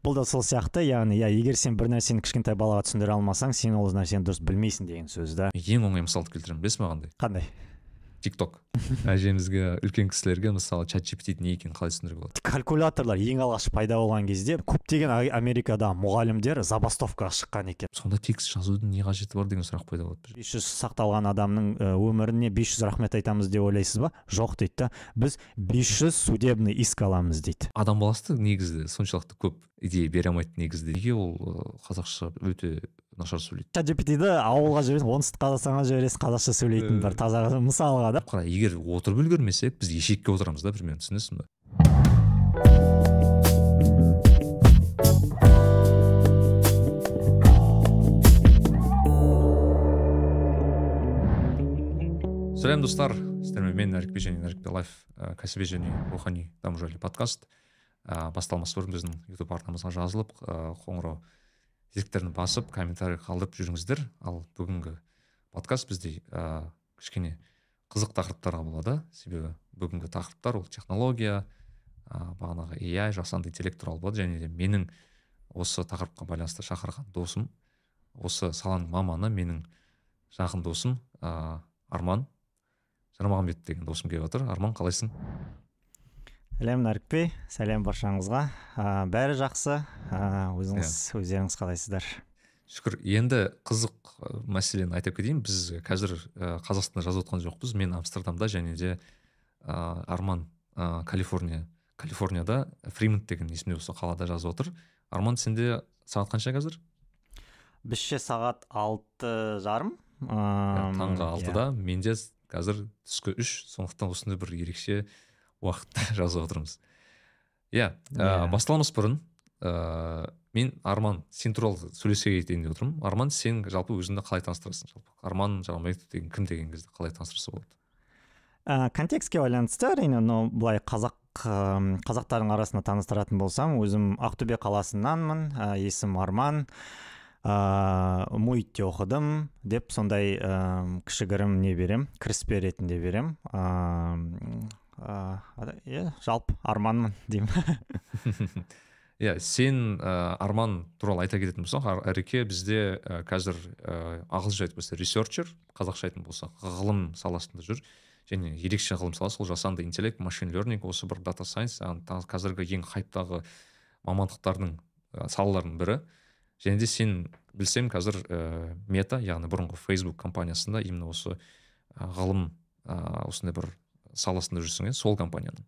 бұл да сол сияқты яғни иә егер сен бір нәрсені кішкентай балаға түсіндіре алмасаң сен ол нәрсені дұрыс білмейсің деген сөз да. Ең оңай мысалды келтіремін білесіз ма қандай қандай? Тик ток әжемізге үлкен кісілерге мысалы чат gpt не екенін қалай түсіндіруге болады? Калькуляторлар ең алғаш пайда болған кезде көптеген А- америкадағы мұғалімдер забастовкаға шыққан екен. Сонда текст жазудың не қажеті бар деген сұрақ пайда болады 500 сақталған адамның өміріне 500 рахмет айтамыз деп ойлайсыз ба? Жоқ дейді да. Біз 500 судебный иск аламыз дейді. Адам баласы негізі. Соншалықты көп идея бере алмайды негізінде неге ол қазақша өте нашар сөйлейді. Чат gpt-ді ауылға жібересің оңтүстік қазақстанға жібересің қазақша сөйлейтін бір таза мысалға да. Қара егер отырып үлгермесек біз ешекке отырамыз да примерно түсінесіз ба сәлем достар. Сіздермен мен нәрікбе және нәрікбе лайф ә, кәсіби және рухани даму жайлы подкаст. Ә, басталмас бұрын біздің ютуб арнамызға жазылып ә, қоңырау тетіктерін басып комментарий қалдырып жүріңіздер. Ал бүгінгі подкаст бізде ә, кішкене қызық тақырыптарға болады. Себебі бүгінгі тақырыптар ол технология ә, бағанағы AI жасанды интеллект туралы болады. Және де менің осы тақырыпқа байланысты шақырған досым осы саланың маманы менің жақын досым ә, арман жармағанбет деген досым келіп отыр. Арман қалайсың? Сәлем нәрікбей сәлем баршаңызға. Ә, бәрі жақсы. Ә, өзіңіз өздеріңіз қалайсыздар? Шүкір. Енді қызық мәселені айтып кетейін. Біз қазір ә, қазақстанда жазып отқан жоқпыз. Мен амстердамда және де ә, арман ә, калифорния калифорнияда фримонт деген есімде осы қалада жазып отыр. Арман сенде сағат қанша қазір? Бізше сағат алты жарым. Иә, ә, таңғы алтыда. менде қазір түскі үш. Сондықтан осындай бір ерекше уақытта жазып отырмыз. Иә Иә. ә, басталамас бұрын ә, мен арман сен туралы сөйлесе кетейін деп отырмын. Арман сен жалпы өзіңді қалай таныстырасың? Жалпы арман жармаев деген кім деген кезде қалай таныстырса болады? Ә, контекстке байланысты әрине но былай қазақ қазақтардың арасында таныстыратын болсам өзім ақтөбе қаласынанмын ә, есімім арман. Ыыы муитте оқыдым деп сондай ым, кішігірім не берем кіріспе ретінде берем. Ыыы иә жалпы арманмын деймін иә сен ә, арман туралы айта кететін болсақ әреке бізде ә, қазір ә, ағылшынша айтып болса ресерчер қазақша айтатын болсақ ғылым саласында жүр. Және ерекше ғылым саласы ол жасанды интеллект машин learning осы бір дата сайенс қазіргі ең хайптағы мамандықтардың салалардың бірі. Және де сен білсем қазір мета яғни бұрынғы facebook компаниясында именно осы ғылым осындай бір саласында жүрсің иә сол компанияның?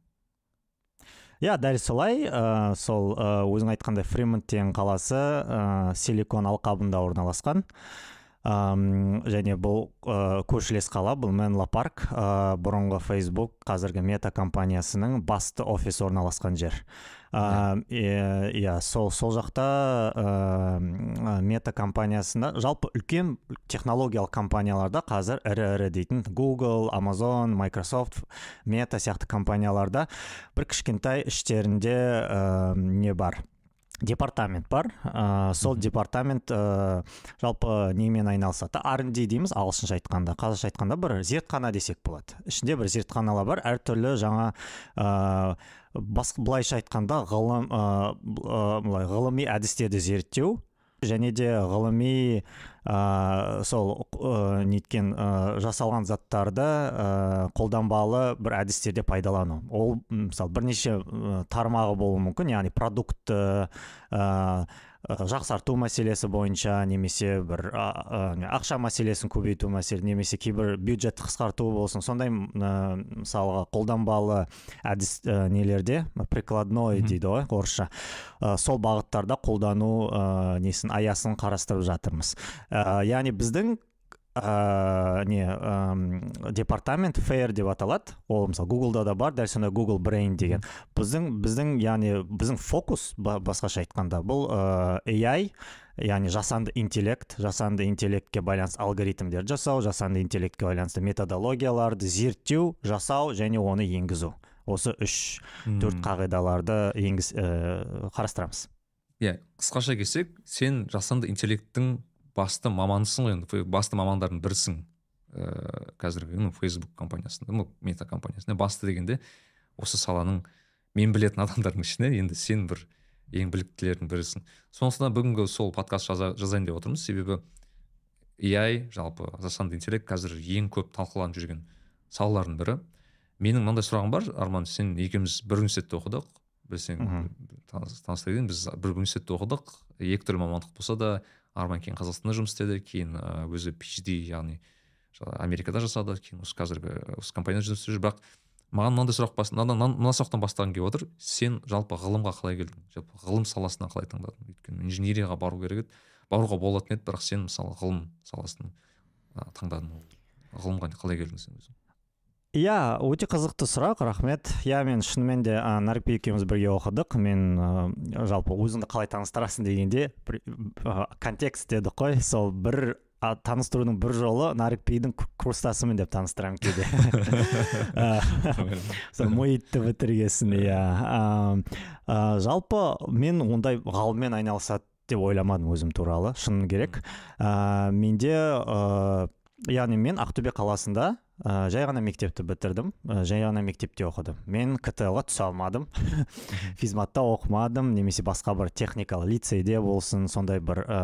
Иә дәл солай. Ә, сол ә, өзің айтқандай фримонт деген қаласы ә, силикон алқабында орналасқан. Ам, және бұл ә, көршілес қала бұл менло парк ә, бұрынғы facebook қазіргі мета компаниясының басты офис орналасқан жер. Иә сол сол жақта ә, мета компаниясында жалпы үлкен технологиялық компанияларда қазір ірі ірі дейтін google amazon microsoft мета сияқты компанияларда бір кішкентай іштерінде ә, не бар. Департамент бар ә, сол департамент ә, жалпы немен айналысады. R&D дейміз ағылшынша айтқанда. Қазақша айтқанда бір зертхана десек болады. Ішінде бір зертханалар бар. Әртүрлі жаңа ә, бас, былайша айтқанда ғылым ә, ә, ғылыми әдістерді зерттеу және де ғылыми ә, сол ә, неткен ә, жасалған заттарды ә, қолданбалы бір әдістерде пайдалану. Ол мысалы бірнеше тармағы болуы мүмкін. Яғни продуктты ә, ә, жақсарту мәселесі бойынша немесе бір ақша мәселесін көбейту мәселе немесе кейбір бюджет қысқарту болсын сондай ә, мысалға қолданбалы әдіс ә, нелерде? Прикладной дейді ғой орысша. Ә, сол бағыттарда қолдану ә, несін аясын қарастырып жатырмыз. Ә, яғни біздің ә, не ам, департамент фэйр деп аталады. Ол мысалы гуглда да бар дәл сондай google brain деген. Біздің біздің яғни біздің фокус ба- басқаша айтқанда бұл ә, AI яғни жасанды интеллект жасанды интеллектке байланысты алгоритмдер жасау жасанды интеллектке байланысты методологияларды зерттеу жасау және оны енгізу. Осы үш төрт қағидаларды енгіз ә, қарастырамыз. Иә қысқаша келсек сен жасанды интеллекттің басты маманысың ғой енді басты мамандардың бірісің. Ыыы қазіргі ну фейсбук компаниясында ну мета компаниясында басты дегенде осы саланың мен білетін адамдардың ішінде енді сен бір ең біліктілердің бірісің. Сондықтан бүгінгі сол подкаст жаза, жазайын деп отырмыз. Себебі AI жалпы жасанды интеллект қазір ең көп талқыланып жүрген салалардың бірі. Менің мынандай сұрағым бар арман сен екеуміз бір университетте оқыдық. Білсең таныста еден біз бір университетте оқыдық. Екі түрлі мамандық болса да арман кейін қазақстанда жұмыс істеді кейін өзі phd яғни америкада жасады кейін осы қазіргі осы компанияда жұмыс істеп жүр. Бірақ маған мынандай сұрақ мына, мына сұрақтан бастағым келіп отыр. Сен жалпы ғылымға қалай келдің? Жалпы ғылым саласына қалай таңдадың? Өйткені инженерияға бару керек еді баруға болатын еді бірақ сен мысалы ғылым саласын таңдадың. Ғылымға қалай келдің сен өзің? Иә өте қызықты сұрақ рахмет. Иә мен шынымен де ә, екеуміз бірге оқыдық. Мен ә, жалпы өзіңді қалай таныстырасың дегенде бір, ә, контекст дедік қой сол бір а, таныстырудың бір жолы нарикбейдің курстасымын деп таныстырамын кейде. Сол муитті бітіргесін иә. Жалпы мен ондай ғылыммен айналысады деп ойламадым өзім туралы шыны керек. Ә, менде ә, яғни мен ақтөбе қаласында ә, жай ғана мектепті бітірдім. Ә, жай ғана мектепте оқыдым. Мен ктл ға түсе алмадым. Физматта оқымадым немесе басқа бір техникалық лицейде болсын сондай бір ә,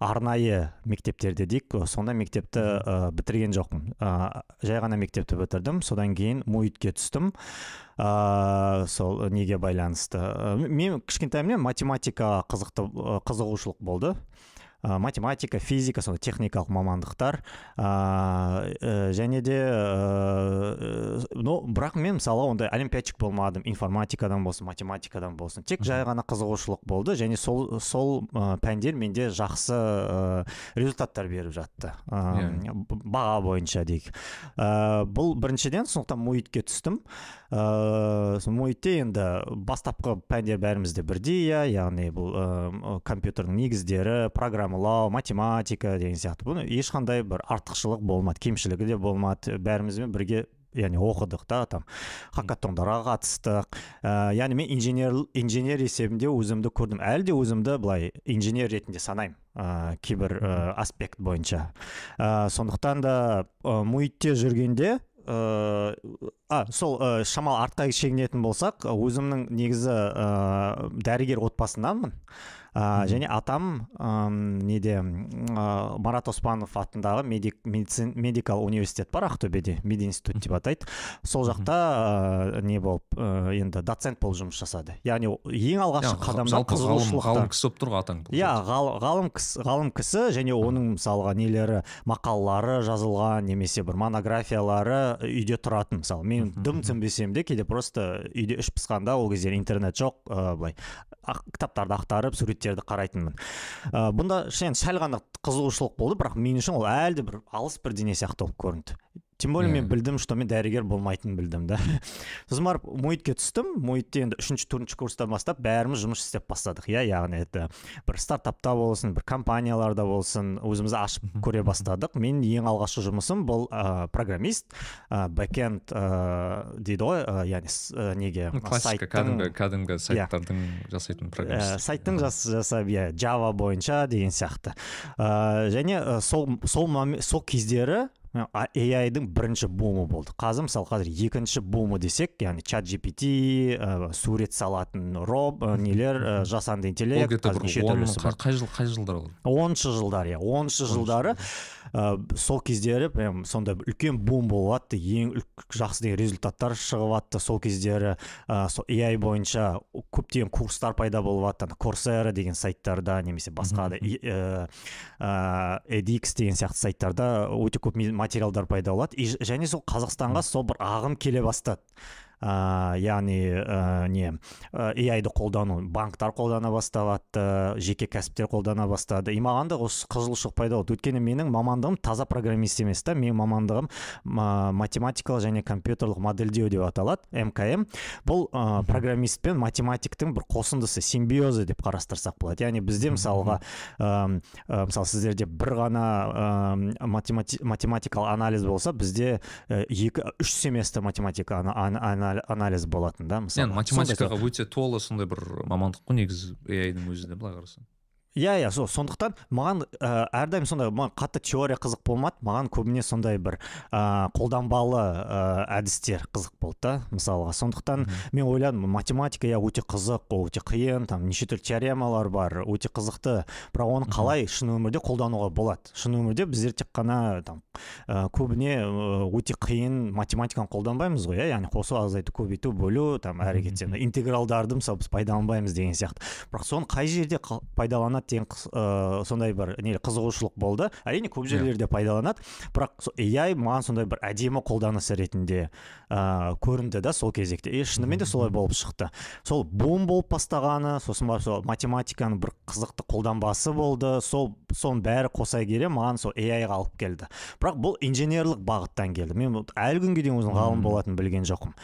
арнайы мектептерде дейік. Сондай мектепті ә, бітірген жоқпын. Ә, жай ғана мектепті бітірдім. Содан кейін муитке түстім. Ә, сол неге байланысты? Мен кішкентайымнен математикаға қызықты қызығушылық болды. Ә, математика физика сондай техникалық мамандықтар. Ә, және де ә, ну бірақ мен мысалы ондай олимпиадчик болмадым информатикадан болсын математикадан болсын. Тек жай ғана қызығушылық болды және сол сол ә, пәндер менде жақсы ә, результаттар беріп жатты. Ә, yeah. баға бойынша дейік. Ә, бұл біріншіден сондықтан муитке түстім. Ыыы муитте енді бастапқы пәндер бәрімізде бірдей иә. Яғни бұл ә, компьютердің негіздері программалау математика деген сияқты. Бұл ешқандай бір артықшылық болмады кемшілігі де болмады. Бәрімізбен бірге яғни оқыдық та там хакатондарға қатыстық. Ә, яғни мен инженер инженер есебінде өзімді көрдім. Әлі де өзімді былай инженер ретінде санаймын ә, кейбір аспект бойынша. Ә, сондықтан да ә, жүргенде ыыы э, а сол ә, шамалы артқа шегінетін болсақ өзімнің негізі ә, дәрігер отбасынданмын ә, және атам ә, неде ә, марат оспанов атындағы медик, медицин, медикал университет бар ақтөбеде мединститут деп атайды. Сол жақта ә, не болып ә, енді доцент болып жұмыс жасады. Яғни ең алғашқы қадамда қызығушылық ғалым кісі болып тұр ғой атаң иә ғалым кісі ғалым кісі және оның мысалға нелері мақалалары жазылған немесе бір монографиялары үйде тұратын. Мысалы мен дым түсінбесем де кейде просто үйде іш пысқанда ол кезде интернет жоқ ә, былай кітаптарды ақтарып суреттерді қарайтынмын. Ә, бұнда сәл ғана қызығушылық болды бірақ мен үшін ол әлі де бір алыс бірдеңе сияқты болып көрінді. Тем более мен білдім что мен дәрігер болмайтынын білдім да. Сосын барып муитке түстім. Муитте енді үшінші төртінші курстан бастап бәріміз жұмыс істеп бастадық иә. Яғни это бір стартапта болсын бір компанияларда болсын өзімізді ашып көре бастадық. Мен ең алғашқы жұмысым бұл ә, программист ә, бэкенд ә, дейді ғой ә, яғни ә, неге? Классика кәдімгі кәдімгі иә. сайттардың жасайтын программист. ә, сайттың жасап иә java бойынша деген сияқты. Ә, және сол сол сол кездері AI-дың бірінші бумы болды. Қазір мысалы қазір екінші бумы десек яғни чат gpt ә, сурет салатын роб ә, нелер ә, жасанды интеллект қай жыл қай жылдар ол? Оныншы жылдар иә оныншы жылдары ә, сол кездері прям сондай үлкен бум болып ең жақсы деген результаттар шығып жатты сол кездері. Ә, сол AI бойынша көптеген курстар пайда болып жатты корсера деген сайттарда немесе басқа да ә, edx деген сияқты сайттарда өте көп материалдар пайда болады. Және сол қазақстанға сол бір ағым келе бастады. Ә, яғни ә, не AI ды қолдану банктар қолдана бастады жеке кәсіптер қолдана бастады. И маған да осы қызығушылық пайда болды. Өйткені менің мамандығым таза программист емес та менің мамандығым математикалық және компьютерлік модельдеу деп аталады мкм. Бұл ә, программист пен математиктің бір қосындысы симбиозы деп қарастырсақ болады. Яғни бізде мысалға ә, мысалы сіздерде бір ғана ә, математикалық анализ болса бізде екі үш семестр математика анализ болатын да мысалы. Математикаға өте толы сондай бір мамандық қой негізі ai өзі де былай қарасаң. Иә иә сол. Сондықтан маған ә, әрдайым сондай маған қатты теория қызық болмады. Маған көбіне сондай бір ә, қолданбалы ә, әдістер қызық болды да мысалға. Сондықтан мен ойладым математика иә өте қызық ол өте қиын там неше түрлі теоремалар бар өте қызықты. Бірақ оны қалай шын өмірде қолдануға болады? Шын өмірде біздер тек қана там ә, көбіне өте қиын математиканы қолданбаймыз ғой иә? Яғни қосу азайту көбейту бөлу там әрекеттер интегралдарды мысалы біз пайдаланбаймыз деген сияқты. Бірақ соны қай жерде пайдаланады деген ә, сондай бір не қызығушылық болды. Әрине көп жерлерде пайдаланады. Бірақ AI маған сондай бір әдемі қолданыс ретінде ә, көрінді да сол кезекте. И шынымен де солай болып шықты. Сол бум болып бастағаны сосын барып сол математиканың бір қызықты қолданбасы болды. Сол соның бәрі қоса келе маған сол AI-ға алып келді. Бірақ бұл инженерлік бағыттан келді. Мен әлі күнге дейін өзім ғалым болатынын білген жоқпын.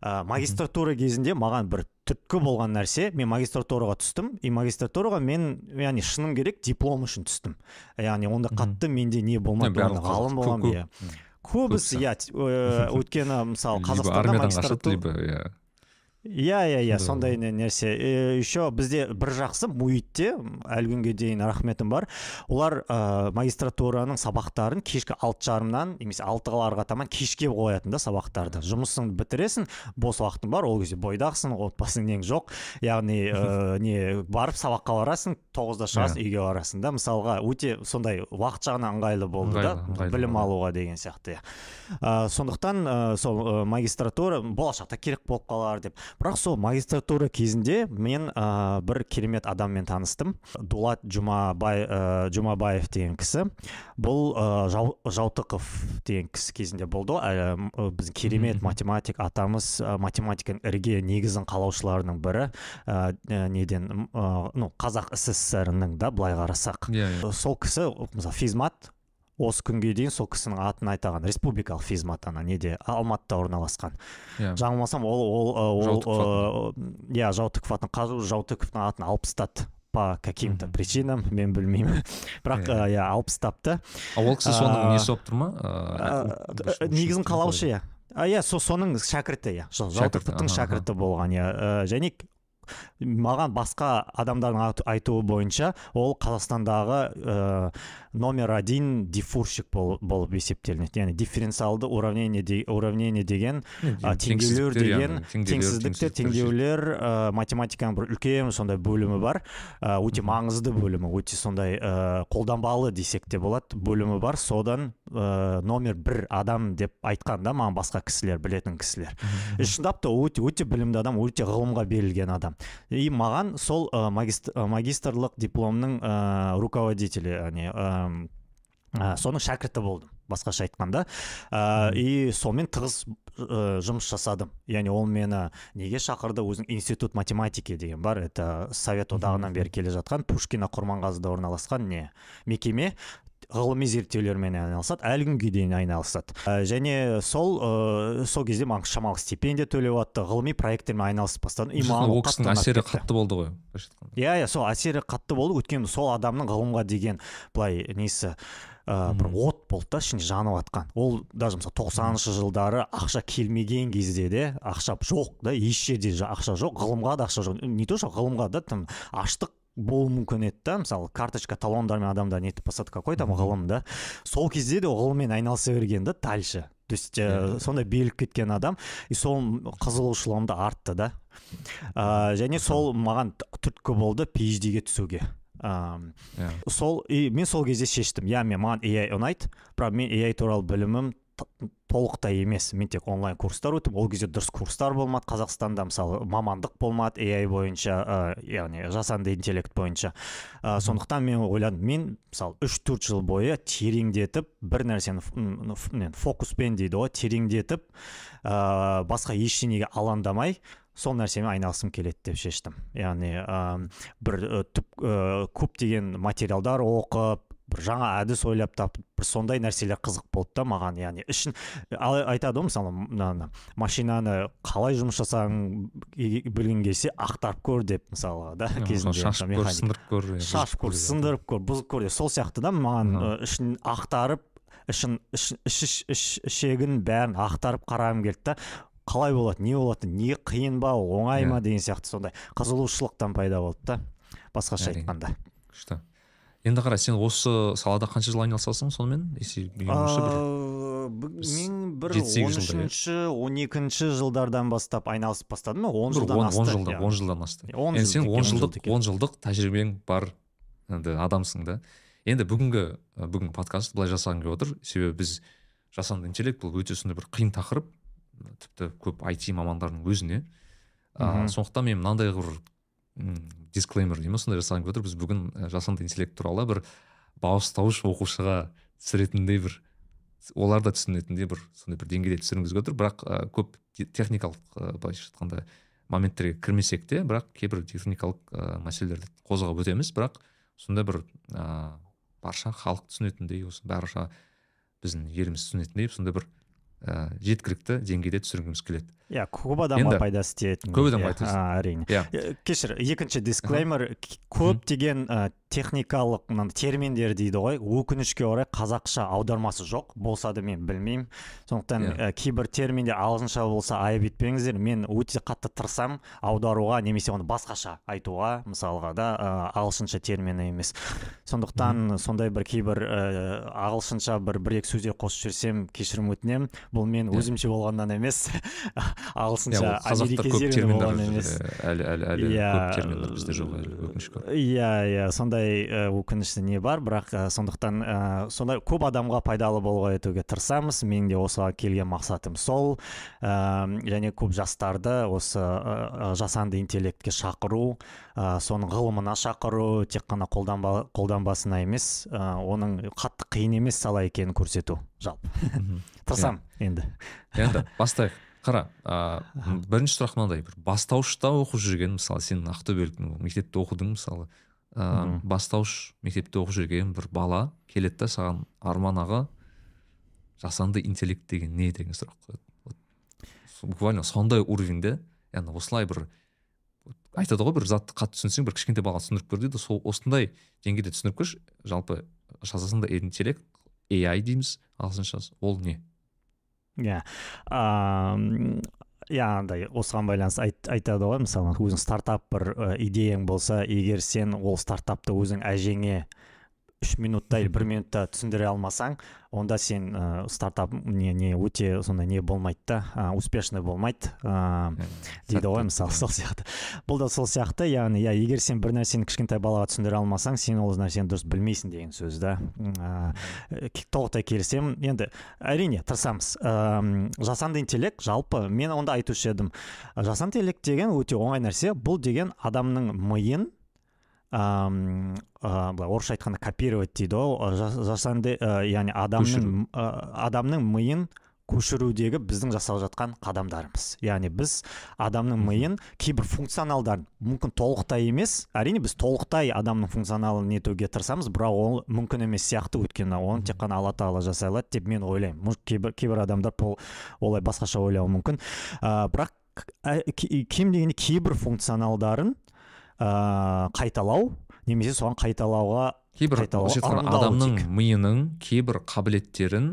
Ә, магистратура кезінде маған бір түрткі болған нәрсе. Мен магистратураға түстім. И магистратураға мен яғни шыным керек диплом үшін түстім. Яғни ондай қатты менде не болмады ғалым боламын иә. Көбісі иә өйткені мысалы қазақстанда магистратура иә иә иә иә сондай нәрсе. Еще бізде бір жақсы муитте әлі күнге дейін рахметім бар. Олар ә, магистратураның сабақтарын кешкі алты жарымнан немесе алтыларға таман кешке қоятын да сабақтарды. Жұмысыңды бітіресің бос уақытың бар ол кезде бойдақсың отбасың нең жоқ. Яғни ә, не барып сабаққа барасың тоғызда шығасың үйге барасың да. Мысалға өте сондай уақыт жағынан ыңғайлы болды да білім алуға деген сияқты иә. Ә, сондықтан ә, сол ә, магистратура болашақта керек болып қалар деп. Бірақ сол магистратура кезінде мен ә, бір керемет адаммен таныстым. Дулат жұмабай ә, жұмабаев деген кісі. Бұл ә, жау, жаутықов деген кісі кезінде болды ғой. Ә, біздің керемет математик атамыз. Ә, математиканың ірге негізін қалаушыларының бірі. Ә, неден ә, ну қазақ сср ның да былай қарасақ. Yeah, yeah. сол кісі мысалы физмат осы күнге дейін сол кісінің атын айтаған республикалық физмат ана неде? Алматыда орналасқан. Иә. Жаңылмасам ол ол ол иә жаутыков атын қазір жаутыковтың атын алып тастады по каким то причинам мен білмеймін. Бірақ иә алып тастапты а ол кісі соның несі болып тұр ма? Негізін қалаушы иә. Иә соның шәкірті иә. Жаутыковтың шәкірті болған иә. Және маған басқа адамдардың айтуы бойынша ол қазақстандағы номер один диффурщик болып есептелінеді. Яғни дифференциалды уравнение, де, уравнение деген ә, теңдеулер деген теңсіздіктер теңдеулер ә, математиканың бір үлкен сондай бөлімі бар. Ә, өте маңызды бөлімі өте сондай ә, қолданбалы десек те болады бөлімі бар. Содан ә, номер бір адам деп айтқан да маған басқа кісілер білетін кісілер. Шындап та өте өте білімді адам өте ғылымға берілген адам. И маған сол ә, магистрлық дипломның ә, руководителі яғни ә, соның шәкірті болдым басқаша айтқанда. Ә, и сонымен тығыз ә, жұмыс жасадым. Яғни ол мені неге шақырды? Өзінің институт математики деген бар. Это совет одағынан бері келе жатқан пушкина құрманғазыда орналасқан не мекеме. Ғылыми зерттеулермен айналысады әлі күнге дейін айналысады. Ә, және сол ә, сол кезде маған шамалы стипендия төлеп жатты ғылыми проекттермен айналысып бастадым. И маған ол кісінің әсері қатты болды ғой иә иә сол әсері қатты болды. Өйткені сол адамның ғылымға деген былай несі ә, бір от болды да ішінде жанып жатқан ол даже мысалы тоқсаныншы жылдары ақша келмеген кезде де ақша жоқ да еш жерде ақша жоқ ғылымға да ақша жоқ. Не то что ғылымға да там аштық болуы мүмкін еді да. Мысалы карточка талондармен адамдар нетіп бастады какой там ғылым да. Сол кезде де ғылыммен айналыса берген да дальше то есть ә, сондай беріліп кеткен адам и сол қызығушылығым да артты да. Ә, және сол маған түрткі болды phd ге түсуге. Ыыы yeah. сол и мен сол кезде шештім. Иә мен маған AI ұнайды. Бірақ мен AI туралы білімім толықтай емес мен тек онлайн курстар өттім. Ол кезде дұрыс курстар болмады. Қазақстанда мысалы мамандық болмады AI бойынша ә, яғни жасанды интеллект бойынша. Ә, сондықтан мен ойладым. Мен мысалы үш төрт жыл бойы тереңдетіп бір нәрсені фокуспен дейді ғой тереңдетіп ә, басқа ештеңеге алаңдамай сол нәрсемен айналысқым келеді деп шештім. Яғни ә, бір түп ә, көптеген материалдар оқып бір жаңа әдіс ойлап тапып бір сондай нәрселер қызық болды да маған яғни ішін айтады ғой мысалы мынаны машинаны қалай жұмыс жасағың білгің келсе ақтарып көр деп мысалы да кезінде шашып көр сындырып көр шашып көр сындырып көр бұзып көр деп. Сол сияқты да маған ішін ақтарып ішін іш ішегін бәрін ақтарып қарағым келді да қалай болады не болады не қиын ба оңай ма деген сияқты сондай қызығушылықтан пайда болды да басқаша айтқанда. Күшті. Енді қара сен осы салада қанша жыл айналысасың сонымен? Если мен бір он иә? үшінші он екінші жылдардан бастап айналысып бастадым он жылдан он асты он жылдан иә. он жылдан асты. Енді сен он жыл жылдық он жылдық тәжірибең бар енді адамсың да. Енді бүгінгі бүгінгі подкаст былай жасағым келіп отыр. Себебі біз жасанды интеллект бұл өте сондай бір қиын тақырып. Тіпті көп IT мамандарының өзіне. Ыыы сондықтан мен мынандай бір дисклеймер дей ма сондай жасағым келіп отыр. Біз бүгін і жасанды интеллект туралы бір бауыстауыш оқушыға түсіретіндей бір олар да түсінетіндей бір сондай бір деңгейде түсіргіміз келіп бірақ ы, көп те- техникалық ы, былайша айтқанда моменттерге кірмесек те бірақ кейбір техникалық ы, мәселелерді қозғап өтеміз. Бірақ сондай бір ыыы барша халық түсінетіндей осы барша біздің еліміз түсінетіндей сондай бір ыыы жеткілікті деңгейде түсіргіміз келеді. Иә көп адамға пайдасы тиетін көп адамға иә, әрине. Иә. Кешір екінші дисклеймер көптеген ә, техникалық мынандай терминдер дейді ғой. Өкінішке орай қазақша аудармасы жоқ. Болса да мен білмеймін. Сондықтан Иә. ә, кейбір терминдер ағылшынша болса айып етпеңіздер. Мен өте қатты тырысамын аударуға немесе оны басқаша айтуға мысалға да ә, ағылшынша термині емес. Сондықтан сондай бір кейбір ә, ағылшынша бір бір екі сөздер қосып жіберсем кешірім өтінемін бұл мен Иә. өзімше болғаннан емес. Иә ағылшынша емес. әлі әлі әлі Иә, көп терминдер бізде жоқ әлі өкінішке орай. Иә иә сондай ә, өкінішті не бар бірақ ә, сондықтан ә, сондай көп адамға пайдалы болуға етуге тырысамыз. Менің де осыға келген мақсатым сол. Ә, және көп жастарды осы ә, жасанды интеллектке шақыру ә, соның ғылымына шақыру тек қана қолданба, қолданбасына емес ә, оның қатты қиын емес сала екенін көрсету. Жалпы. Тырысамын енді. Енді бастайық. Қара ыыы бірінші сұрақ мынандай. Бір бастауышта оқып жүрген мысалы сен ақтөбеліктің мектепте оқыдың мысалы Мгм. бастауыш мектепте оқып жүрген бір бала келеді да саған арман аға жасанды интеллект деген не деген сұрақ қояды. Буквально сондай уровеньде яғни осылай бір айтады ғой бір затты қатты түсінсең бір кішкентай балаға түсіндіріп бер дейді. Сол осындай деңгейде түсіндіріп берші жалпы жасанды интеллект AI дейміз ағылшыншасы. Ол не? Иә. Ам, иә андай осыған байланысты айт, айтады ғой мысалы өзің стартап бір идеяң болса егер сен ол стартапты өзің әжеңе үш минутта или бір минутта түсіндіре алмасаң онда сен ә, стартап не, не өте сондай не болмайды да ә, успешный болмайды ә, дейді ғой мысалы сол сияқты. Бұл да сол сияқты яғни иә егер сен бір нәрсені кішкентай балаға түсіндіре алмасаң сен ол нәрсені дұрыс білмейсің деген сөз да. Ә, толықтай келісемін. Енді әрине тырысамыз. Әм, жасанды интеллект жалпы мен онда айтушы едім. Жасанды интеллект деген өте оңай нәрсе. Бұл деген адамның миын ә, былай орысша айтқанда копировать дейді ғой жа- жасанды яғни адамның адамның миын көшірудегі біздің жасап жатқан қадамдарымыз. Яғни біз адамның миын кейбір функционалдарын мүмкін толықтай емес әрине біз толықтай адамның функционалын нетуге тырысамыз бірақ ол мүмкін емес сияқты өйткені оны тек қана алла тағала жасай алады деп мен ойлаймын. Может, кейбір, кейбір адамдар пол- олай басқаша ойлауы мүмкін. Ә, бірақ ке- кем дегенде кейбір функционалдарын ә, қайталау немесе соған қайталауға кейбір адамның миының кейбір қабілеттерін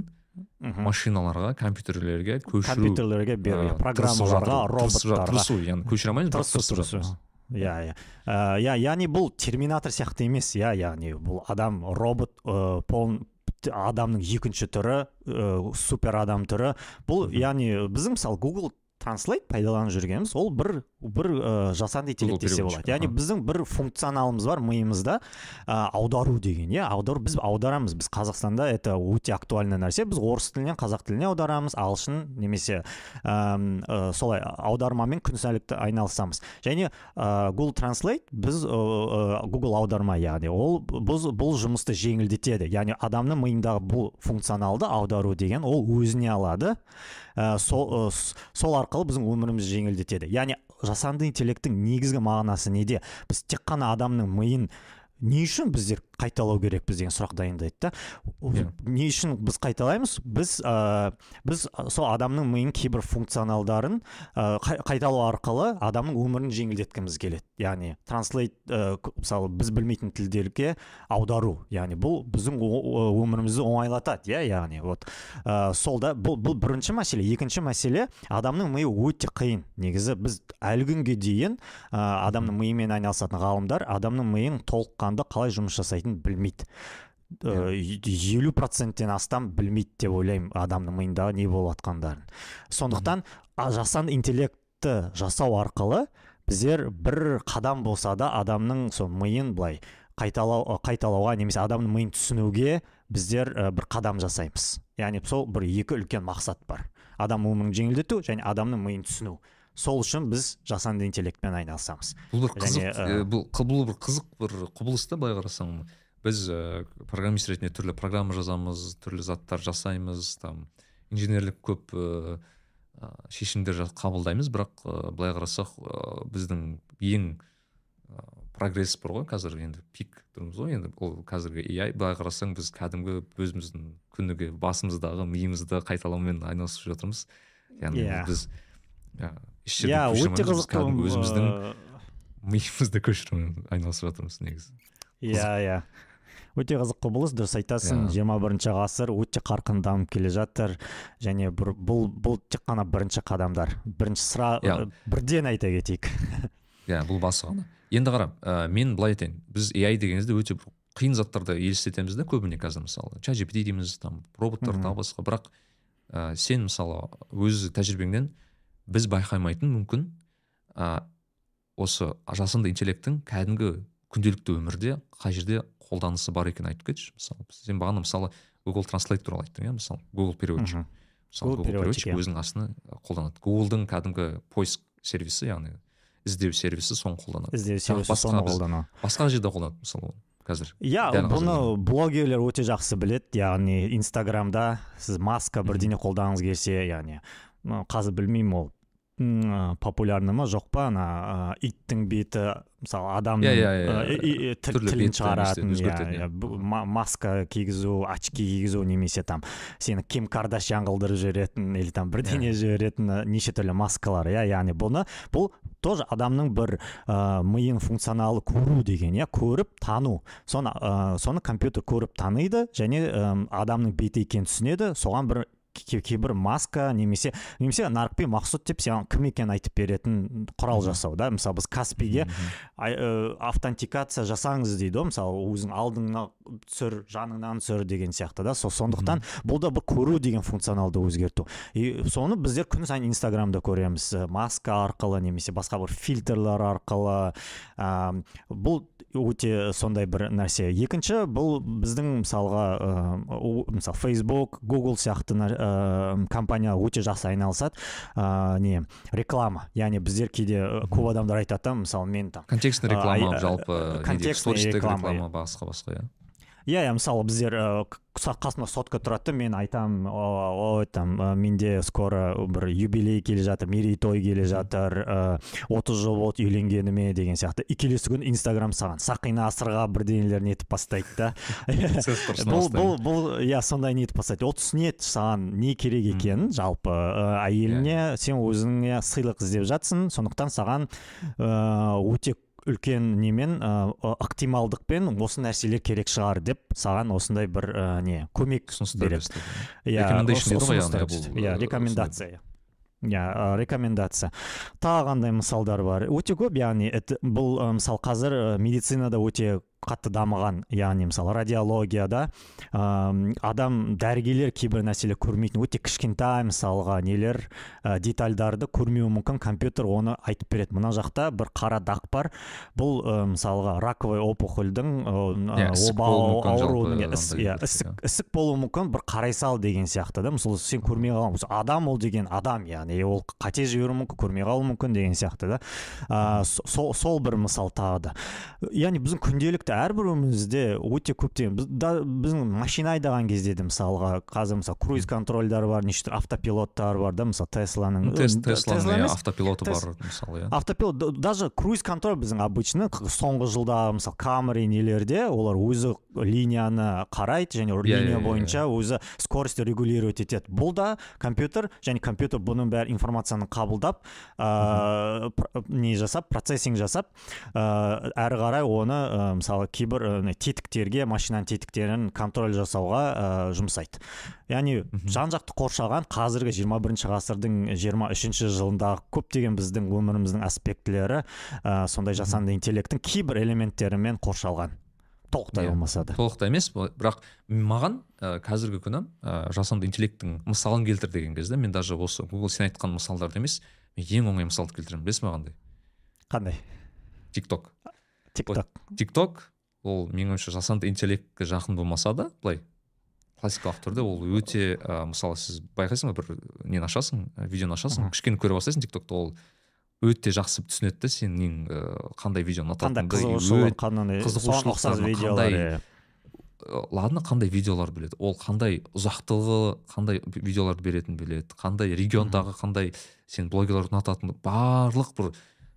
мхм, машиналарға компьютерлерге көшіру компьютерлерге беру иә, программаларға роботтарға. тырысу яғни көшіре алмаймыз бірақ тырысу иә иә. Иә яғни бұл терминатор сияқты емес иә яғни бұл адам робот ы, пол адамның екінші түрі ы, супер адам түрі. Бұл яғни біздің мысалы google транслейт пайдаланып жүргеніміз ол бір бір ы, жасанды интеллект десе болады. яғни біздің бір функционалымыз бар миымызда ә, аудару деген иә? Аудару біз аударамыз. Біз қазақстанда это өте актуальный нәрсе. Біз орыс тілінен қазақ тіліне аударамыз. Ағылшын немесе ы, солай аудармамен күнсәлікті айналысамыз. Және ә, Google Translate біз ы, Google аударма яғни ол бұл, бұл жұмысты жеңілдетеді. Яғни адамның миындағы бұл функционалды аудару деген ол өзіне алады. Ә, сол, с- сол арқылы біздің өмірімізді жеңілдетеді. Яғни жасанды интеллекттің негізгі мағынасы неде? Біз тек қана адамның миын не үшін біздер қайталау керекпіз деген сұрақ дайындайды да. Иә. не үшін біз қайталаймыз? Біз ә, біз сол адамның миының кейбір функционалдарын ә, қай- қайталау арқылы адамның өмірін жеңілдеткіміз келеді. Яғни транслейт ә, мысалы біз білмейтін тілдерге аудару. Яғни бұл біздің өмірімізді оңайлатады иә яғни вот. Ә, сол да бұл, бұл бірінші мәселе. Екінші мәселе адамның миы өте қиын. Негізі біз әлі күнге дейін ә, адамның миымен айналысатын ғалымдар адамның миын толыққанды қалай жұмыс білмейді. Елу проценттен астам білмейді деп ойлаймын адамның миындағы не болып жатқандарын сондықтан жасанды интеллектті жасау арқылы біздер бір қадам болса да адамның сол миын былай қайталау қайталауға немесе адамның миын түсінуге біздер ә, бір қадам жасаймыз. Яғни сол бір екі үлкен мақсат бар. Адам өмірін жеңілдету және адамның миын түсіну. Сол үшін біз жасанды интеллектпен айналысамыз. Бұл бір қызық Және, ә, бұл бір қызық бір құбылыс та былай қарасаң. Біз ә, программист ретінде түрлі программа жазамыз түрлі заттар жасаймыз там инженерлік көп ә, шешімдер қабылдаймыз. Бірақ ә, былай қарасақ ә, біздің ең ә, прогресс бар ғой қазір. Енді пик тұрмыз ғой енді ол қазіргі AI былай қарасаң біз кәдімгі өзіміздің күніге басымыздағы миымызды қайталаумен айналысып жатырмыз. Яғни Иә. біз ә, еш жерде иә өте кәдімгі өзіміздің миымызды көшірумен айналысып жатырмыз негізі иә иә өте қызық құбылыс дұрыс айтасың жиырма бірінші ғасыр өте қарқынды дамып келе жатыр. Және бір, бұл бұл тек қана бірінші қадамдар. Бірінші sıра Иә. ә, бірден айта кетейік. Иә бұл басы ғана. Енді қара ә, мен былай айтайын. Біз AI деген кезде өте бір қиын заттарды елестетеміз да көбіне қазір мысалы. Чат GPT дейміз там роботтар тағы басқа бірақ ә, сен мысалы өз тәжірибеңнен біз байқамайтын мүмкін ә, осы жасанды интеллекттің кәдімгі күнделікті өмірде қай жерде қолданысы бар екенін айтып кетші. Мысалы сен бағана мысалы Google Translate туралы айттың иә мысалы Google переводчик. Мысалы Google переводчик, иә. өзінің астына қолданады. Гуглдың кәдімгі поиск сервисі яғни іздеу сервисі соны қолданады. Іздеу сервисі басқа соны қолдану басқа жерде қолданады мысалы қазір. Иә қазір. бұны блогерлер өте жақсы біледі. Яғни инстаграмда сіз маска бірдеңе қолданғыңыз келсе яғни қазір білмеймін ол м, популярны ма жоқ па ана иттің беті мысалы адамның Иә, иә, иә. ә, и- и- тіл- Түрлі тілін шығаратын иә, иә, иә. маска кигізу очки кигізу немесе там сені ким кардашьян қылдырып жіберетін или там бірдеңе жіберетін неше түрлі маскалар иә яғни бұны бұл тоже адамның бір ә, миын функционалы көру деген иә көріп тану соны ә, соны компьютер көріп таниды және ә, адамның беті екенін түсінеді соған бір кейбір маска немесе немесе нарықпен мақсұт деп саған кім екенін айтып беретін құрал жасау да. Мысалы біз каспиге автентикация жасаңыз дейді ғой. Мысалы өзің алдыңа түсір жаныңнан түсір деген сияқты да. Со сондықтан бұл да бір көру деген функционалды өзгерту. И соны біздер күн сайын инстаграмда көреміз. Маска арқылы немесе басқа бір фильтрлер арқылы ә, бұл өте сондай бір нәрсе. Екінші бұл біздің мысалға о- мысалы фейсбук гугл сияқты ә, компания өте жақсы айналысады. Ә, не реклама. Яғни біздер кейде көп адамдар айтады да мысалы мен там контекстный реклама жалпы контекстный реклама басқа басқа иә? Иә иә мысалы біздер к- қасымда сотка тұрады да мен айтамын ой там ә, менде скоро бір юбилей келе жатыр мерейтой келе жатыр ә, 30 жыл болды үйленгеніме деген сияқты. И келесі күні инстаграм саған сақина сырға бірдеңелер нетіп бастайды да. Бұл бұл бұл иә сондай нетіп бастайды. Ол түсінеді саған не керек екенін жалпы ә, әйеліне сен өзіңе сыйлық іздеп жатсың сондықтан саған өте үлкен немен ә, ықтималдықпен осы нәрселер керек шығар деп саған осындай бір ә, не көмек береді. Иә иә рекомендация. иә рекомендация. Тағы қандай мысалдар бар? Өте көп яғни бұл мысалы қазір медицинада өте қатты дамыған яғни мысалы радиологияда ә, адам дәрігерлер кейбір нәрселер көрмейтін өте кішкентай мысалға нелер ә, детальдарды көрмеуі мүмкін компьютер оны айтып береді. Мына жақта бір қара дақ бар. Бұл ә, мысалға раковый опухольдің ә, ісік оба иә, ісік болуы мүмкін бір қарай сал деген сияқты да. Мысалы сен көрмей қалған адам ол деген адам яғни ол қате жіберуі мүмкін көрмей қалуы мүмкін деген сияқты да. Со- сол, сол бір мысал тағы да. Яғни біздің күнделікті әрбір өмірімізде өте көптеген біз, да, біздің машина айдаған кезде де мысалға қазір мысалы круиз контрольдер бар неше түрлі автопилоттар бар да мысалы тесланың тесланың Тесла иә, автопилоты бар мысалы иә. автопилот даже круиз контроль біздің обычно соңғы жылда мысалы камри нелерде олар өзі линияны қарайды және Иә, линия иә, бойынша өзі скоростьті регулировать етеді. Бұл да компьютер және компьютер бұның бәрі информацияны қабылдап не жасап процессинг жасап ә, әрі қарай оны ә, мысалы кейбір ә, тетіктерге машинаның тетіктерін контроль жасауға ә, жұмсайды. Яғни жан жақты қоршаған қазіргі 21 ғасырдың 23 жылындағы көптеген біздің өміріміздің аспектілері ә, сондай жасанды интеллекттің кейбір элементтерімен қоршалған. Толықтай Иә. болмаса да. толықтай емес бірақ маған ә, қазіргі күні ә, жасанды интеллекттің мысалын келтір деген кезде мен даже осы гугл сен айтқан мысалдарды емес мен ең оңай мысалды келтіремін. Білесің ба қандай қандай? Тик ток. Тик ток тик ток ол менің ойымша жасанды интеллектке жақын болмаса да былай классикалық түрде ол өте ә, мысалы сіз байқайсың ба бір нені ашасың видеоны ашасың кішкене көре бастайсың тик токты ол өте жақсы түсінеді да сенің ә, қандай видеоны ұнататыныңды, қандай иә. Ладно қандай видеолар біледі ол қандай ұзақтығы қандай ви- видеоларды беретінін біледі қандай региондағы қандай сен блогерлар ұнататын барлық бір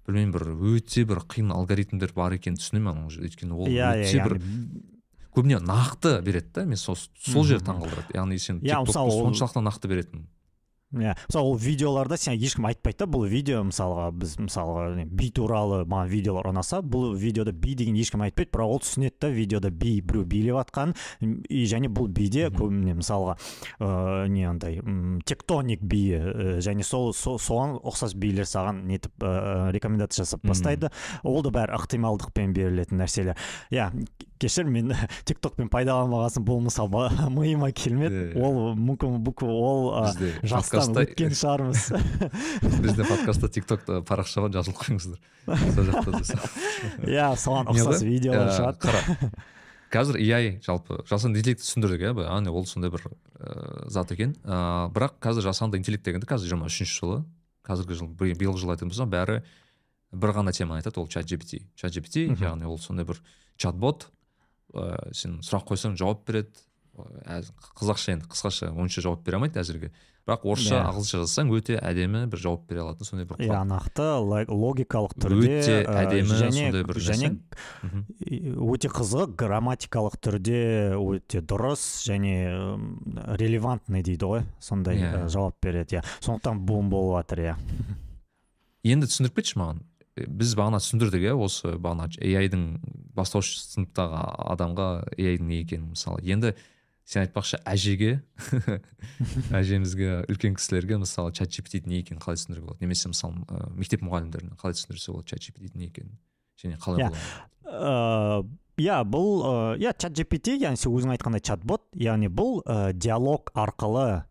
білмеймін бір өте бір қиын алгоритмдер бар екенін түсінемін оның жерде. өйткені ол иә өте иә бір көбіне нақты береді да мен сол сол жер Мгм. таңғалдырады яғни сен Иә, мысалы ол- соншалықты нақты беретін иә. Мысалы ол видеоларда сен ешкім айтпайды да бұл видео мысалға біз мысалға би туралы маған видеолар ұнаса бұл видеода би деген ешкім айтпайды бірақ ол түсінеді да видеода би біреу билеп жатқанын и және бұл биде көбіне мысалға ыыы не андай тектоник биі і, және сол со- соған ұқсас билер саған нетіп ыыы рекомендация жасап бастайды. Ол да бәрі ықтималдықпен берілетін нәрселер. Иә кешір мен тик токпен пайдаланбаған соң бұл мысал миыма келмеді. Ол мүмкін ол ы, бізде жастан подкастта өткен шығармыз. Бізде подкастта тик токта парақша бар жазылып қойыңыздар. Сол жақта иә соған ұқсас видеолар Ә, шығады. қара. Қазір AI жалпы жасанды интеллектті түсіндірдік иә яғни ол сондай бір ыыы зат екен. Ыыы бірақ қазір жасанды интеллект дегенде қазір жиырма үшінші жылы қазіргі жыл би- биылғы жыл айтатын болсақ бәрі бір ғана теманы айтады ол чат gpt чат gpt яғни ол сондай бір чат-бот. Ыыы сен сұрақ қойсаң жауап береді. Қазақша енді қысқаша онша жауап бере алмайды әзірге. Бірақ орысша Иә. ағылшынша жазсаң өте әдемі бір жауап бере алатын сондай бір иә нақты логикалық түрде өте ы, әдемі және сондай бір және өте қызық грамматикалық түрде өте дұрыс және релевантный дейді ғой сондай Иә. ы, жауап береді. Иә. Сондықтан бум болып жатыр иә. Енді түсіндіріп кетші маған. Е, біз бағана түсіндірдік иә осы бағана AI-дың бастауыш сыныптағы адамға AI-дың не екенін мысалы. Енді сен айтпақшы әжеге әжемізге үлкен кісілерге мысалы чат gpt не екенін қалай түсіндіруге болады немесе мысалы ы, мектеп мұғалімдеріне қалай түсіндірсе болады чат gpt не екенін және қалай Иә. иә бұл иә чат gpt яғни сен өзің айтқандай чат-бот яғни бұл диалог арқылы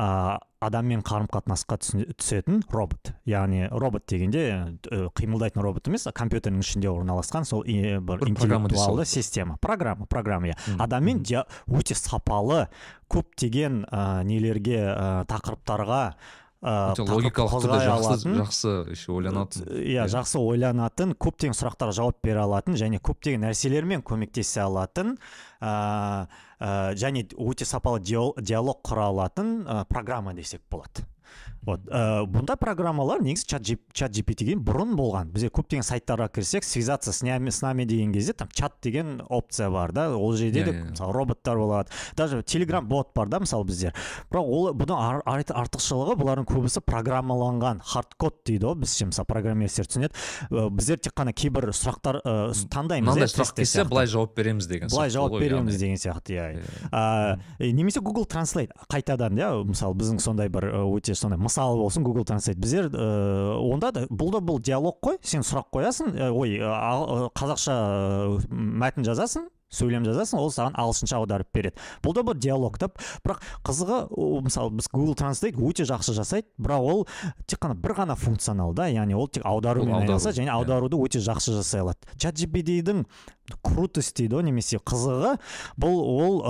ә, адаммен қарым қатынасқа түсетін робот. Яғни робот дегенде қимылдайтын робот емес компьютердің ішінде орналасқан сол и- бір интеллектуалды система программа программа иә. Адаммен өте сапалы көптеген ә, нелерге ә, тақырыптарға логикалық түрде қозғай жақсы жақсы еще ойланатын. Иә жақсы ойланатын көптеген сұрақтарға жауап бере алатын және көптеген нәрселермен көмектесе алатын ә, ә, және өте сапалы диал- диалог құра алатын программа десек болады. Вот ә, бұндай программалар негізі чат, чат gpt бұрын болған. Бізде көптеген сайттарға кірсек связаться с нами, с нами деген кезде там чат деген опция бар да. Ол жерде Иә, де иә. мысалы роботтар болады. Даже телеграм бот бар да мысалы біздер. Бірақ ол бұның ар- ар- артықшылығы бұлардың көбісі программаланған. Хардкод дейді ғой біздше мысалы программистер түсінеді. Ә, біздер тек қана кейбір сұрақтар ә, таңдаймыз мынандай иә, сұрақ келсе былай жауап береміз деген былай жауап береміз деген сияқты иә. Иә. немесе google translate қайтадан иә мысалы біздің сондай бір өте сондай мысал болсын google translate біздер ә, онда да бұл да бұл диалог қой сен сұрақ қоясың ә, ой ә, қазақша ә, мәтін жазасың сөйлем жазасың ол саған ағылшынша аударып береді. Бұл да бір диалог та бірақ қызығы ол мысалы біз google translate өте жақсы жасайды бірақ ол тек қана бір ғана функционал да яғни ол тек аударумен айналысады және иә. аударуды өте жақсы жасай алады. Чат gpt-дің крутость дейді ғой немесе қызығы бұл ол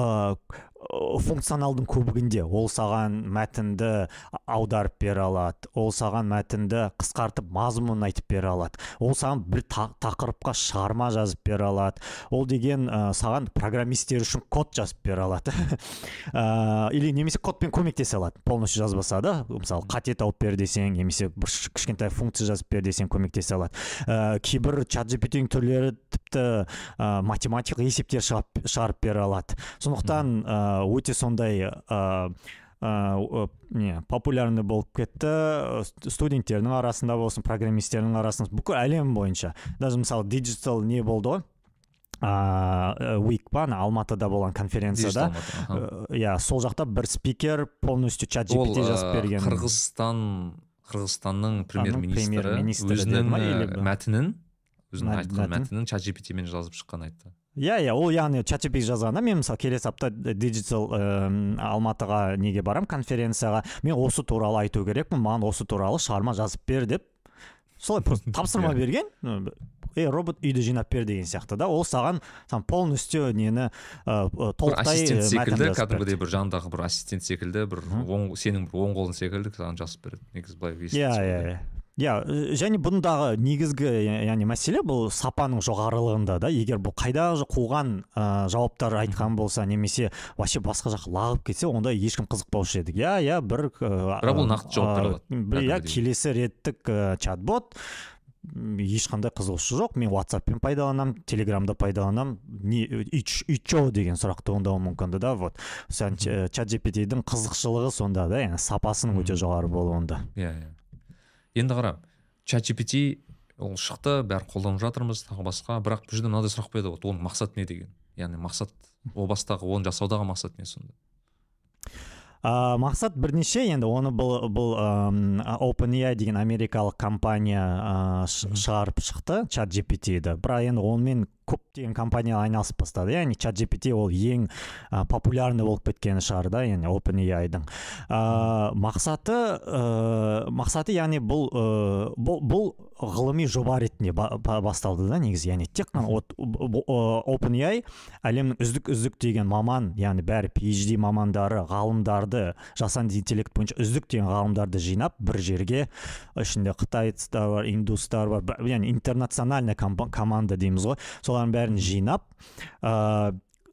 функционалдың көбігінде. Ол саған мәтінді аударып бере алады. Ол саған мәтінді қысқартып мазмұнын айтып бере алады. Ол саған бір тақырыпқа шығарма жазып бере алады. Ол деген ә, саған программисттер үшін код жазып бере алады. Ә, или немесе кодпен көмектесе алады. Полностью жазбаса да мысалы қате тауып бер десең немесе бір кішкентай функция жазып бер десең көмектесе алады. Ә, кейбір чат түрлері тіпті ә, математикалық есептер шығарып бере алады. Сондықтан өте сондай ыыы не популярный болып кетті. Студенттердің арасында болсын программистердің арасында бүкіл әлем бойынша. Даже мысалы диджитал не болды ғой? Ыыы уик па ана алматыда болған конференцияда. Иә сол жақта бір спикер полностью чат gpt жазып берген. Қырғызстан қырғызстанның премьер министрі өзінің мәтінін? Өзінің айтқан мәтінін чат gpt мен жазып шыққанын айтты иә иә ол яғни чат жазғанда мен мысалы келесі апта диджитал алматыға неге барам конференцияға мен осы туралы айту керекпін маған осы туралы шығарма жазып бер деп. Солай просто тапсырма берген ей робот үйді жинап бер деген сияқты да. Ол саған саған полностью нені ыыы толықтай ассистент секілді кәдімгідей бір жанындағы бір ассистент секілді бір оң сенің бір оң қолың секілді саған жазып береді негізі былай иә иә иә. Иә және бұндағы негізгі яғни мәселе бұл сапаның жоғарылығында да егер бұл қайдағы қуған ә, жауаптар айтқан болса немесе вообще басқа жаққа лағып кетсе онда ешкім қызықпаушы еді иә иә бір бірақ бұл нақты жауап бере алады. иә келесі реттік ә, чатбот. Ешқандай қызығушылық жоқ. Мен ватсаппен пайдаланамын телеграмда пайдаланамын не че деген сұрақ туындауы мүмкін да вот. Чат gptдің қызықшылығы сонда да яғни сапасының өте жоғары болуында. Иә иә. Енді қара чат gpt ол шықты бәрі қолданып жатырмыз тағы басқа. Бірақ бұл жерде мынандай сұрақ қояды вот оның мақсаты не деген? Яғни мақсат о бастағы оны жасаудағы мақсат не сонда? Ә, мақсат бірнеше. Енді оны бұл бұл OpenAI деген америкалық компания ә, шығарып шықты чат gpt-ді бірақ енді онымен көптеген компания айналысып бастады яғни чат gpt ол ең ә, популярный болып кеткен шығар да яғни OpenAI-дың ә, мақсаты ә, мақсаты яғни бұл ә, бұл, бұл ғылыми жоба ретінде басталды да негізі яғни тек қана OpenAI әлемнің үздік үздік деген маман яғни бәрі PhD мамандары ғалымдарды жасанды интеллект бойынша үздік деген ғалымдарды жинап бір жерге ішінде қытайцтар бар индустар бар яғни интернациональная команда дейміз ғой солардың бәрін жинап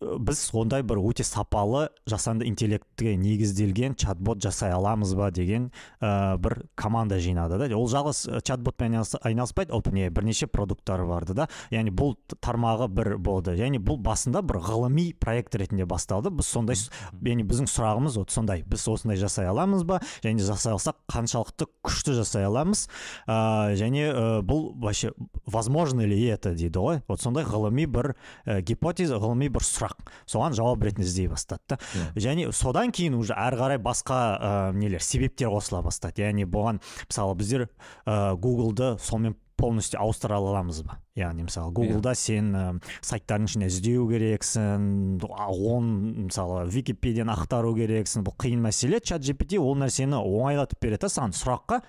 біз ондай бір өте сапалы жасанды интеллектке негізделген чатбот жасай аламыз ба деген ә, бір команда жинады да. Ол жалғыз чатботпен айналыспайды OpenAI бірнеше продукттары барды да. Яғни бұл тармағы бір болды. Яғни бұл басында бір ғылыми проект ретінде басталды. Біз сондай яғни біздің сұрағымыз вот сондай. Біз осындай жасай аламыз ба? Және жасай алсақ қаншалықты күшті жасай аламыз? Ә, және ә, бұл вообще возможно ли это дейді ғой? Вот сондай ғылыми бір ә, гипотеза ғылыми бір сұрақ сұрақ соған жауап ретінде іздей бастады да yeah. Иә. және содан кейін уже әрі қарай басқа ә, нелер себептер қосыла бастады яғни бұған мысалы біздер ә, гуглды сонымен полностью ауыстыра аламыз ба яғни мысалы гуглда yeah. сен ә, сайттардың ішінде іздеу керексің он мысалы википедияны ақтару керексің бұл қиын мәселе чат gpt ол нәрсені оңайлатып береді да саған сұраққа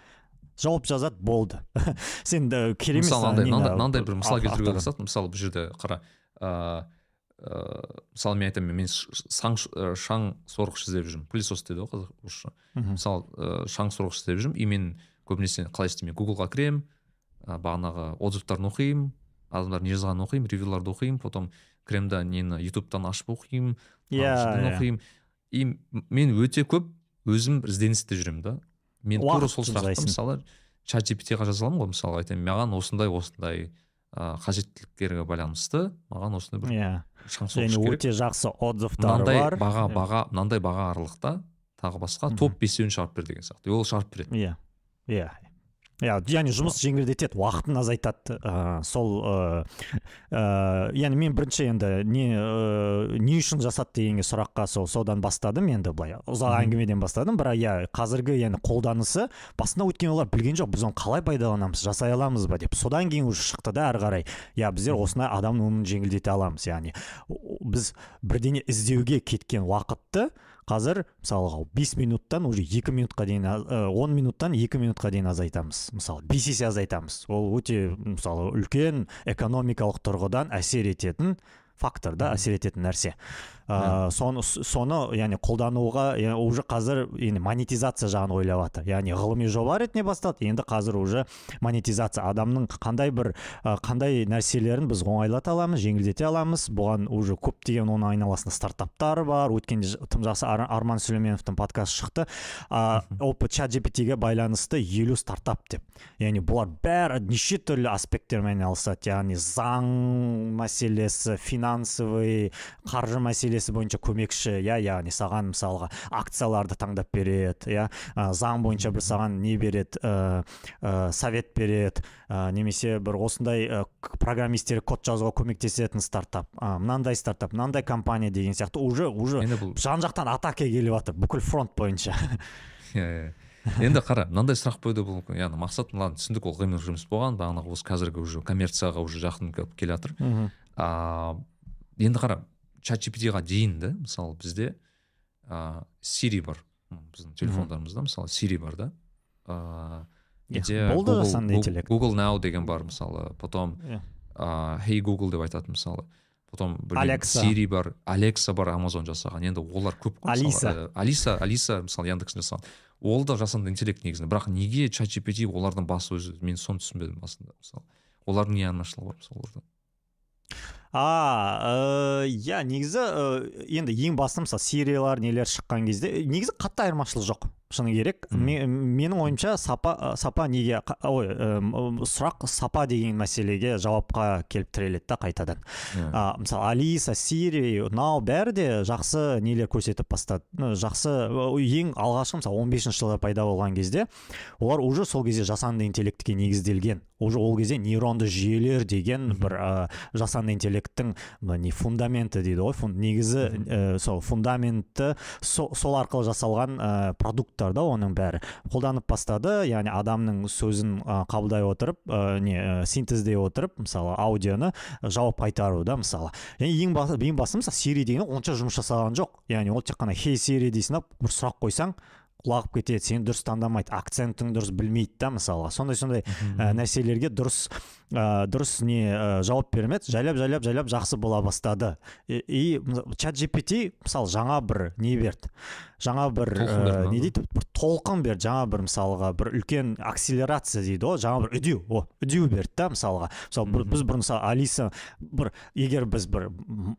жауап жазады болды сен керек емес мысалы мынандай бір мысал келтіруге болады мысалы бұл жерде қара ыыы ыыы мысалы мен айтамын мен шаң, шаң сорғыш іздеп жүрмін. Пылесос дейді ғой қазақша мысалы ыыы шаң сорғыш іздеп жүрмін и мен көбінесе қалай істеймін гуглға кіремін бағанағы отзывтарын оқимын адамдар не жазғанын оқимын ревьюларды оқимын потом кіремін да нені ютубтан ашып оқимын иә yeah, оқимын. И мен өте көп өзім ізденісте жүремін да. Мен тура сол сұрақты мысалы чат gpt ға жаза аламын ғой мысалға айтайын маған осындай осындай ыыы қажеттіліктерге байланысты маған осындай бір иә. және өте жақсы отзывтары бар. баға баға мынандай баға аралықта тағы басқа топ бесеуін шығарып бер деген сияқты. Ол шығарып береді. Иә. Иә. Иә яғни жұмыс жеңілдетеді уақытын азайтады. Ә, сол ыыы ә, яғни мен бірінші енді не ә, не үшін жасады дегенге сұраққа сол содан бастадым енді былай. Ұзақ әңгімеден бастадым бірақ иә қазіргі енді қолданысы басында өйткені олар білген жоқ біз оны қалай пайдаланамыз жасай аламыз ба деп. Содан кейін уже шықты да әрі қарай. Иә біздер осындай адам өмірін жеңілдете аламыз яғни. Біз бірдеңе іздеуге кеткен уақытты қазір мысалға бес минуттан уже екі минутқа дейін он минуттан екі минутқа дейін азайтамыз. Мысалы бес есе азайтамыз. Ол өте мысалы үлкен экономикалық тұрғыдан әсер ететін фактор да әсер ететін нәрсе. Ә, соны соны яғни қолдануға уже қазір енді монетизация жағын ойлап жатыр яғни ғылыми жоба ретінде басталды енді қазір уже монетизация. Адамның қандай бір қандай нәрселерін біз оңайлата аламыз жеңілдете аламыз. Бұған уже көптеген оның айналасында стартаптар бар. Өткенде тым жақсы Ар- арман сүлейменовтің подкасты шықты. А, опыт чат gpt байланысты елу стартап деп. Яғни бұлар бәрі неше түрлі аспекттермен айналысады. Яғни заң мәселесі финансовый қаржы мәселесі бойынша көмекші иә яғни саған мысалға акцияларды таңдап береді иә заң бойынша бір саған не береді ә, ә, совет береді ә, немесе бір осындай ә, программистер код жазуға көмектесетін стартап а, мынандай стартап мынандай компания деген сияқты уже уже бұл жан жақтан атака келіп жатыр бүкіл фронт бойынша. Иә иә енді қара мынандай сұрақ қоюды бұл яғни мақсат ладно түсіндік ол ғылыми жұмыс болған бағанағы осы қазіргі уже коммерцияға уже жақын келіп келе жатыр. А, енді қара чат ға дейін да мысалы бізде а, сири бар біздің телефондарымызда мысалы сири бар да где болды Google- интеллект. Google Now деген бар мысалы потом Иә. а, Hey Google деп айтады мысалы потом Alexa. Siri бар Алекса бар Amazon жасаған енді олар көп қой. Алиса. Алиса алиса мысалы яндекс жасаған ол да жасанды интеллект негізінде бірақ неге чат gpt олардың басы өзі мен соны түсінбедім басында мысалы олардың не айырмашылығы бар мысалы оларда а иә негізі э, енді ең басты мысалы сериялар нелер шыққан кезде э, негізі қатты айырмашылық жоқ шыны керек. Менің ойымша сапа сапа неге ой сұрақ сапа деген мәселеге жауапқа келіп тіреледі да қайтадан. Иә. а, мысалы алиса сири нау бәрі де жақсы нелер көрсетіп бастады. Жақсы ең алғашқы мысалы 15 бесінші жылы пайда болған кезде олар уже сол кезде жасанды интеллектке негізделген уже ол кезде нейронды жүйелер деген бір ә, жасанды интеллекттің мына не фундаменті дейді ғой фун, негізі ә, сол фундаментті со, сол арқылы жасалған ә, продукттар да оның бәрі. Қолданып бастады яғни адамның сөзін ә, қабылдай отырып ә, не ә, синтездей отырып мысалы аудионы жауап қайтару да мысалы. Және ең басы ең басты мысалы сири деген онша жұмыс жасаған жоқ. Яғни ол тек қана хей сири дейсің да бір сұрақ қойсаң құлағып кетеді сені дұрыс таңдамайды акцентің дұрыс білмейді да мысалға сондай сондай ә, нәрселерге дұрыс ә, дұрыс не ә, жауап бермеді жайлап жайлап жайлап жақсы бола бастады. И, и чат gpt мысалы жаңа бір не берді жаңа бір ә, не дейді? Бір толқын берді жаңа бір мысалға бір үлкен акселерация дейді ғой жаңа бір үдеу о үдеу берді да мысалға. Мысалы бір, біз бұрын мысалы алиса бір егер біз бір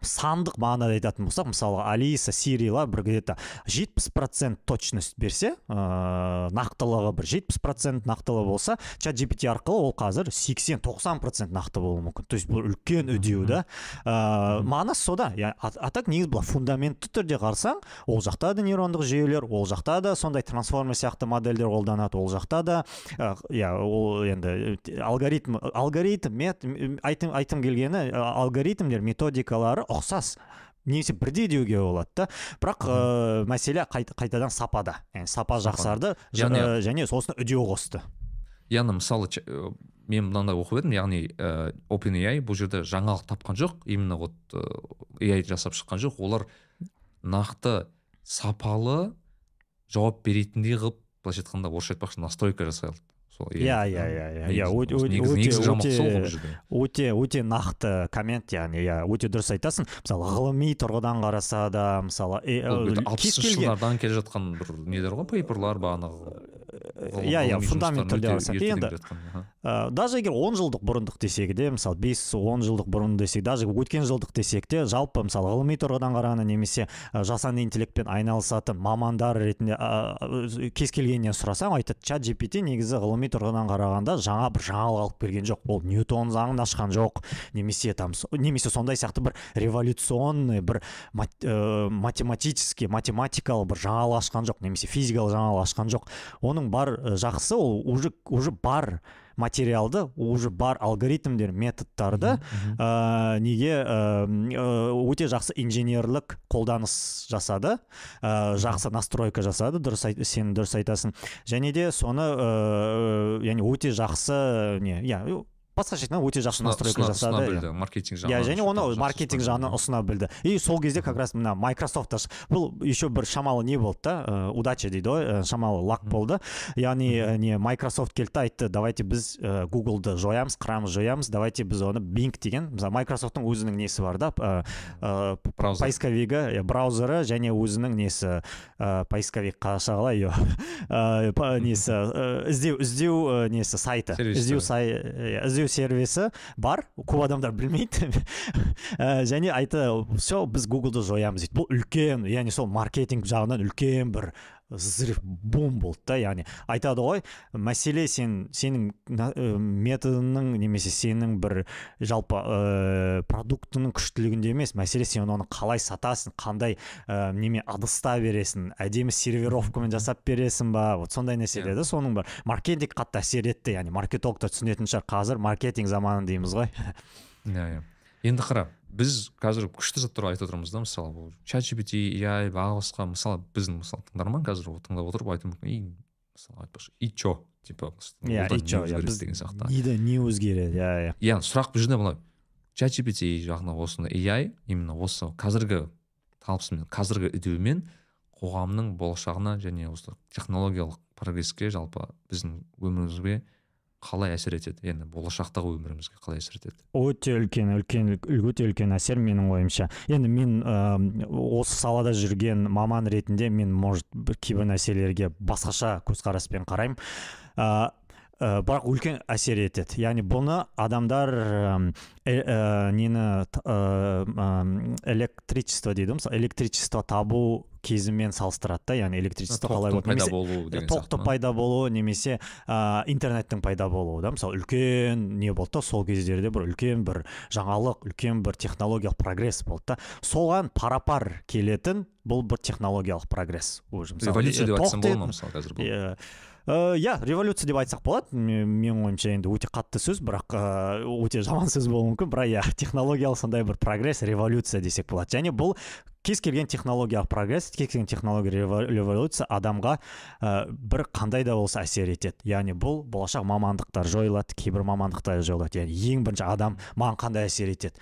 сандық мағынада айтатын болсақ мысалға алиса сирила бір где то жетпіс процент точность берсе ыыы нақтылығы бір жетпіс процент нақтылы болса чат gpt арқылы ол қазір 80-90 процент нақты болуы мүмкін. То есть бұл үлкен үдеу да. ыыы мағынасы сода. А, а так негізі былай фундаментті түрде қарасаң ол жақта да жүйелер ол жақта да сондай трансформер сияқты модельдер қолданады ол жақта да. Ә, иә ол енді э, алгоритм алгоритм мет айтым, айтым келгені ә, алгоритмдер методикалары ұқсас. Немесе бірдей деуге болады да. Бірақ ә, мәселе қайт- қайтадан сапада. Яғни сапа жақсарды ж- Яғни- ә, және сосын үдеу қосты. Яғни мысалы э, мен мынандай оқып едім яғни ә, OpenAI бұл жерде жаңалық тапқан жоқ именно вот э, AI жасап шыққан жоқ. Олар нақты сапалы жауап беретіндей қылып былайша айтқанда орысша айтпақшы настройка жасай алды. Сол. Иә, иә, иә, иә, Негізі- иә, өте- өте- нақты коммент яғни иә өте дұрыс айтасың. Мысалы ғылыми тұрғыдан қараса да мысалы э, э, алпысыншы жылдардан келе жатқан бір нелер ғой пейперлар бағанағы иә иә фундамент түрде енді ә, даже егер 10 жылдық бұрындық десек де мысалы 5-10 жылдық бұрын десек даже өткен жылдық десек те жалпы мысалы ғылыми тұрғыдан қарағанда немесе ә, жасанды интеллектпен айналысатын мамандар ретінде ә, кез келгеннен сұрасаң айтады чат gpt негізі ғылыми тұрғыдан қарағанда жаңа бір жаңалық алып берген жоқ. Ол ньютон заңын ашқан жоқ. Немесе там немесе сондай сияқты бір революционный бір мат, ә, математический математикалық бір жаңалық ашқан жоқ немесе физикалық жаңалық ашқан жоқ оның бар жақсы ол уже уже бар. Материалды уже бар алгоритмдер методтарды ә, неге ә, өте жақсы инженерлік қолданыс жасады ә, жақсы настройка жасады дұрыс айт, сен дұрыс айтасың. Және де соны ә, яғни өте жақсы не иә басқаша айтқанда өте жақсы настройка жасады білді маркетинг иә жағынан және что-то оны маркетинг жағынан ұсына білді и сол кезде как раз мына майкрософт бұл еще бір шамалы не болды да ә, удача дейді ғой ә, шамалы лак болды яғни ә, не майкрософт келді да айтты давайте біз гуглды жоямыз қырамыз жоямыз давайте біз оны бинг деген. Мысалы майкрософттың өзінің несі бар да поисковигі иә, браузері және өзінің несі поисковик қазақша қалай ее несі іздеу іздеу несі сайты. Іздеу сай иә, іздеу сервисі бар көп адамдар білмейді. Және айтты все біз гуглды жоямыз дейді бұл үлкен яғни сол маркетинг жағынан үлкен бір взрыв бум болды да яғни айтады ғой мәселе сен сенің ә, методыңның немесе сенің бір жалпы ә, продуктының күштілігінде емес мәселе сен оны қалай сатасың қандай ә, неме ыдыста бересің әдемі сервировкамен жасап бересің ба вот сондай нәрселер да соның бір маркетинг қатты әсер етті яғни маркетологтар түсінетін шығар қазір маркетинг заманы дейміз ғой. Иә иә. Енді қара біз қазір күшті заттар айтып отырмыз да мысалы бұл чат gpt ai баға басқа мысалы біздің мысалы тыңдарман қазір ол тыңдап отырып айтуы мүмкін. И мысалы айтпақшы и чё типа иә не итчо иә деген сияқты. неде не өзгереді иә иә. Иә сұрақ бұл жерде былай. чат gpt жағына осыны ai именно осы қазіргі талпысымен қазіргі үдеумен қоғамның болашағына және осы технологиялық прогресске жалпы біздің өмірімізге қалай әсер етеді? Енді болашақтағы өмірімізге қалай әсер етеді? Өте үлкен үлкен өте үлкен әсер менің ойымша. Енді мен ә, осы салада жүрген маман ретінде мен может бір кейбір нәрселерге басқаша көзқараспен қараймын. Ә, бірақ үлкен әсер етеді. Яғни бұны адамдар ә, нені ә, м, электричество дейді ғой мысалы электричество табу кезімен салыстырады да яғни электричество қалай тоқтың болды пайда немесе болуы деген тоқты сияқты ма? пайда болуы немесе ә, интернеттің пайда болуы да мысалы үлкен не болды да сол кездерде бір үлкен бір жаңалық үлкен бір технологиялық прогресс болды да. Соған пара пар келетін бұл бір технологиялық прогресс уже мысалы, революция деп айтсам тоқ болады деді- ма мысалы қазір бұл? Иә Э, революция деп айтсақ болады Ме- менің ойымша енді өте қатты сөз бірақ өте жаман сөз болуы мүмкін бірақ иә технологиялық сондай бір прогресс революция десек болады және бұл кез келген технологиялық прогресс кез келген технология рево- революция адамға ә, бір қандай да болса әсер етеді. Яғни бұл болашақ мамандықтар жойылады кейбір мамандықтар жойылады. Яғни ең бірінші адам маған қандай әсер етеді?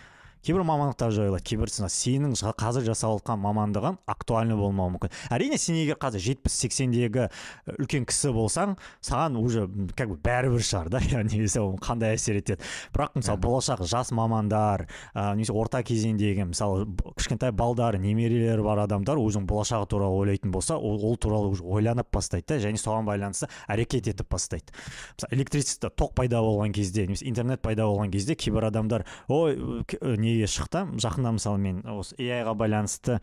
Кейбір мамандықтар жойылады кейбірісі сенің қазір жасап жатқан мамандығың актуальны болмауы мүмкін. Әрине сен егер қазір жетпіс сексендегі үлкен кісі болсаң саған уже как бы бәрібір шығар да сол қандай әсер етеді. Бірақ мысалы болашақ жас мамандар ә, немесе орта кезеңдегі мысалы кішкентай балдар немерелері бар адамдар өзінің болашағы туралы ойлайтын болса ол, ол туралы уже ойланып бастайды да және соған байланысты әрекет етіп бастайды. Мысалы электричество тоқ пайда болған кезде немесе интернет пайда болған кезде кейбір адамдар ой к- неге шықты. Жақында мысалы мен осы AI-ға байланысты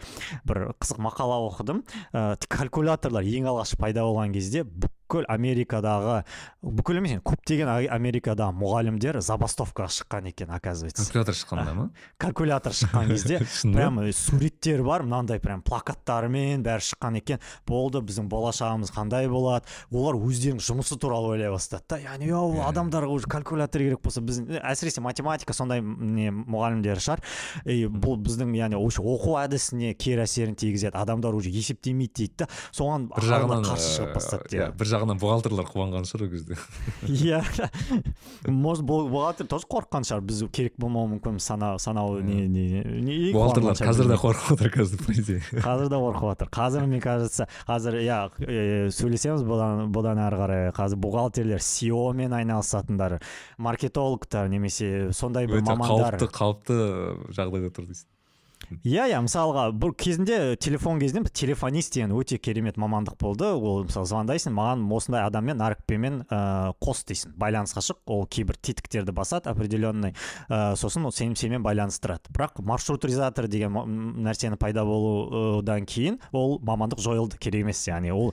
бір қызық мақала оқыдым. Ә, калькуляторлар ең алғаш пайда болған кезде бүкіл америкадағы бүкіл емес көптеген америкадағы мұғалімдер забастовкаға шыққан екен оказывается. Калькулятор шыққанда ма? Калькулятор шыққан кезде прям суреттер бар мынандай прям плакаттарымен бәрі шыққан екен. Болды біздің болашағымыз қандай болады? Олар өздерінің жұмысы туралы ойлай бастады да. Яғни Иә, «Йоу, иә. адамдарға уже калькулятор керек болса біз әсіресе математика сондай не мұғалімдер шығар. И бұл біздің яғни оқу әдісіне кері әсерін тигізеді. Адамдар уже есептемейді дейді да. Соған бір жағынан қарсы шығып ә, бастады иә, бір жағынан бухгалтерлар қуанған шығар ол кезде. Иә. Может бухгалтер тоже қорыққан шығар. Біз керек болмауы мүмкін сана санау не не бухгалтерлар қазір де қорқып отыр қазір по идее қазір де қорқып жатыр қазір мне кажется қазір иә сөйлесеміз бұдан бұдан әрі қарай. Қазір бухгалтерлер SEO мен айналысатындар маркетологтар немесе сондай бір мамандар. қауіпті қауіпті жағдайда тұр дейсің иә иә мысалға бұл кезінде телефон кезінде телефонист деген өте керемет мамандық болды. Ол мысалы звондайсың маған осындай адаммен нарықпенмен ә, қос дейсің. Байланысқа шық ол кейбір тетіктерді басады определенный ә, сосын ол сен сенімен байланыстырады. Бірақ маршрутизатор деген нәрсені пайда болудан кейін ол мамандық жойылды. Керек емес яғни ол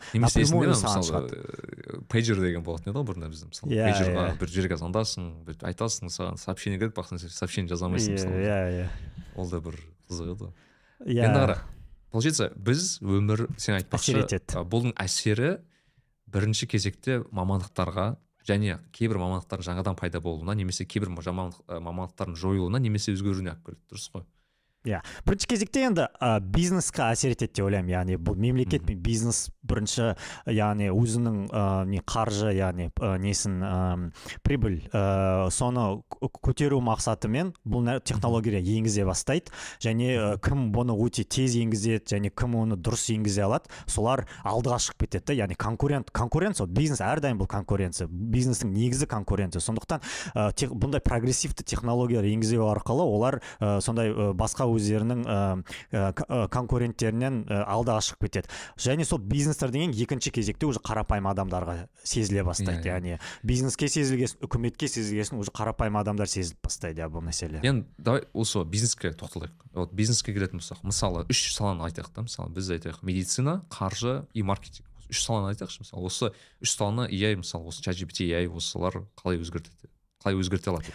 ә, пейджер деген болатын еді ғой бұрында бізде мысалы. Иә, пейджерға иә. бір жерге звондасың айтасың саған сообщение келеді бірақ сен сообщение жаза алмайсың иә мысалы. иә иә. Ол да бір қызық еді ғой иә. Енді қара получается біз өмір сен айтпақшы Әсер етеді. бұның әсері бірінші кезекте мамандықтарға және кейбір мамандықтардың жаңадан пайда болуына немесе кейбір мамандықтардың жойылуына немесе өзгеруіне алып келеді дұрыс қой? Иә. Бірінші кезекте енді ә, бизнеске әсер етеді деп ойлаймын. Яғни бұл мемлекет пен бизнес бірінші яғни өзінің ә, не қаржы яғни ә, несін ә, прибыль ә, соны көтеру мақсатымен бұл технология енгізе бастайды. Және ә, кім бұны өте тез енгізеді және кім оны дұрыс енгізе алады солар алдыға шығып кетеді да. Яғни конкурент конкуренция бизнес әрдайым бұл конкуренция бизнестің негізі конкуренция. Сондықтан ә, тех, бұндай прогрессивті технологиялар енгізу арқылы олар ә, сондай ә, басқа өздерінің конкуренттерінен алдыға шығып кетеді және сол бизнестер деген екінші кезекте уже қарапайым адамдарға сезіле бастайды. Яғни бизнеске сезілгесін үкіметке сезілгесін уже қарапайым адамдар сезіліп бастайды иә бұл мәселе. Енді давай осы бизнеске тоқталайық. Вот бизнеске келетін болсақ мысалы үш саланы айтайық та. Мысалы біз айтайық медицина қаржы и маркетинг. Үш саланы айтайықшы. Мысалы осы үш саланы AI мысалы осы чат gpt AI осылар қалай өзгертеді? Қалай өзгерте алады?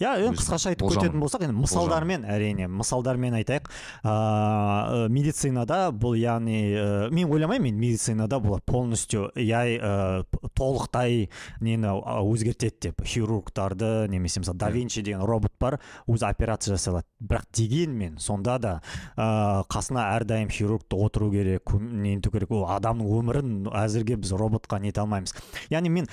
Иә енді қысқаша айтып кететін болсақ енді мысалдармен әрине мысалдармен айтайық. Ыыы медицинада бұл яғни ә, мен ойламаймын мен медицинада бұл полностью яй ә, толықтай нені өзгертеді деп. Хирургтарды немесе мысалы да винчи деген робот бар өзі операция жасай алады бірақ дегенмен сонда да ә, қасына әрдайым хирург отыру керек нету керек. Ол адамның өмірін әзірге біз роботқа нете алмаймыз. Яғни мен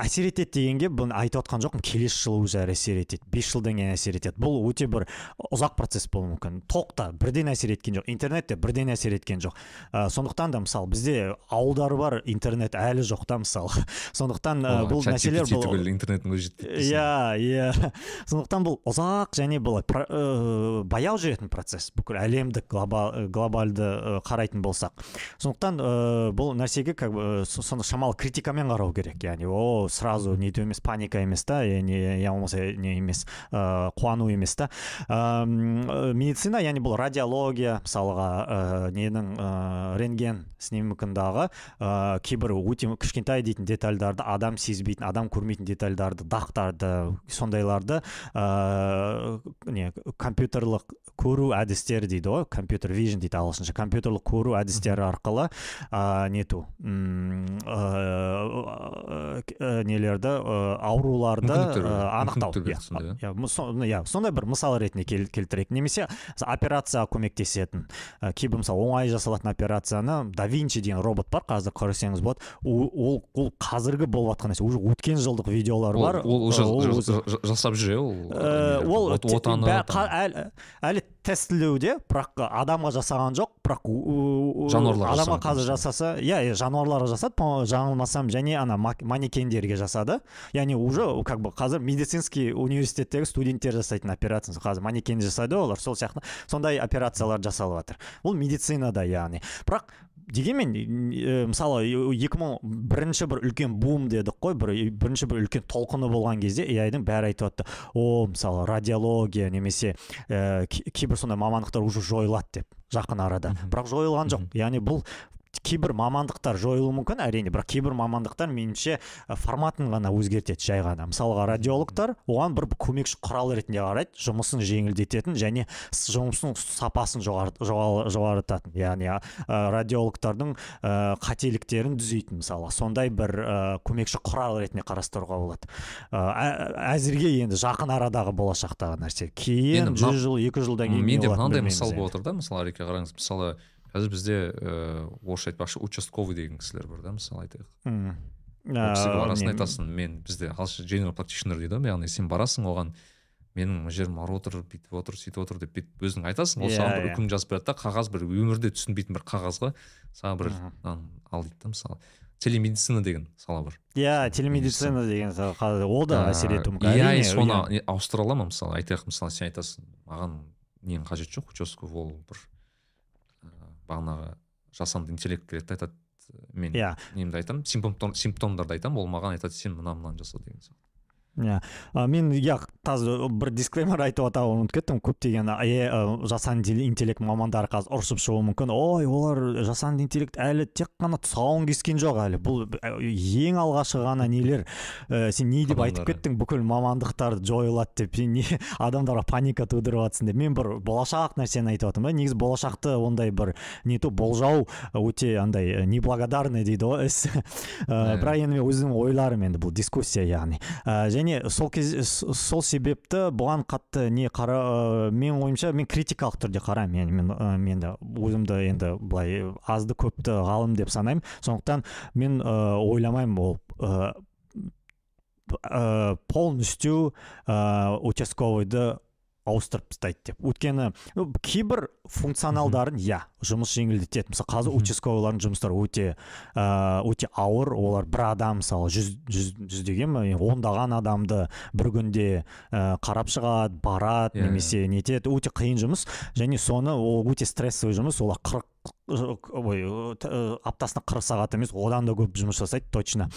әсер етеді дегенге бұны айтып отқан жоқпын. Келесі жылы уже әсер етеді. Бес жылдан кейін әсер етеді. Бұл өте бір ұзақ процесс болуы мүмкін. Толықта бірден әсер еткен жоқ. Интернет те бірден әсер еткен жоқ. Ә, сондықтан да мысалы бізде ауылдар бар интернет әлі жоқ та мысалы сондықтан ә, бұл мәселелер бұл интернеттің өзі жетпейді иә иә. Сондықтан бұл ұзақ және бұл ә, баяу жүретін процесс. Бүкіл әлемдік глобал, глобалды қарайтын болсақ. Сондықтан ә, бұл нәрсеге как бы соны шамалы критикамен қарау керек. Яғни о сразу нету емес паника емес та не я болмаса не емес ә, қуану емес та ә, медицина яғни бұл радиология мысалға ә, ненің ә, рентген снимкындағы ә, кейбір өте кішкентай дейтін детальдарды адам сезбейтін адам көрмейтін детальдарды дақтарды сондайларды ә, не компьютерлік көру әдістері дейді ғой компьютер вижн дейді ағылшынша компьютерлік көру әдістері арқылы ә, нету. Нелерді ә, ауруларды анықтау. Иә. иә сондай бір мысал ретінде кел, келтірейік. Немесе операцияға көмектесетін. Ә, кейбір мысалы оңай жасалатын операцияны да винчи деген робот бар қазір көрсеңіз болады. Ол ол қазіргі болып жатқан нәрсе. Уже өткен жылдық видеолар бар. ол уже жасап жүр иә ол ол әлі тестілеуде бірақ адамға жасаған жоқ бірақ жануарларға адамға қазір жасаса иә иә жануарларға жасады жаңылмасам және ана манекендерге жасады. Яғни уже как бы қазір медицинский университеттегі студенттер жасайтын операция қазір манекен жасайды олар сол сияқты. Сондай операциялар жасалып жатыр бұл медицинада яғни. Бірақ дегенмен ә, мысалы екі мың бірінші бір үлкен бум дедік қой бір бірінші бір үлкен толқыны болған кезде дің бәрі айтып жатты о мысалы радиология немесе ә, кейбір сондай мамандықтар уже жойылады деп жақын арада. Бірақ жойылған жоқ. Яғни бұл кейбір мамандықтар жойылуы мүмкін әрине бірақ кейбір мамандықтар меніңше форматын ғана өзгертеді жай ғана. Мысалға радиологтар оған бір көмекші құрал ретінде қарайды жұмысын жеңілдететін және жұмысының сапасын жоғарытатын яғни радиологтардың ә, қателіктерін түзейтін мысалы. Сондай бір ә, көмекші құрал ретінде қарастыруға болады. Ә, әзірге енді жақын арадағы болашақтағы нәрсе. Кейін жүз жыл екі жылдан кейін менде мынандай мысал болып отыр да мысалы қараңыз. Мысалы қазір бізде ііі орысша айтпақшы участковый деген кісілер бар да мысалы айтайық. Мм ол кісіге барасың айтасың мен бізде general practitioner дейді ғой яғни сен барасың оған менің мына жерім ауырып отыр бүйтіп отыр сөйтіп отыр деп бүйтіп өзің айтасың. Ол саған бір үкім жазып береді да қағаз бір өмірде түсінбейтін бір қағазға саған бір ал дейді да мысалы. Телемедицина деген сала бар. Иә телемедицина. деген ол да әсер етуі мүмкін. иә соны ауыстыра ала ма мысалы? Айтайық мысалы сен айтасың маған ненің қажеті жоқ участковый ол бір бағанағы жасанды интеллект келеді да айтады мен иә. немді айтамын. Симптомдарды айтамын. Ол маған айтады сен мына мынаны жаса деген сияқты. Иә. Мен иә қазір бір дисклеймер айтып атауын ұмытып кеттім. Көптеген ә, жасанды интеллект мамандары қазір ұрысып шығуы мүмкін. Ой олар жасанды интеллект әлі тек қана тұсауын кескен жоқ әлі. Бұл ең алғашқы ғана нелер? Ә, сен не деп айтып кеттің? Бүкіл мамандықтар жойылады деп. Сен не адамдарға паника тудырып жатрсың деп. Мен бір болашақ нәрсені айтып жатырмын да. Негізі болашақты ондай бір не то болжау өте андай неблагодарный дейді ғой. Іс бірақ енді мен өзімнің ойларым енді бұл дискуссия яғни. Және сол кез сол себепті бұған қатты не қара ә, менің ойымша мен критикалық түрде қараймын. Мен мен, ә, мен де өзімді енді былай азды көпті ғалым деп санаймын. Сондықтан мен ә, ойламаймын ол ә, полностью ә, участковыйды ауыстырып тастайды деп. Өйткені кейбір функционалдарын иә жұмыс жеңілдетеді. Мысалы қазір участковыйлардың жұмыстары өте ә, өте ауыр. Олар бір адам мысалы жүз жүз жүздеген ондаған адамды бір күнде ә, қарап шығады барады Иә, иә. немесе нетеді өте қиын жұмыс. Және соны ол өте стрессовый жұмыс. Олар қырық ой аптасына қырық сағат емес одан да көп жұмыс жасайды точно.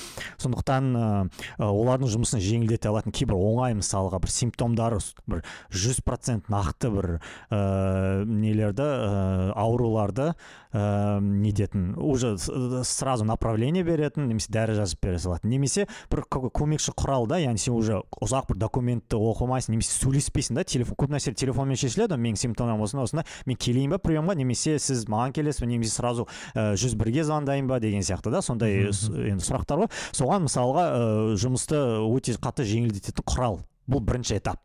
Сондықтан олардың жұмысын жеңілдете алатын кейбір оңай мысалға бір симптомдары бір жүз процент нақты бір ә, нелерді ә, ауруларды ә, нететін. Уже сразу направление беретін немесе дәрі жазып бере салатын. Немесе бір кө- көмекші құрал да яғни сен уже ұзақ бір документті оқымайсың немесе сөйлеспейсің да телефон көп нәрсе телефонмен шешіледі менің симптомым осындай осындай мен келейін ба приемға немесе сіз маған келесіз немесе сразу ә, жүз бірге звондайын ба деген сияқты да сондай енді сұрақтар ғой соған мысалға ә, жұмысты өте қатты жеңілдететін құрал. Бұл бірінші этап.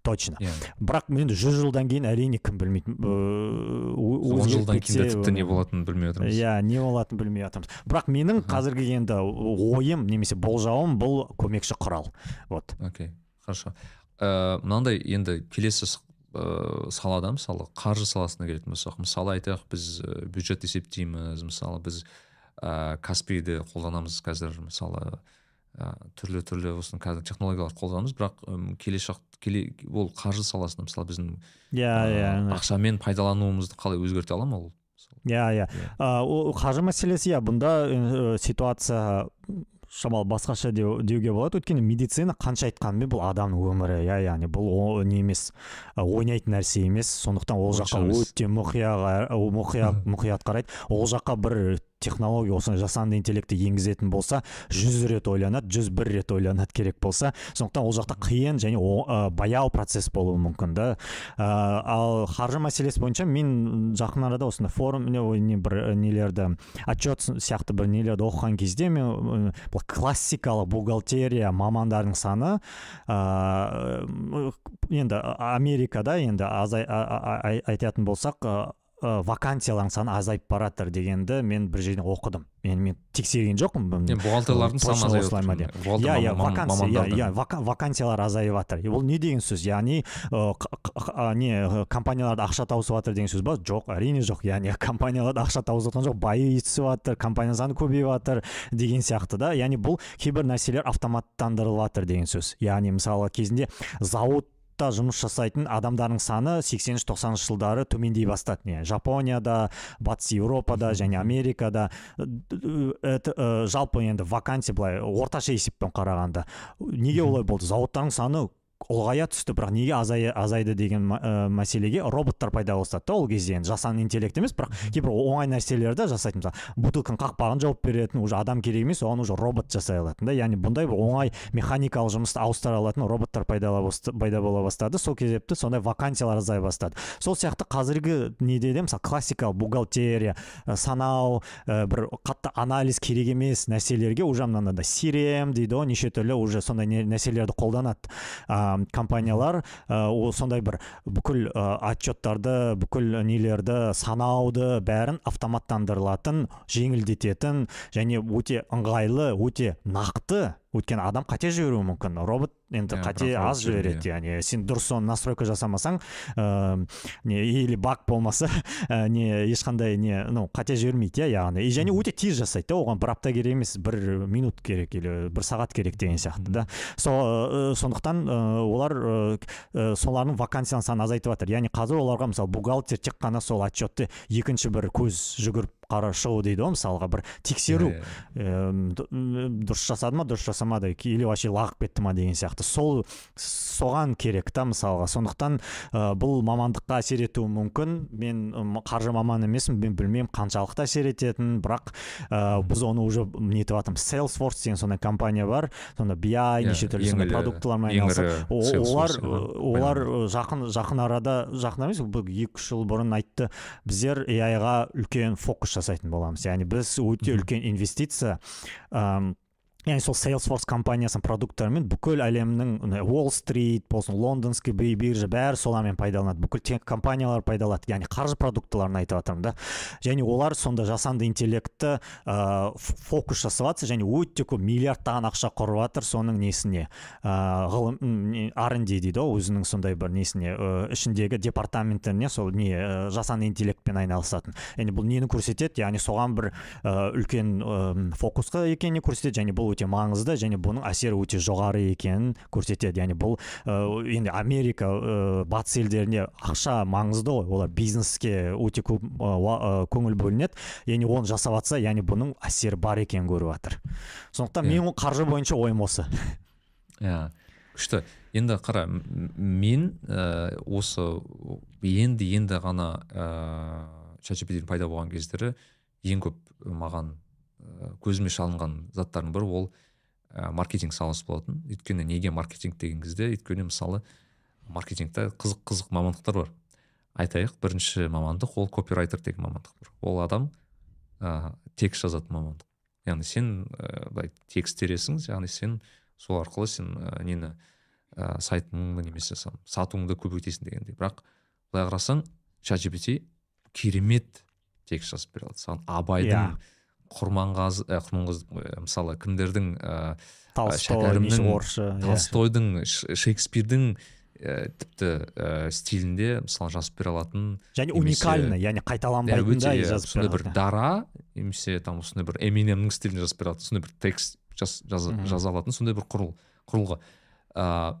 Точно. Иә. Бірақ енді жүз жылдан кейін әрине кім білмейді ыыы, о- он жылдан кейін де кетсе, тіпті не болатынын білмей отырмыз. Иә не болатынын білмей жатырмыз бірақ менің қазіргі енді ойым немесе болжауым бұл көмекші құрал. Вот. Окей хорошо. Ә, мынандай енді келесі ә, салада мысалы қаржы саласына келетін болсақ мысалы айтайық біз ә, бюджет есептейміз мысалы біз ә, каспиді қолданамыз қазір мысалы ә, түрлі түрлі осыны қазір технологиялар қолданамыз бірақ ым, келешек келе ол қаржы саласында мысалы біздің иә иә ақшамен пайдалануымызды қалай өзгерте ала ма ол иә иә Иә. Ол қаржы мәселесі иә бұнда ә, ситуация шамалы басқаша деу, деуге болады. Өйткені медицина қанша айтқанмен бұл адамның өмірі иә яғни бұл не емес ойнайтын нәрсе емес. Сондықтан ол жаққа өте мұқият мұқият мұқият қарайды. Ол жаққа бір технология осындай жасанды интеллектті енгізетін болса жүз рет ойланады жүз бір рет ойланады керек болса сондықтан ол жақта қиын және о- ә, баяу процесс болуы мүмкін да. Ә, ал қаржы мәселесі бойынша мен жақын арада осындай форум не, не бір нелерді отчет сияқты бір нелерді оқыған кезде мен классикалық бухгалтерия мамандарының саны ә, енді америкада енді азай, айтатын болсақ ы, ы, вакансиялардың саны азайып баратыр дегенді мен бір жерден оқыдым. Енді мен тексерген жоқпын. Бухгалтерлардың саны азайып осылай ма деп. Иә иә вакансия иә вакансиялар азайып жатыр бұл не деген сөз? Яғни а, не ы, компанияларда ақша тауысып жатыр деген сөз ба? Жоқ әрине жоқ. Яғни компанияларда ақша тауысып жатқан жоқ. Байи түсіп жатыр компания саны көбейіп жатыр деген сияқты да. Яғни бұл кейбір нәрселер автоматтандырылып жатыр деген сөз. Яғни мысалы кезінде зауыт жұмыс жасайтын адамдардың саны 80-90 жылдары төмендей бастады. Не жапонияда батыс еуропада және америкада Э, э, жалпы енді вакансия былай орташа есеппен қарағанда. Неге олай болды? Зауыттардың саны ұлғая түсті бірақ неге азая, азайды деген ә, мәселеге роботтар пайда бастады да ол кезде енді жасанды интеллект емес бірақ кейбір оңай нәрселерді жасайтын мысалы бутылканың қақпағын жауып беретін уже адам керек емес оған уже робот жасай алатын да. Яғни бұндай бір оңай механикалық жұмысты ауыстыра алатын роботтар пайда, бола бастады. Сол кезепті сондай вакансиялар азая бастады. Сол сияқты қазіргі неде де мысалы классикалық бухгалтерия ә, санау ә, бір қатты анализ керек емес нәрселерге уже мынандай CRM дейді ғой неше түрлі уже сондай нәрселерді қолданады. А, компаниялар ә, ол сондай бір бүкіл ә, отчеттарды бүкіл нелерді санауды бәрін автоматтандырылатын жеңілдететін және өте ыңғайлы өте нақты өйткені адам қате жіберуі мүмкін. Робот енді Иә, қате бірақ аз жібереді яғни сен дұрыс соны настройка жасамасаң ә, не или баг болмаса ә, не ешқандай не ну қате жібермейді иә яғни. И және өте тез жасайды да оған бір апта керек емес бір минут керек или бір сағат керек деген сияқты да. Со, ә, сондықтан ә, олар ә, ә, солардың вакансияның санын азайтып жатыр яғни қазір оларға мысалы бухгалтер тек қана сол отчетты екінші бір көз жүгіріп қара шығу дейді ғой мысалға бір тексеру. Иә, иә. м, дұрыс жасады ма дұрыс жасамады? Или вообще лағып кетті ма деген сияқты. Сол соған керек та мысалға. Сондықтан ә, бұл мамандыққа әсер етуі мүмкін. Мен қаржы маманы емеспін мен білмеймін қаншалықты әсер ететінін. Бірақ ә, біз оны уже нетіп жатырмыз. Salesforce деген сондай компания бар. Сонда BI Иә, неше түрлі сондай продуктылармен айналысады. Олар иә, олар байланысты. жақын жақын арада жақын емес бұл екі үш жыл бұрын айтты. Біздер AI-ға үлкен фокус жасайтын боламыз яғни біз өте үлкен инвестиция яғни сол Salesforce компаниясының продукттарымен бүкіл әлемнің уолл стрит болсын лондонский биржа бәрі солармен пайдаланады. Бүкіл тек компаниялар пайдаланады. Яғни қаржы продуктыларын айтып жатырмын да. Және олар сонда жасанды интеллектті ә, фокус жасап жатыр және өте көп миллиардтаған ақша құрып жатыр соның несіне ә, ғылым рнд дейді ғой өзінің сондай бір несіне ә, ішіндегі департаменттеріне сол не ә, жасанды интеллектпен айналысатын. Және бұл нені көрсетеді? Яғни соған бір ә, үлкен фокусқа екенін көрсетеді және бұл өте маңызды және бұның әсері өте жоғары екенін көрсетеді. Яғни бұл ә, енді америка ә, батыс елдерінде ақша маңызды ғой. Олар бизнеске өте көп ә, көңіл бөлінеді. Яғни оны жасап жатса яғни бұның әсері бар екенін көріп жатыр сондықтан yeah. менің қаржы бойынша ойым осы. Иә. Күшті. Енді қара мен ә, осы енді енді ғана ә, пайда болған кездері ең көп маған көзіме шалынған заттардың бірі ол ә, маркетинг саласы болатын. Өйткені неге маркетинг деген кезде өйткені мысалы маркетингте қызық қызық мамандықтар бар. Айтайық бірінші мамандық ол копирайтер деген мамандық бар. Ол адам ә, текст жазатын мамандық. Яғни сен ә, былай текст тересің яғни сен сол арқылы сен ә, нені ә, сайтыңды немесе сатуыңды көбейтесің дегендей. Бірақ былай қарасаң чат керемет текст жазып бере алады. Саған абайдың yeah иә. Құрманғазы ә, құрманғазы мысалы кімдердің ыыы шәкәрімнің орысшы иә. толстойдың шекспирдің ә, тіпті ә, стилінде мысалы жазып бере алатын және уникальный яғни қайталанбайтындай жазып сондай бір дара немесе там осындай бір эминемнің стилінде жазып бере алатын сондай бір текст жаз, жаза алатын сондай бір құрыл құрылғы. Ыыы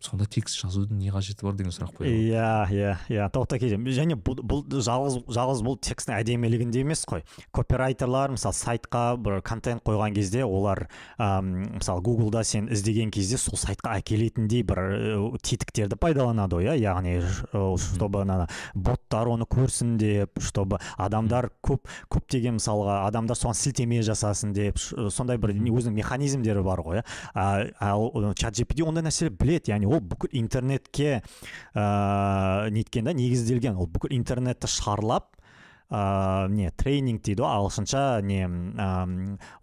сонда текст жазудың не қажеті бар деген сұрақ қояды иә иә иә. Тоқта кейде және бұл, бұл жалғыз жалғыз бұл тексттің әдемілігінде емес қой. Копирайтерлар мысалы сайтқа бір контент қойған кезде олар әм, мысалы гуглда сен іздеген кезде сол сайтқа әкелетіндей бір тетіктерді пайдаланады ғой иә. Яғни чтобы ана боттар оны көрсін деп чтобы адамдар көп көптеген мысалға адамдар соған сілтеме жасасын деп сондай бір өзінің механизмдері бар ғой иә. Ал чат gpt ондай нәрселер біледі. Яғни ол бүкіл интернетке ыыы неткен да негізделген. Ол бүкіл интернетті шарлап ә, не тренинг дейді ғой ағылшынша не ә,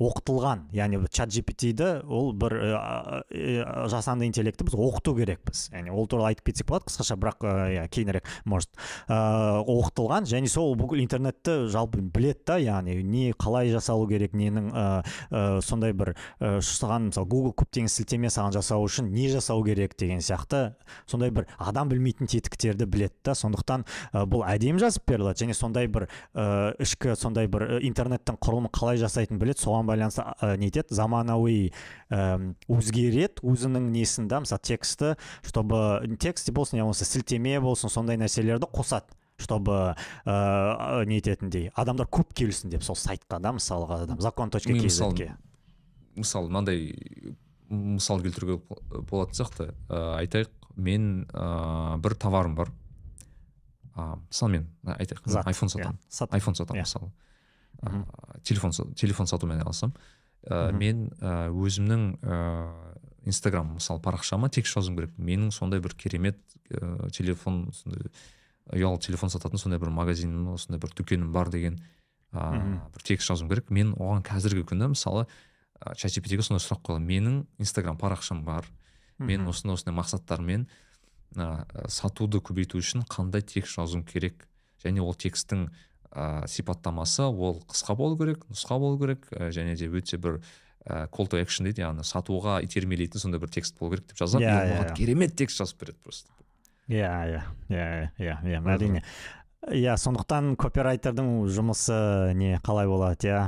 оқытылған. Яғни чат gpt ол бір жасанды интеллектті біз оқыту керекпіз. Яғни ол туралы айтып кетсек болады қысқаша бірақ иә кейінірек может ә, оқытылған және сол бүкіл интернетті жалпы біледі да яғни не қалай жасалу керек ненің ә, сондай бір саған мысалы google көптеген сілтеме саған жасау үшін не жасау керек деген сияқты сондай бір адам білмейтін тетіктерді біледі да. Сондықтан бұл әдемі жазып беріледі және сондай бір ә, ішкі сондай бір интернеттің құрылымы қалай жасайтынын біледі соған байланысты ә, не етеді? Заманауи ә, өзгереді өзінің несін да мысалы тексті чтобы текст болсын я болмаса сілтеме болсын сондай нәрселерді қосады чтобы ә, не ететіндей. Адамдар көп келсін деп сол сайтқа да мысалға адам закон точка кзге. мысалы мынандай мысал келтіруге болатын сияқты. Ә, айтайық мен ә, бір товарым бар. Ыыы мысалы мен айтайық айфон сатамын. Yeah, айфон сатамын yeah. мысалы. Телефон телефон сатумен айналысамын. Ә, мен ә, өзімнің ыыы инстаграм мысалы парақшама текст жазуым керек. Менің сондай бір керемет ә, телефон сондай ұялы телефон сататын сондай бір магазинім осындай бір дүкенім бар деген ыыы бір текст жазуым керек. Мен оған қазіргі күні мысалы чат сондай сұрақ қоямын менің инстаграм парақшам бар. Мен осындай осындай мақсаттармен ә, сатуды көбейту үшін қандай текст жазуым керек? Және ол тексттің ә, сипаттамасы ол қысқа болу керек нұсқа болу керек ә, және де өте бір ә, call to action дейді яғни сатуға итермелейтін сондай бір текст болу керек деп жазады. Yeah, yeah, yeah. керемет текст жазып береді просто. Иә иә иә иә иә әрине иә сондықтан копирайтердің жұмысы не қалай болады иә?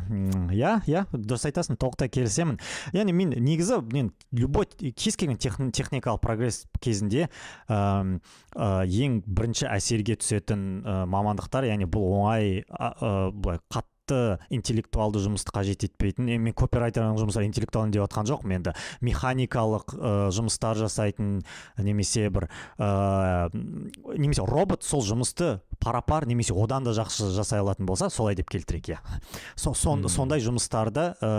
Иә иә дұрыс айтасың толықтай келісемін. Яғни мен негізі мен любой кез келген техникалық прогресс кезінде ә, ең бірінші әсерге түсетін мамандықтар яғни бұл оңай ә, былай қатты қатты интеллектуалды жұмысты қажет етпейтін мен копирайтердің жұмысы интеллектуалды деп жатқан жоқпын енді механикалық ә, жұмыстар жасайтын немесе бір ә, немесе робот сол жұмысты пара пар немесе одан да жақсы жасай алатын болса солай деп келтірейік иә со, сон, сондай жұмыстарды ә,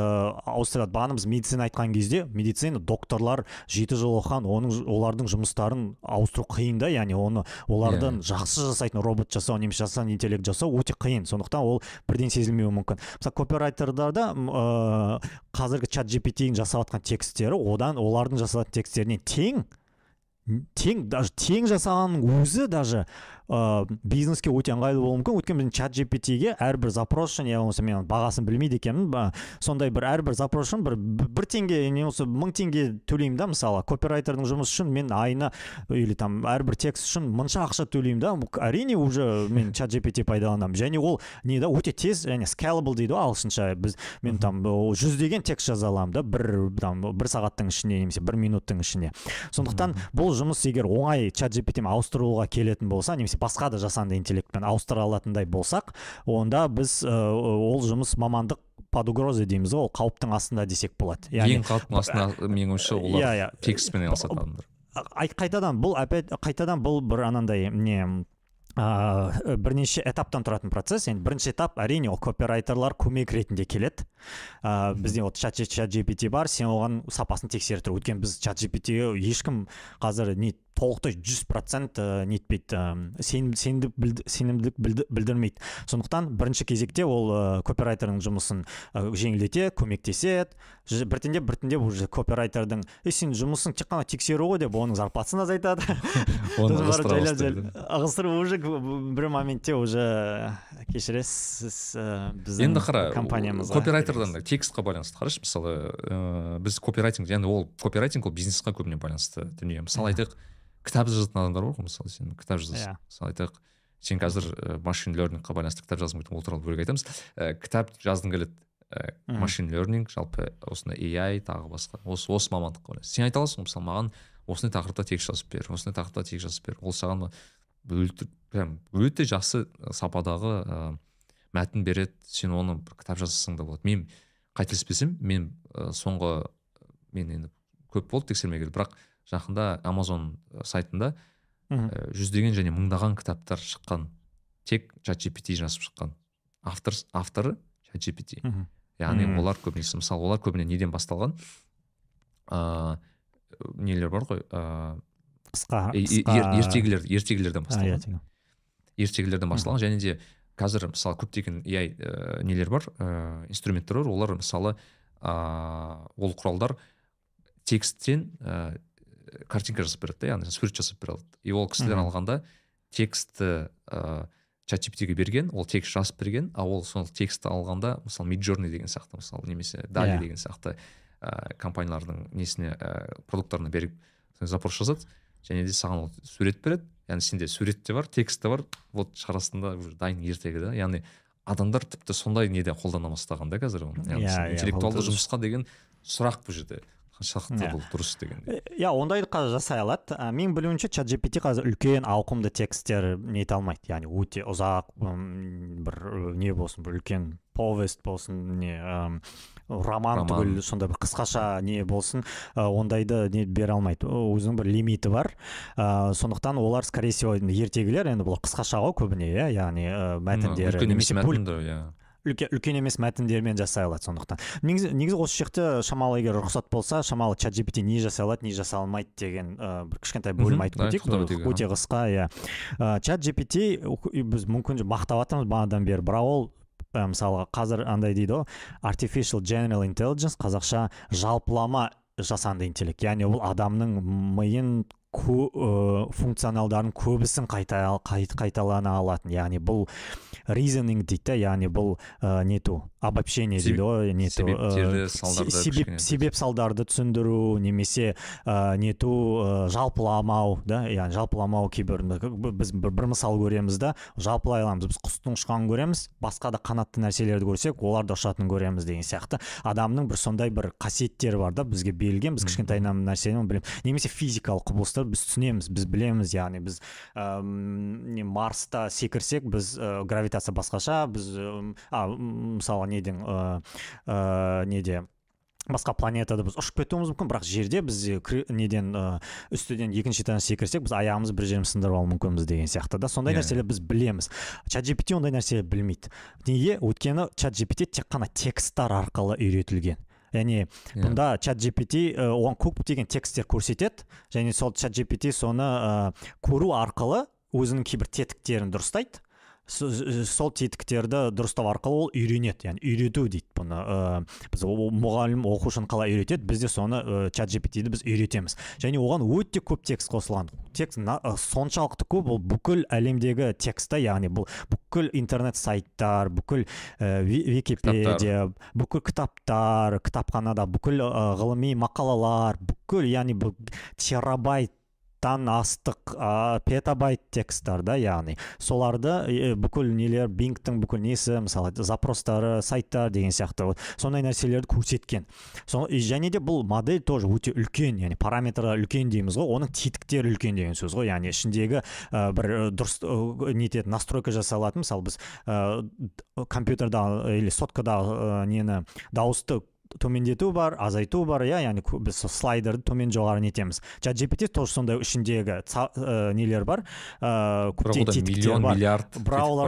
ауыстырады бағана біз медицина айтқан кезде медицина докторлар жеті жыл оқыған оның олардың жұмыстарын ауыстыру қиын да яғни оны олардан yeah. Иә. жақсы жасайтын робот жасау немесе жасанды интеллект жасау өте қиын сондықтан ол бірден сезілмейді келмеуі мүмкін. Мысалы копирайтердарда ыыы қазіргі чат gpt жасап жатқан тексттері одан олардың жасаған тексттеріне тең тең даже тең жасағанның өзі даже ыыы бизнеске өте ыңғайлы болуы мүмкін. Өйткені біздің чат gpt-ге әрбір запрос үшін я болмаса мен бағасын білмейді екенмін ба сондай бір әрбір запрос үшін бір бір теңге не болмаса мың теңге төлеймін да мысалы копирайтердің жұмысы үшін мен айына или там әрбір текст үшін мынша ақша төлеймін да әрине уже мен чат gpt пайдаланамын. Және ол не да өте тез және scalable дейді ғой ағылшынша. Біз мен там жүздеген текст жаза аламын да бір там бір сағаттың ішіне немесе бір минуттың ішіне сондықтан бұл жұмыс егер оңай чат gpt ауыстыруға келетін болса немесе басқа да жасанды интеллектпен ауыстыра алатындай болсақ онда біз ә, ол жұмыс мамандық под угрозой дейміз ғой ол қауіптің астында десек болады. Яғни ең қауіптің астында менің ойымша олар иә. иә текстпен айналысатын адамдар қайтадан бұл опять қайтадан бұл бір анандай не ә, бірнеше этаптан тұратын процесс. Енді бірінші этап әрине ол копирайтерлар көмек ретінде келеді. Ә, бізде вот чат gpt бар сен оған сапасын тексеріп тұр. Өйткені біз чат gpt-ге ешкім қазір не толықтай жүз процент нетпейді. Сенімдік сенімділік білдірмейді. Сондықтан бірінші кезекте ол ә, копирайтердің жұмысын ә, жеңілдете көмектеседі. Біртіндеп біртіндеп уже копирайтердің ей сенің жұмысың тек қана тексеру ғой деп оның зарплатасын азайтады. Ығыстырып уже бір моментте уже кешіресіз сіз біздің енді қара компаниямызға копирайтердан текстқа байланысты қарашы. Мысалы ыыы біз копирайтинг яғни ол копирайтинг ол бизнесқа көбіне байланысты дүние. Мысалы айтайық кітап жазатын адамдар бар ғой мысалы сен кітап жазасың. Иә. Мысалы айтайық сен қазір ә, машин лернингқа байланысты кітап жазғың келеді ол туралы бөлек айтамыз. Ә, кітап жазғың келеді. Ә, машин лернинг жалпы осындай ai тағы басқа. Осы осы мамандыққа байланысты. Сен айта аласың ғой мысалы маған осындай тақырыпта текст жазып бер осындай тақырыпта текст жазып бер. Ол саған прям өте жақсы сападағы ә, мәтін береді. Сен оны бір кітап жазсаң да болады. Мен қателеспесем мен ә, соңғы мен енді көп болды тексермегелі бірақ жақында амазон сайтында жүздеген және мыңдаған кітаптар шыққан тек чат gpt жазып шыққан автор авторы чат gpt яғни олар көбінесе мысалы олар көбіне неден басталған? Ыыы нелер бар ғой? Ыыы қысқа ертегілер ертегілерден басталған. ертегілерден басталған және де қазір мысалы көптеген ai ә, нелер бар? Ә, инструменттер бар. Олар мысалы ыыы ол құралдар тексттен ә, картинка жасап береді да яғни сурет жасап бере алады. И ол кісілер алғанда текстті ыыы чат берген ол текст жазып берген а ол сол текстті алғанда мысалы midjourney деген сияқты мысалы немесе дали иә. деген сияқты ә, компаниялардың несіне ә, продукттарына беріп запрос жазады. Және де саған ол сурет береді. Яғни сенде сурет те бар текст те бар. Вот шығарасың да уже дайын ертегі да яғни адамдар тіпті сондай неде қолдана бастаған да қазір оны. Иә, иә, интеллектуалды жұмысқа деген сұрақ бұл жерде. Қаншалықты Иә. бұл дұрыс дегендей. Иә ондайды қазір жасай алады. Ә, менің білуімше чат gpt қазір үлкен ауқымды тексттер нете алмайды. Яғни өте ұзақ бір не болсын бір үлкен повест болсын не роман Роман. түгіл сондай бір қысқаша не болсын ондайды не бере алмайды. Өзінің бір лимиті бар. Ә, сондықтан олар скорее всего ертегілер енді бұл қысқаша ғой көбіне иә яғни мәтіндері немесе үлкен, үлкен емес мәтіндермен жасай алады сондықтан. Негізі негізі осы жақта шамалы егер рұқсат болса шамалы чат gpt не жасай алады не жасай алмайды деген ә, бір кішкентай бөлім айтып кетейік өте қысқа иә. Ә, чат gpt біз мүмкін мақтап жатырмыз бағанадан бері. Бірақ ол ә, мысалға қазір андай дейді ғой artificial general intelligence қазақша жалпылама жасанды интеллект. Яғни ол адамның миын ко, ә, функционалдардың көбісін қайта, қайт, қайталана алатын. Яғни бұл reasoning дейді яғни бұл ә, нету обобщение дейді ғой ә, салдарды себеп, салдарды түсіндіру немесе ә, нету ә, жалпыламау да яғни жалпыламау кейбір біз бір, бір мысал көреміз да жалпылай аламыз біз құстың ұшқанын көреміз басқа да қанатты нәрселерді көрсек олар да ұшатынын көреміз деген сияқты. Адамның бір сондай бір қасиеттері бар да бізге берілген біз кішкентайынан нәрсені білеміз немесе физикалық құбылыстар біз түсінеміз біз білеміз яғни біз не марста секірсек біз ә, гравитация басқаша біз м, а, мысалы неден ә, неде басқа планетада біз ұшып кетуіміз мүмкін. Бірақ жерде біз кір- неден ә, үстіден екінші этаждан секірсек біз аяғымызды бір жерімізді сындырып алуы мүмкінбіз деген сияқты да. Сондай Иә. нәрселер біз білеміз. Чат gpt ондай нәрсе білмейді. Неге? Өйткені чат gpt тек қана тексттар арқылы үйретілген. Яғни Иә. бұнда чат gpt ә, оған көптеген тексттер көрсетеді. Және сол чат gpt соны ә, көру арқылы өзінің кейбір тетіктерін дұрыстайды. Сол тетіктерді дұрыстау арқылы ол үйренеді яғни үйрету дейді бұны. Ә, біз мұғалім оқушыны қалай үйретеді біз де соны ә, чат gpt-ді біз үйретеміз. Және оған өте көп текст қосылған. Текст на- ы, соншалықты көп ол бүкіл әлемдегі текстті яғни бұл бүкіл интернет сайттар бүкіл ә, Ви- википедия бүкіл кітаптар кітапханада бүкіл ә, ғылыми мақалалар бүкіл яғни бұл терабайттан астық ә, петабайт тексттар да яғни. Соларды е, бүкіл нелер бингтің бүкіл несі мысалы запростары сайттар деген сияқты вот сондай нәрселерді көрсеткен. Со, және де бұл модель тоже өте үлкен яғни параметрі үлкен дейміз ғой оның тетіктері үлкен деген сөз ғой. Яғни ішіндегі ә, бір ә, дұрыс ә, нететін настройка жасалатын мысалы біз ә, компьютерда или соткада ә, нені дауысты төмендету бар азайту бар иә яғни біз сол слайдерді төмен жоғары нетеміз чат gpt тоже сондай ішіндегі ца- ә, нелер бар ә, бірақ көптеген ода тетіктер миллион бар миллиард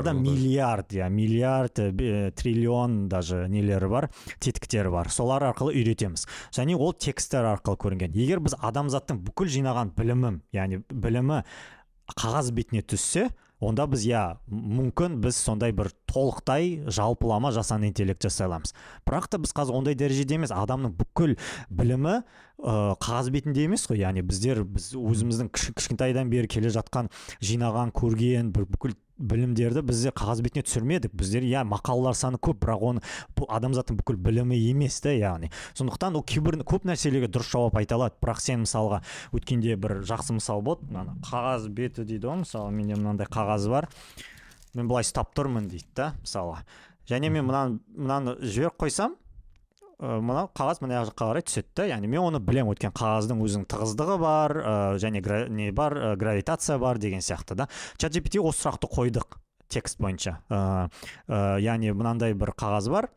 ода. миллиард иә миллиард бе- триллион даже нелері бар тетіктері бар солар арқылы үйретеміз және ол тексттер арқылы көрінген егер біз адамзаттың бүкіл жинаған білімі яғни білімі қағаз бетіне түссе онда біз иә мүмкін біз сондай бір толықтай жалпылама жасанды интеллект жасай аламыз. Бірақ та біз қазір ондай дәрежеде емес. Адамның бүкіл білімі ә, қағаз бетінде емес қой. Яғни біздер біз өзіміздің кіш- кішкентайдан бері келе жатқан жинаған көрген бір бүкіл білімдерді біздер қағаз бетіне түсірмедік. Біздер иә мақалалар саны көп бірақ оны бұл адамзаттың бүкіл білімі емес та яғни. Сондықтан ол кейбір көп нәрселерге дұрыс жауап айта алады. Бірақ сен мысалға өткенде бір жақсы мысал болды. Мына қағаз беті дейді ғой мысалы. Менде мынандай қағаз бар. Мен былай ұстап тұрмын дейді да мысалы және мен мынаны мынаны жіберіп қойсам ә, мына қағаз мына жаққа қарай түседі да яғни мен оны білемін өйткені қағаздың өзінің тығыздығы бар ә, және гра, не бар ә, гравитация бар деген сияқты да. Чат gpt осы сұрақты қойдық текст бойынша. Ә, ә, яғни мынандай бір қағаз бар.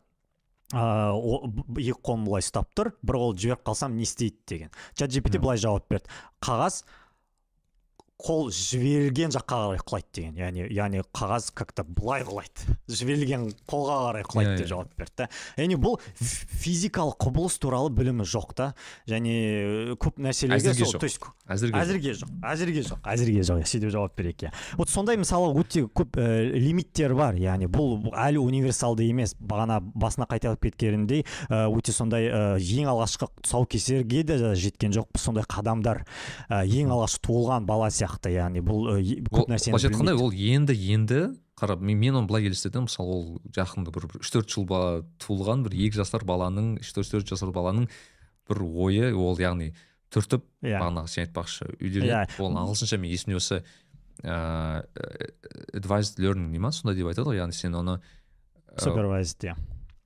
Б- екі қолым былай ұстап тұр бір қол жіберіп қалсам не істейді деген. Чат gpt былай жауап берді. Қағаз қол жіберілген жаққа қарай құлайды деген. Яғни яғни қағаз как то былай құлайды жіберілген қолға қарай құлайды Иә, деп иә. жауап берді да. Яғни бұл физикалық құбылыс туралы білімі жоқ та. Және э, көп нәрселерге Әзірге сол жоқ. то есть әзірге әзірге жоқ әзірге жоқ әзірге жоқ сөйтіп жауап берейік иә вот сондай мысалы өте көп ә, лимиттер бар. Яғни бұл әлі универсалды емес бағана басына қайталап кеткенімдей ә, өте сондай ә, ең алғашқы тұсаукесерге де жеткен жоқпыз сондай қадамдар. Ә, ең алғаш туылған бала сияқты яғни бұл көп нәрсені былайша айтқанда ол енді енді қарап мен, мен оны былай елестетемін. Мысалы ол жақында бір үш төрт жыл ба- туылған бір екі жасар баланың үш төрт төрт жасар баланың бір ойы ол яғни түртіп иә. бағанағы сен айтпақшы үйленеді. Иә. ол ағылшынша мен есімде осы ыыы advised learning дей ма? Сондай деп айтады ғой. Яғни сен оны супервайзд иә.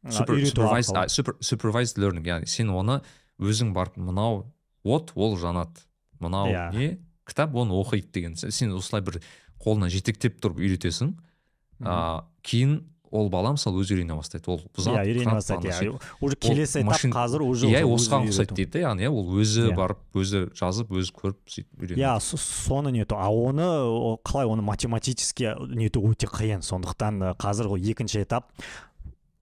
Supervised- supervised learning. Яғни сен оны өзің барып мынау от ол жанады. Мынау Иә. не? Кітап оны оқиды деген Сен- осылай бір қолынан жетектеп тұрып үйретесің. А кейін ол бала мысалы өзі үйрене бастайды. Ол иә үйрене бастайды. иә уже келесі этап қазір уже иә осыған ұқсайды дейді да яғни иә, ол өзі Иә. барып өзі жазып өзі көріп сөйтіп үйренеді. Иә со- соны нету. А оны қалай оны математически нету өте қиын. Сондықтан ы, қазір ол екінші этап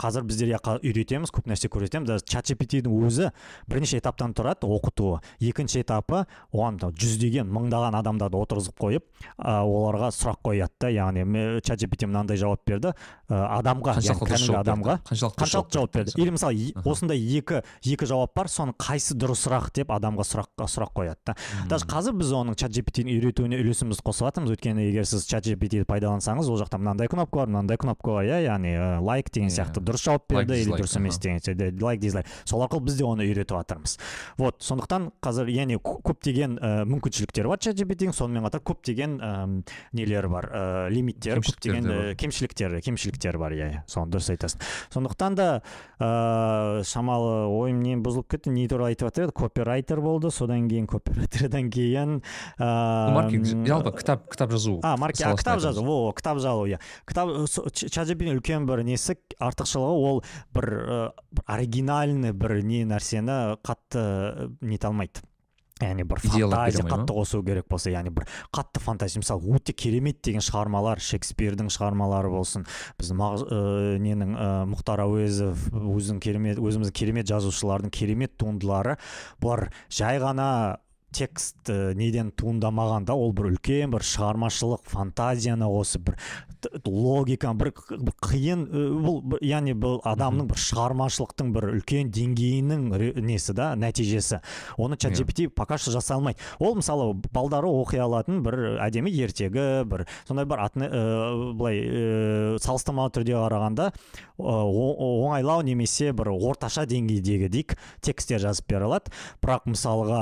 қазір біздер иә үйретеміз көп нәрсе көрсетеміз. Даже чат gpt-дің өзі бірнеше этаптан тұрады оқытуы екінші этапы оған жүздеген мыңдаған адамдарды отырғызып қойып ә, оларға сұрақ қояды да. Яғни чат gpt мынандай жауап берді. Ә, адамға кәдімгі адамға қаншалықты жауап берді? или мысалы осындай екі екі жауап бар соның қайсы дұрысырақ деп адамға сұрақ сұрақ қояды да. Даже қазір біз оның чат gpt-ні үйретуіне үлесімізді қосып жатырмыз өйткені егер сіз чат gpt-ді пайдалансаңыз ол жақта мынандай кнопка бар мынандай кнопка бар иә яғни ә, лайк деген Иә. сияқты дұрыс жауап берді или дұрыс емес деген лайк дизлайк сол арқылы біз де оны үйретіп жатырмыз. Вот сондықтан қазір яғни кө- көптеген ә, мүмкіншіліктері бар чат gpt-дің сонымен қатар көптеген ә, нелері бар. Ә, лимиттері Кемшіліктері көптеген ә, кемшіліктері кемшіліктері бар иә иә. Соны дұрыс айтасың. Сондықтан да ыыы шамалы ойым не бұзылып кетті. Не туралы айтып жатыр еді? Копирайтер болды. Содан кейін копирайтердан кейін Ну, маркетинг жалпы кітап кітап жазу а марке а, саласына кітап жазу. О кітап жазу иә. Кітап чат үлкен бір несі? Артықшылығы ол бір бір оригинальный бір не нәрсені қатты нете алмайды яғни бір фантазия қатты қосу керек болса яғни бір қатты фантазия. Мысалы өте керемет деген шығармалар шекспирдің шығармалары болсын біздің мағ- ы, ненің ы, мұхтар әуезов өзінің керемет өзіміздің керемет жазушылардың керемет туындылары. Бұлар жай ғана текст ә, неден туындамаған да ол бір үлкен бір шығармашылық фантазияны қосып бір логика бір, бір қиын бұл яғни бұл адамның бір шығармашылықтың бір үлкен деңгейінің несі да нәтижесі. Оны чат gpt пока что жасай алмайды ол мысалы балдары оқи алатын бір әдемі ертегі бір сондай бір атны ә, былай ә, салыстырмалы түрде қарағанда оңайлау немесе бір орташа деңгейдегі дейік тексттер жазып бере алады. Бірақ мысалға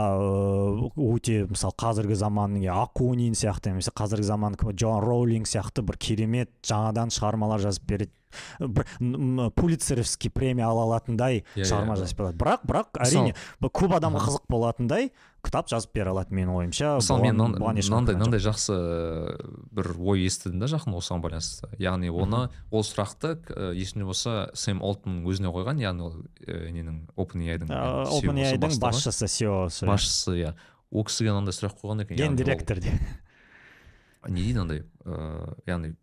өте мысалы қазіргі заманның акунин сияқты немесе қазіргі заманның джон роулинг сияқты бір керемет жаңадан шығармалар жазып береді. Пулицеровский премия ала алатындай yeah, шығарма yeah, жазып береді бірақ бірақ әрине көп адамға қызық болатындай кітап жазып бере алады менің ойымша. Мысалы мен мынандай мынандай жақсы бір ой естідім да жақын осыған байланысты. Яғни оны ол сұрақты есімде болса сэм олтман өзіне қойған яғни ол ненің опен опен басшысы сеосы басшысы иә. Ол кісіге мынандай сұрақ қойған екен гендиректор де не дейді андай ыыы яғни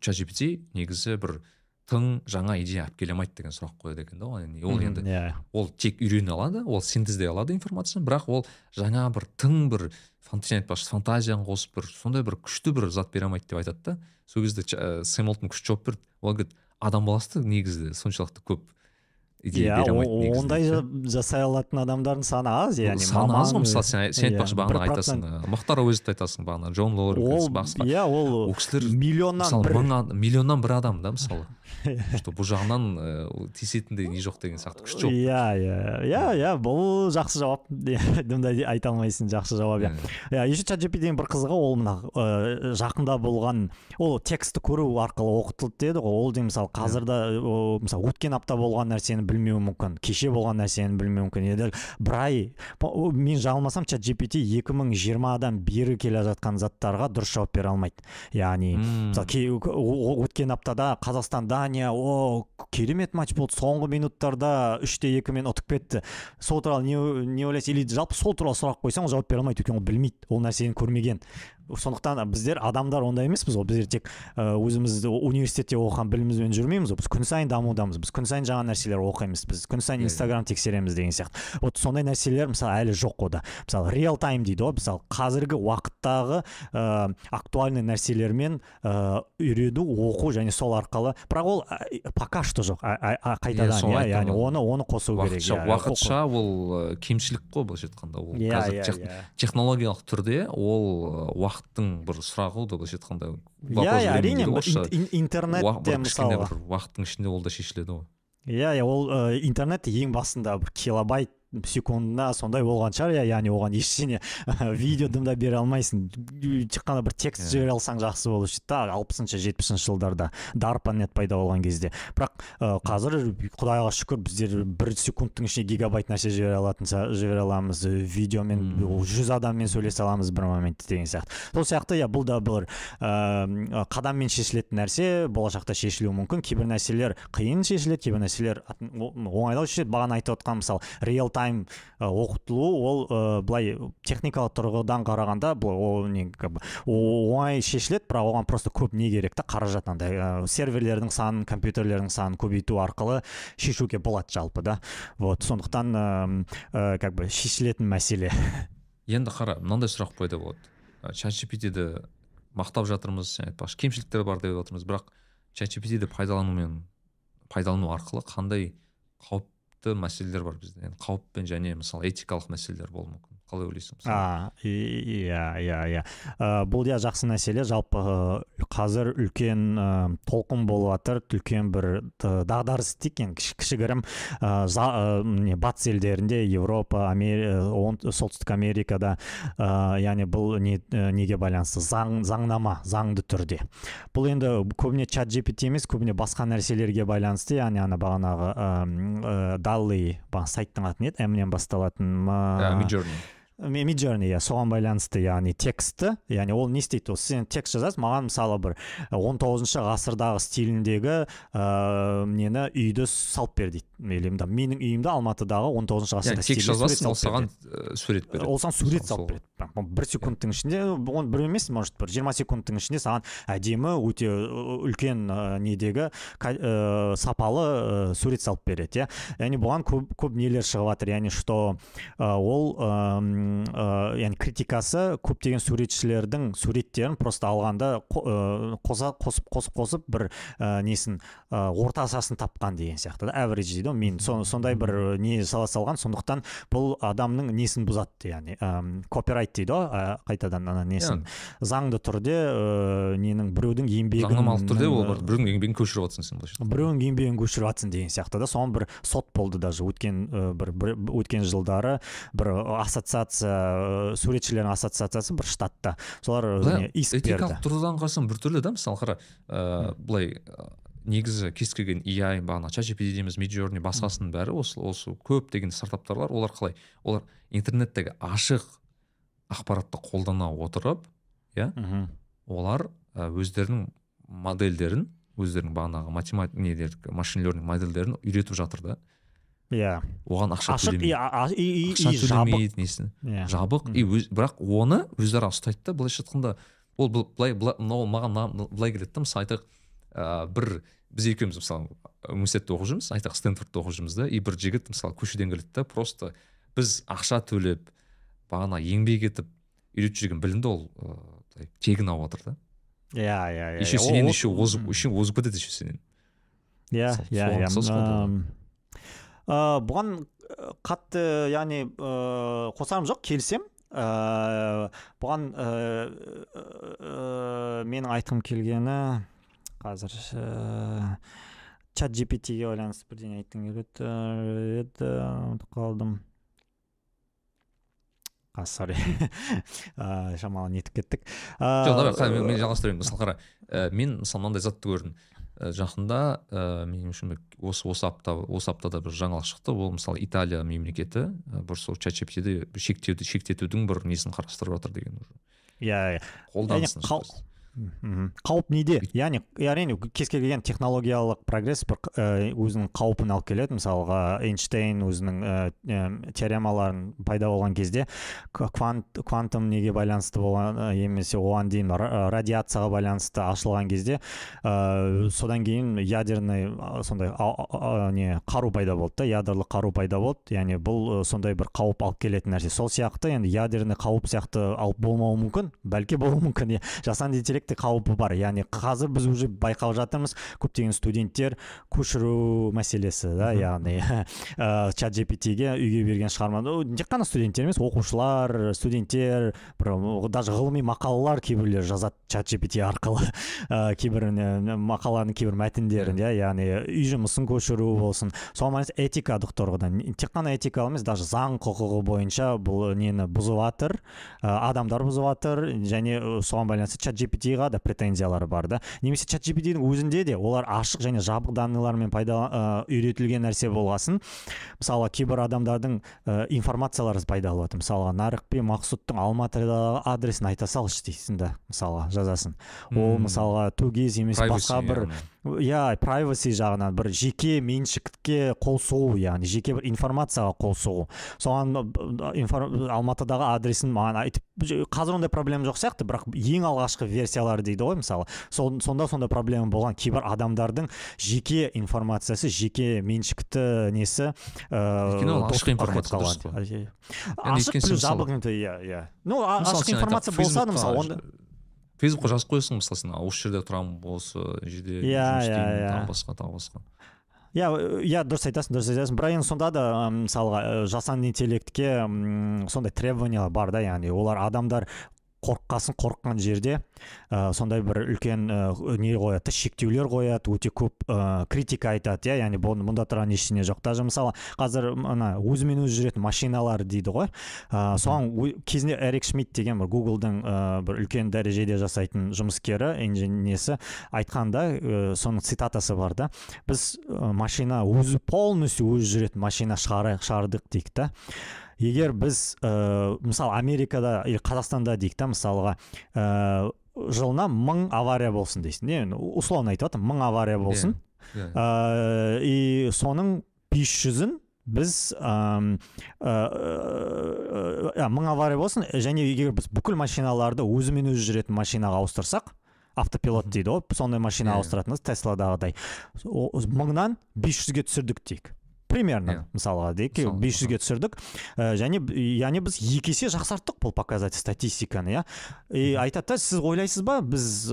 чат gpt негізі бір тың жаңа идея алып келе алмайды деген сұрақ қояды екен да ол енді yeah. Иә. ол тек үйрене алады ол синтездей алады информацияны бірақ ол жаңа бір тың бір айтпақшы фантазияны қосып бір сондай бір күшті бір зат бере алмайды деп айтады да сол кезде сэм күшті жауап берді ол говорит адам баласы негізі соншалықты көп идея бере алмайды ондай жасай алатын адамдардың саны аз яғни саны аз ғой мысалы сен, сен айтпақшы бағана айтасың мұхтар әуезовті айтасың бағана джон лоуренс басқа. иә ол кісілер миллионнан бір миллионнан бір адам да мысалы. Что бұл жағынан ә, тиісетіндей не жоқ деген сияқты күшті жауап иә иә. Иә иә бұл жақсы жауап дымдай айта алмайсың жақсы жауап иә. Иә еще чат gptнің бір қызығы ол мына ә, жақында болған ол текстті көру арқылы оқытылды деді ғой. Ол де мысалы қазірде мысалы өткен апта болған нәрсені білмеуі мүмкін кеше болған нәрсені білмеуі мүмкін. Енді бір ай мен жаңылмасам чат gpt екі мың жиырмадан бері келе жатқан заттарға дұрыс жауап бере алмайды. Яғни мысалы өткен аптада қазақстанда дания о керемет матч болды. Соңғы минуттарда үште екімен ұтып кетті. Сол туралы не, не ойлайсыз? Или жалпы сол туралы сұрақ қойсаң ол жауап бере алмайды өйткені ол білмейді. Ол нәрсені көрмеген. Сондықтан біздер адамдар ондай емеспіз ғой. Біздер тек өзіміз университетте оқыған білімімізбен жүрмейміз ғой. Біз күн сайын дамудамыз. Біз күн сайын жаңа нәрселер оқимыз біз күн сайын инстаграм тексереміз деген сияқты. Вот сондай нәрселер мысалы әлі жоқ ода мысалы реал тайм дейді ғой. Мысалы қазіргі уақыттағы ә, актуальный нәрселермен ә, үйрену оқу және сол арқылы. Бірақ ол пока что жоқ. Қайтадан иә яғни оны оны қосу керек иә. уақытша ол кемшілік қой былайша айтқанда ол. Қазір технологиялық түрде ол уақыт уақыттың бір сұрағы ғой былайша айтқанда. Иә иә әрине интернетте мысалы уақыттың ішінде ол да шешіледі ғой. Иә иә ол интернет ең басында бір килобайт секундына сондай болған шығар иә яғни оған ештеңе видео да бере алмайсың. Тек қана бір текст иә. жібере алсаң жақсы болушы еді да алпысыншы жетпісінші жылдарда дарпа нет пайда болған кезде. Бірақ ә, қазір құдайға шүкір біздер бір секундтың ішінде гигабайт нәрсе жібере алатын жібере аламыз. Видеомен жүз адаммен сөйлесе аламыз бір моментте деген сияқты. Сол сияқты иә бұл да бір ә, қадаммен шешілетін нәрсе. Болашақта шешілуі мүмкін. Кейбір нәрселер қиын шешіледі кейбір нәрселер оңайлау шешіледі. Бағана айтып отқан мысалы реал тайм оқытылу ол ә, былай техникалық тұрғыдан қарағанда бұл ол не оңай шешіледі бірақ оған просто көп не керек та қаражат андай ә, серверлердің санын компьютерлердің санын көбейту арқылы шешуге болады жалпы да. Вот сондықтан как бы шешілетін мәселе. Енді қара мынандай сұрақ қойды болады чат gptді мақтап жатырмыз айтпақшы кемшіліктер бар деп отырмыз бірақ чат gptді пайдаланумен пайдалану арқылы қандай қауіп мәселелер бар бізде. Енді қауіппен және мысалы этикалық мәселелер болуы мүмкін. Қалай ойлайсың а иә иә иә. Бұл иә жақсы мәселе жалпы қазір үлкен ә, толқын болып жатыр үлкен бір дағдарыс дейік енді кішігірім. Ә, не батыс елдерінде европа солтүстік америкада ә, яғни бұл не, неге байланысты? Заң заңнама заңды түрде. Бұл енді көбіне чат gpt емес көбіне басқа нәрселерге байланысты. Яғни ана бағанағы ә, далли сайттың аты не еді мнен басталатын миджерни иә соған байланысты яғни текстті яғни ол не істейді ол сен текст жазасың маған мысалы бір 19 тоғызыншы ғасырдағы стиліндегі ыыы нені үйді салып бер дейді или менің үйімді алматыдағы он тоғызыншы ғасырда текст жазасың ол саған сурет береді. Ол саған сурет салып береді бір секундтың ішінде оны бір емес может бір жиырма секундтың ішінде саған әдемі өте үлкен недегі ә, сапалы ә, сурет салып береді иә. Яғни бұған көп, көп нелер шығып жатыр яғни что ә, ол м, э, яғни критикасы көптеген суретшілердің суреттерін просто алғанда қо- э, қоса қосып қосып қосып бір ә, несін ә, ортасасын тапқан деген сияқты да average дейді ғой. Мен со- сондай бір не сала салған сондықтан бұл адамның несін бұзады яғни м, копирайт дейді ғой ә, қайтадан ана несін заңды түрде ә, ненің біреудің еңбегін заңнамалық түрде ол бір біреудің еңбегін көшіріп жатрсың сен былайша біреудің еңбегін көшіріп жатсың деген сияқты да. Соған бір сот болды даже өткен ә, бір, бір өткен жылдары бір ассоциация ә, суретшілердің ассоциациясы бір штатта. Солар былай иск берді. этикалық тұрғыдан қарасаң біртүрлі да мысалы қара ыыы былай ы, негізі кез келген AI бағана чат GPT дейміз midjourney басқасының бәрі осы осы көптеген стартаптар бар олар қалай олар интернеттегі ашық ақпаратты қолдана отырып иә олар өздерінің модельдерін өздерінің бағанағы математик нелер машин модельдерін үйретіп жатыр да. Иә. оған ақша ашық и, төлемейді а- и, и, ақша и жабық. несін? Иә. Жабық и өз, бірақ оны өздері ұстайды да. Былайша айтқанда ол былай мынау маған былай келеді да. Мысалы айтайық ыыы бір біз екеуміз мысалы университетте оқып жүрміз айтайық стэнфордта оқып жүрміз да. И бір жігіт мысалы көшеден келеді да просто біз ақша төлеп бағана еңбек етіп үйретіп жүрген білімді ол ыыы тегін алып жатыр да. Иә иә иә еще иә. сенен еще озып еще озып кетеді еще сенен. Иә иә иә ұқсас қой бұл. М, ә, бұған ә, қатты яғни ә, қосарым жоқ келісем ә, бұған ә, ә, менің айтқым келгені қазір ә, чат gpt-ге байланысты бірдеңе айтқым келеді. Еді ұмытып қалдым. А сорри. Шамалы нетіп кеттік. Жоқ мен, жалғастырайын мысалы қара мен мысалы мынандай затты көрдім. Жақында ә, менің үшін бір осы осы апта осы аптада бір жаңалық шықты. Ол мысалы италия мемлекеті ә, бір сол чат ді шектеуді шектетудің бір несін қарастырып жатыр деген уже. Иә иә. Қолданысын мхм. қауіп неде? Яғни әрине кез келген технологиялық прогресс бір өзінің қаупін алып келеді. Мысалға эйнштейн өзінің ә, теоремаларын пайда болған кезде квант, квантум неге байланысты болған немесе оған дейін ра- радиацияға байланысты ашылған кезде ә, содан кейін ядерный сондай а- а- а, не қару пайда болды да ядролық қару пайда болды. Яғни бұл сондай бір қауіп алып келетін нәрсе. Сол сияқты енді ядерный қауіп сияқты алып болмауы мүмкін бәлки болуы мүмкін. Иә жасанды интеллектте қаупі бар. Яғни қазір біз уже байқап жатырмыз көптеген студенттер көшіру мәселесі да яғни ә, чат ге үйге берген шығарма ну, тек қана студенттер емес оқушылар студенттер бір даже ғылыми мақалалар кейбіреулер жазады чат gpt арқылы. Ә, кейбір мақаланың кейбір мәтіндерін иә яғни үй жұмысын көшіру болсын. Соған байланысты этикадық тұрғыдан тек қана этикалық емес даже заң құқығы бойынша бұл нені бұзып жатыр ә, адамдар бұзып жатыр және соған байланысты чат gpt-ға да претензиялары бар да немесе чат gpt-дің өзінде де олар ашық және жабық данныйлармен пайда ә, үйретілген нәрсе болғасын мысалы кейбір адамдардың ә, информациялары пайда болады мысалға нарық пен мақсұттың алматыдағы адресін айта салшы дейсің да мысалға жазасың ол мысалға тугез емес басқа бір. Иә privacy жағынан бір жеке меншікке қол сұғу яғни жеке бір информацияға қол сұғу соған алматыдағы адресін маған айтып қазір ондай проблема жоқ сияқты бірақ ең алғашқы версиялары дейді ғой мысалы сол, сонда сондай проблема болған кейбір адамдардың жеке информациясы жеке меншікті несі ыыы ашық доступқа информация. Иә. Ашық плюс жабық иә иә ну ашық информация болса мысалы онда фейсбукқа жазып қоясың мысалы сен осы жерде тұрамын осы жерде Иә, иә, иә. тағы басқа тағы басқа иә иә дұрыс айтасың дұрыс айтасың бірақ енді сонда да мысалға жасанды интеллектке сондай требованиялар бар да яғни олар адамдар қорыққасын қорыққан жерде ә, сондай бір үлкен ә, не қояды шектеулер қояды өте көп ә, критика айтады иә. Яғни мұнда тұрған ештеңе жоқ даже мысалы қазір мына өзімен өзі жүретін машиналар дейді ғой. Ә, соған кезінде эрик шмидт деген бір гуглдың ә, бір үлкен дәрежеде жасайтын жұмыскері инженесі айтқанда ә, соның цитатасы бар да. Біз машина өзі полностью өзі жүретін машина шығардық дейік та. Егер біз ә, мысалы америкада или қазақстанда дейік та мысалға ә, жылына мың авария болсын дейсің не? Условно айтып жатырмын мың авария болсын. Иә. ә, и соның 500-ін біз ам, ә, ә, мың авария болсын және егер біз бүкіл машиналарды өзімен өзі жүретін машинаға ауыстырсақ автопилот дейді ғой сондай машина Иә. ауыстыратынбыз тесладағыдай мыңнан 500-ге түсірдік дейік. Примерно Иә. мысалға дейік бес жүзге түсірдік. Ә, және яғни біз екі есе жақсарттық бұл показатель статистиканы иә. И айтады да сіз ойлайсыз ба біз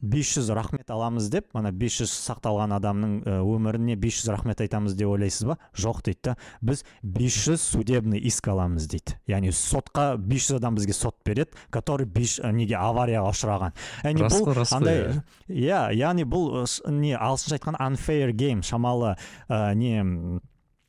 бес жүз рахмет аламыз деп ана 500 сақталған адамның ә, өміріне 500 рахмет айтамыз деп ойлайсыз ба? Жоқ дейді да. Біз 500 судебный иск аламыз дейді. Яғни сотқа 500 адам бізге сот береді который бес- неге аварияға ұшыраған. Яғни бұл андай иә. яғни бұл не ағылшынша айтқан unfair game шамалы ә, не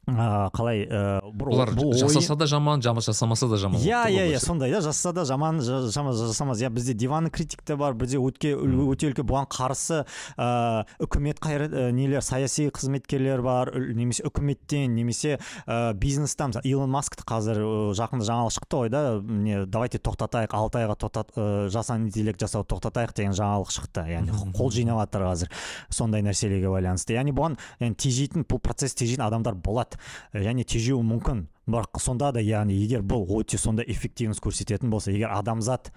ә, қалай ә, бір- олар бұл жасаса да жаман жасамаса да жаман. Иә иә иә сондай да жасаса да жаман жа- жаман жасамас. Иә бізде диванный критик те бар бізде өтке өте үлкен бұған қарсы ә, үкімет қайрат ә, нелер саяси қызметкерлер бар немесе үкіметтен немесе ә, бизнестен мысалы илон маскты қазір жақында жаңалық шықты ғой да не давайте тоқтатайық алты айға тоқтат жасанды интеллект жасауды тоқтатайық деген жаңалық шықты. Яғни қол жинап жатыр қазір сондай нәрселерге байланысты. Яғни бұған яғни тежейтін бұл процесс тежейтін адамдар болады. Және тежеуі мүмкін. Бірақ сонда да яғни егер бұл өте сондай эффективность көрсететін болса егер адамзат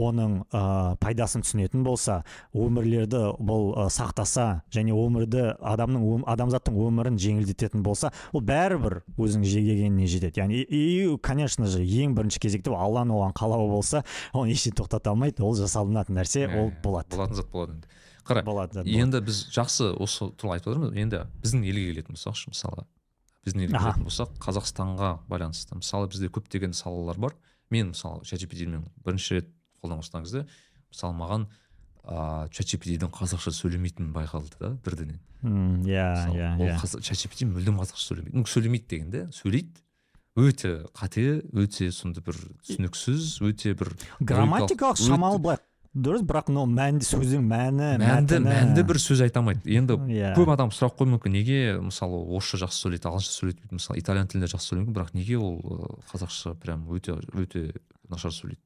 оның ә, пайдасын түсінетін болса өмірлерді бұл ә, сақтаса және өмірді адамның ом- адамзаттың өмірін жеңілдететін болса ол бәрібір өзінің жегеніне жетеді. Яғни и, конечно же ең бірінші кезекте алланың оған қалауы болса оны ештеңе тоқтата алмайды ол жасалынатын нәрсе ол иә, болады. болатын зат болады енді. Қара болады енді біз жақсы осы туралы айтып отырмыз. Енді біздің елге келетін болсақшы мысалы елге Аха. келетін болсақ қазақстанға байланысты. Мысалы бізде көптеген салалар бар. Мен мысалы чатжпдмен бірінші рет қолдана бастаған кезде мысалы маған ыыы чатжпддің қазақша сөйлемейтінін байқалды да бірденен М, иә иә ол иә. чатжпд мүлдем қазақша сөйлемейді. Ну сөйлемейді дегенде сөйлейді. Өте қате өте сондай бір түсініксіз өте бір грамматикалық шамалы былай дұрыс бірақ но мәнді сөздің мәні мәнді мәнді бір сөз айта алмайды. Енді Иә. көп адам сұрақ қоюы мүмкін. Неге мысалы орысша жақсы сөйлейді ағылшынша сөйлейді мысалы итальян тілінде жақсы сөйлеуі мүмкін бірақ неге ол қазақша прям өте өте нашар сөйлейді?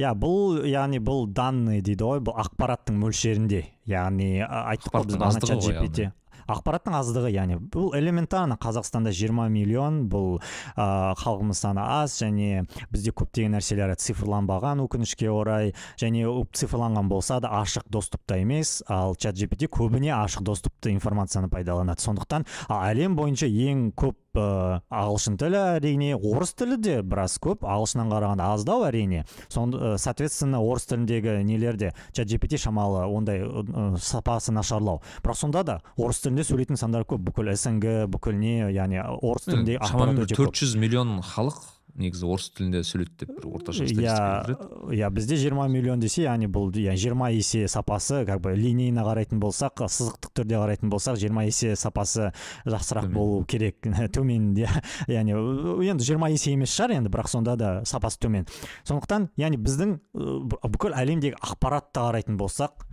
Иә бұл яғни бұл данный дейді ғой бұл ақпараттың мөлшерінде. Яғни айттық қой біз Ақпараттың аздығы яғни бұл элементарно қазақстанда 20 миллион бұл ә, халқымыз саны аз және бізде көптеген нәрселер цифрланбаған өкінішке орай және цифрланған болса да ашық доступта емес ал чат gpt көбіне ашық доступты информацияны пайдаланады. Сондықтан әлем бойынша ең көп ә, ағылшын тілі әрине орыс тілі де біраз көп ағылшыннан қарағанда аздау әрине. Сон ә, соответственно орыс тіліндегі нелерде чат gpt шамалы ондай ә, сапасы нашарлау. Бірақ сонда да орыс тілінде сөйлейтін сандар көп. Бүкіл снг бүкіл не яғни орыс тілінде ақпарат шамамен төрт жүз миллион халық негізі орыс тілінде сөйлейді деп бір орташа статистика иә иә бізде 20 миллион десе яғни бұл иә 20 есе сапасы как бы линейно қарайтын болсақ сызықтық түрде қарайтын болсақ 20 есе сапасы жақсырақ болу керек. Төмен иә яғни э, енді 20 есе емес шығар енді бірақ сонда да сапасы төмен. Сондықтан яғни біздің э, бүкіл әлемдегі ақпаратты қарайтын болсақ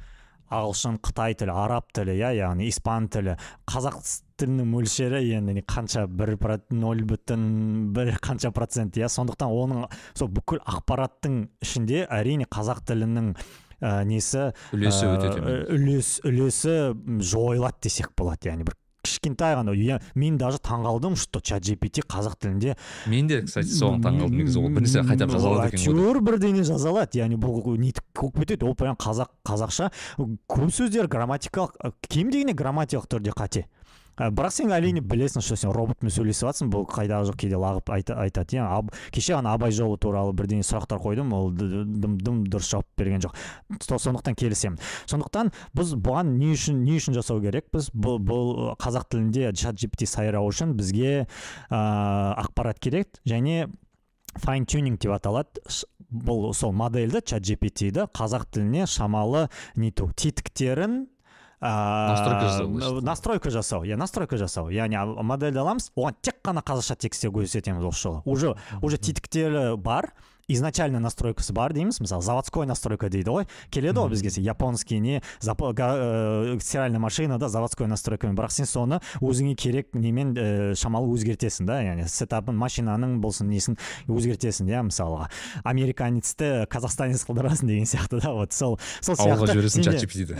ағылшын қытай тілі араб тілі иә яғни испан тілі қазақ тілінің мөлшері енді не қанша бір ноль бүтін бір қанша процент иә? Сондықтан оның сол бүкіл ақпараттың ішінде әрине қазақ тілінің ә, несі үлесі өте төмен. үлес үлесі жойылады десек болады яғни бір кішкентай ғана. Иә мен даже таңғалдым что чат gpt қазақ тілінде. Мен де кстати соған таңқалдым негізі. Ол бірнәрсе қайталап жазалады екен ғой. деп. әйтеуір бірдеңе жазалады. Яғни бұл нетіп болып кетеді. Ол прям қазақ қазақша. Көп сөздер грамматикалық кем дегенде грамматикалық түрде қате. Бірақ сен әрине білесің что сен роботпен сөйлесіп жатрсың бұл қайдағы жоқ кейде лағып айта, айтады иә кеше ғана абай жолы туралы бірдеңе сұрақтар қойдым ол дым дым дұрыс жауап берген жоқ. Со- сондықтан келісемін. Сондықтан біз бұған не үшін не үшін жасау керекпіз бұл, бұл қазақ тілінде чат gpt сайрау үшін бізге ә, ақпарат керек және файн тюнинг деп аталады. Бұл сол модельді чат gpt-ді қазақ тіліне шамалы нету тетіктерін Настройка жасау настройка жасау иә настройка жасау яғни модельді аламыз оған тек қана қазақша текстте көрсетеміз осы жолы уже уже тетіктері бар изначально настройкасы бар дейміз мысалы заводской настройка дейді ғой келеді ғой бізге японский не ә, стиральная машинада заводской настройкамен бірақ сен соны өзіңе керек немен ә, шамалы өзгертесің да яғни сетапын машинаның болсын несін өзгертесің иә мысалға американецті казахстанец қылдырасың деген сияқты да вот сол сол ауылға сияқты. жібересің сенде- чат gpt-ді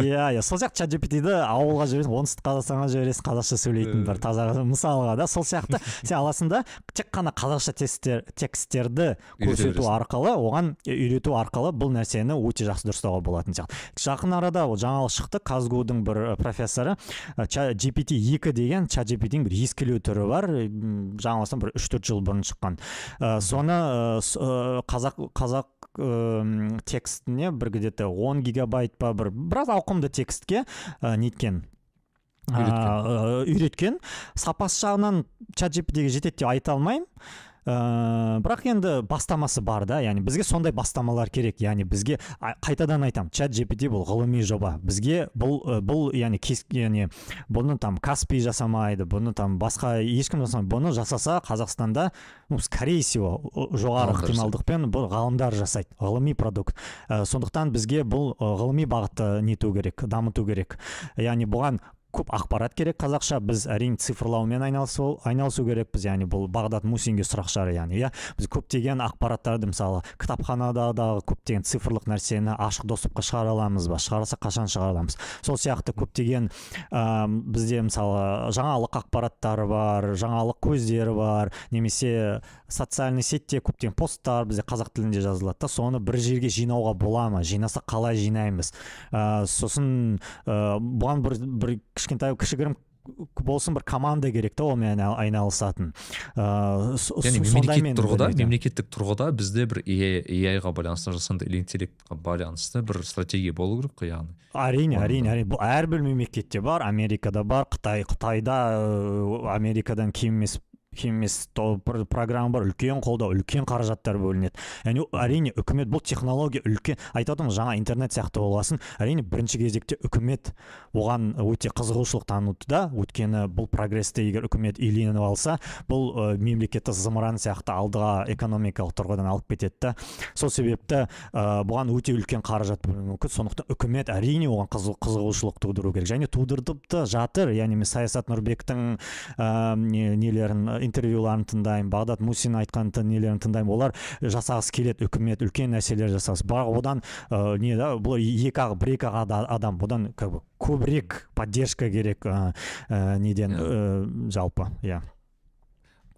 иә иә сол сияқты чат gpt-ді ауылға жібересің оңтүстік қазақстанға жібересің қазақша сөйлейтін бір таза мысалға да сол сияқты. Сен аласың да тек қана қазақша тексттер, тексттерді көрсету арқылы оған үйрету арқылы бұл нәрсені өте жақсы дұрыстауға болатын сияқты. Жақын арада ол жаңалық шықты казгудың бір профессоры gpt екі деген чат gpt-дің бір ескілеу түрі бар жаңылмасам бір үш төрт жыл бұрын шыққан. Соны қазақ қазақ э, текстіне бір где то он гигабайт па бір біраз ауқымды текстке ә, неткен. Үйреткен. ә, үйреткен. Сапасы жағынан чат gpt-ге жетеді деп айта алмаймын. Ә, бірақ енді бастамасы бар да яғни бізге сондай бастамалар керек. Яғни бізге қайтадан айтамын чат gpt бұл ғылыми жоба. Бізге бұл ә, бұл яғни кес, яғни бұны там каспий жасамайды бұны там басқа ешкім жасамайды. Бұны жасаса қазақстанда ну скорее всего жоғары ықтималдықпен бұл ғалымдар жасайды ғылыми продукт. Ә, сондықтан бізге бұл ғылыми бағытты нету керек дамыту керек. Яғни бұған көп ақпарат керек қазақша. Біз әрине цифрлаумен айналысу айналысу керекпіз. Яғни бұл бағдат мусинге сұрақ шығар яғни иә. Біз көптеген ақпараттарды мысалы кітапханадағы көптеген цифрлық нәрсені ашық доступқа шығара аламыз ба? Шығарсақ қашан шығара аламыз? Сол сияқты көптеген ә, бізде мысалы жаңалық ақпараттары бар жаңалық көздері бар немесе социальный сетьте көптеген посттар бізде қазақ тілінде жазылады да. Соны бір жерге жинауға бола ма? Жинасақ қалай жинаймыз? Ә, сосын ә, бұған бір, бір кішкентай кішігірім болсын бір команда керек та онымен айна- айналысатын. Яғни с- мемлекеттік тұрғыда мемлекеттік тұрғыда бізде бір AI-ға байланысты жасанды интеллектқа байланысты бір стратегия болу керек қой яғни. Әрине әрине әрине. Бұл әрбір мемлекетте бар америкада бар қытай қытайда ә, америкадан кем емес емес программа бар үлкен қолдау үлкен қаражаттар бөлінеді. Яғни әрине үкімет бұл технология үлкен айтып отырмын жаңа интернет сияқты болғасын әрине бірінші кезекте үкімет оған өте қызығушылық танытты да өйткені бұл прогрессті егер үкімет иеленіп алса бұл ә, мемлекетті зымыран сияқты алдыға экономикалық тұрғыдан алып кетеді да. Сол себепті ә, бұған өте үлкен қаражат бөлінуі мүмкін. Сондықтан үкімет әрине оған қызы- қызығушылық тудыру керек. Және тудырып та жатыр яғни мен саясат нұрбектің ә, не- нелерін интервьюларын тыңдаймын бағдат мусин айтқан нелерін тыңдаймын. Олар жасағысы келеді үкімет үлкен нәрселер жасағысы. Бірақ одан ә, не да бұл екі ақ бір екі ақ адам бұдан как бы көбірек поддержка керек ә, ә, неден ә, жалпы иә.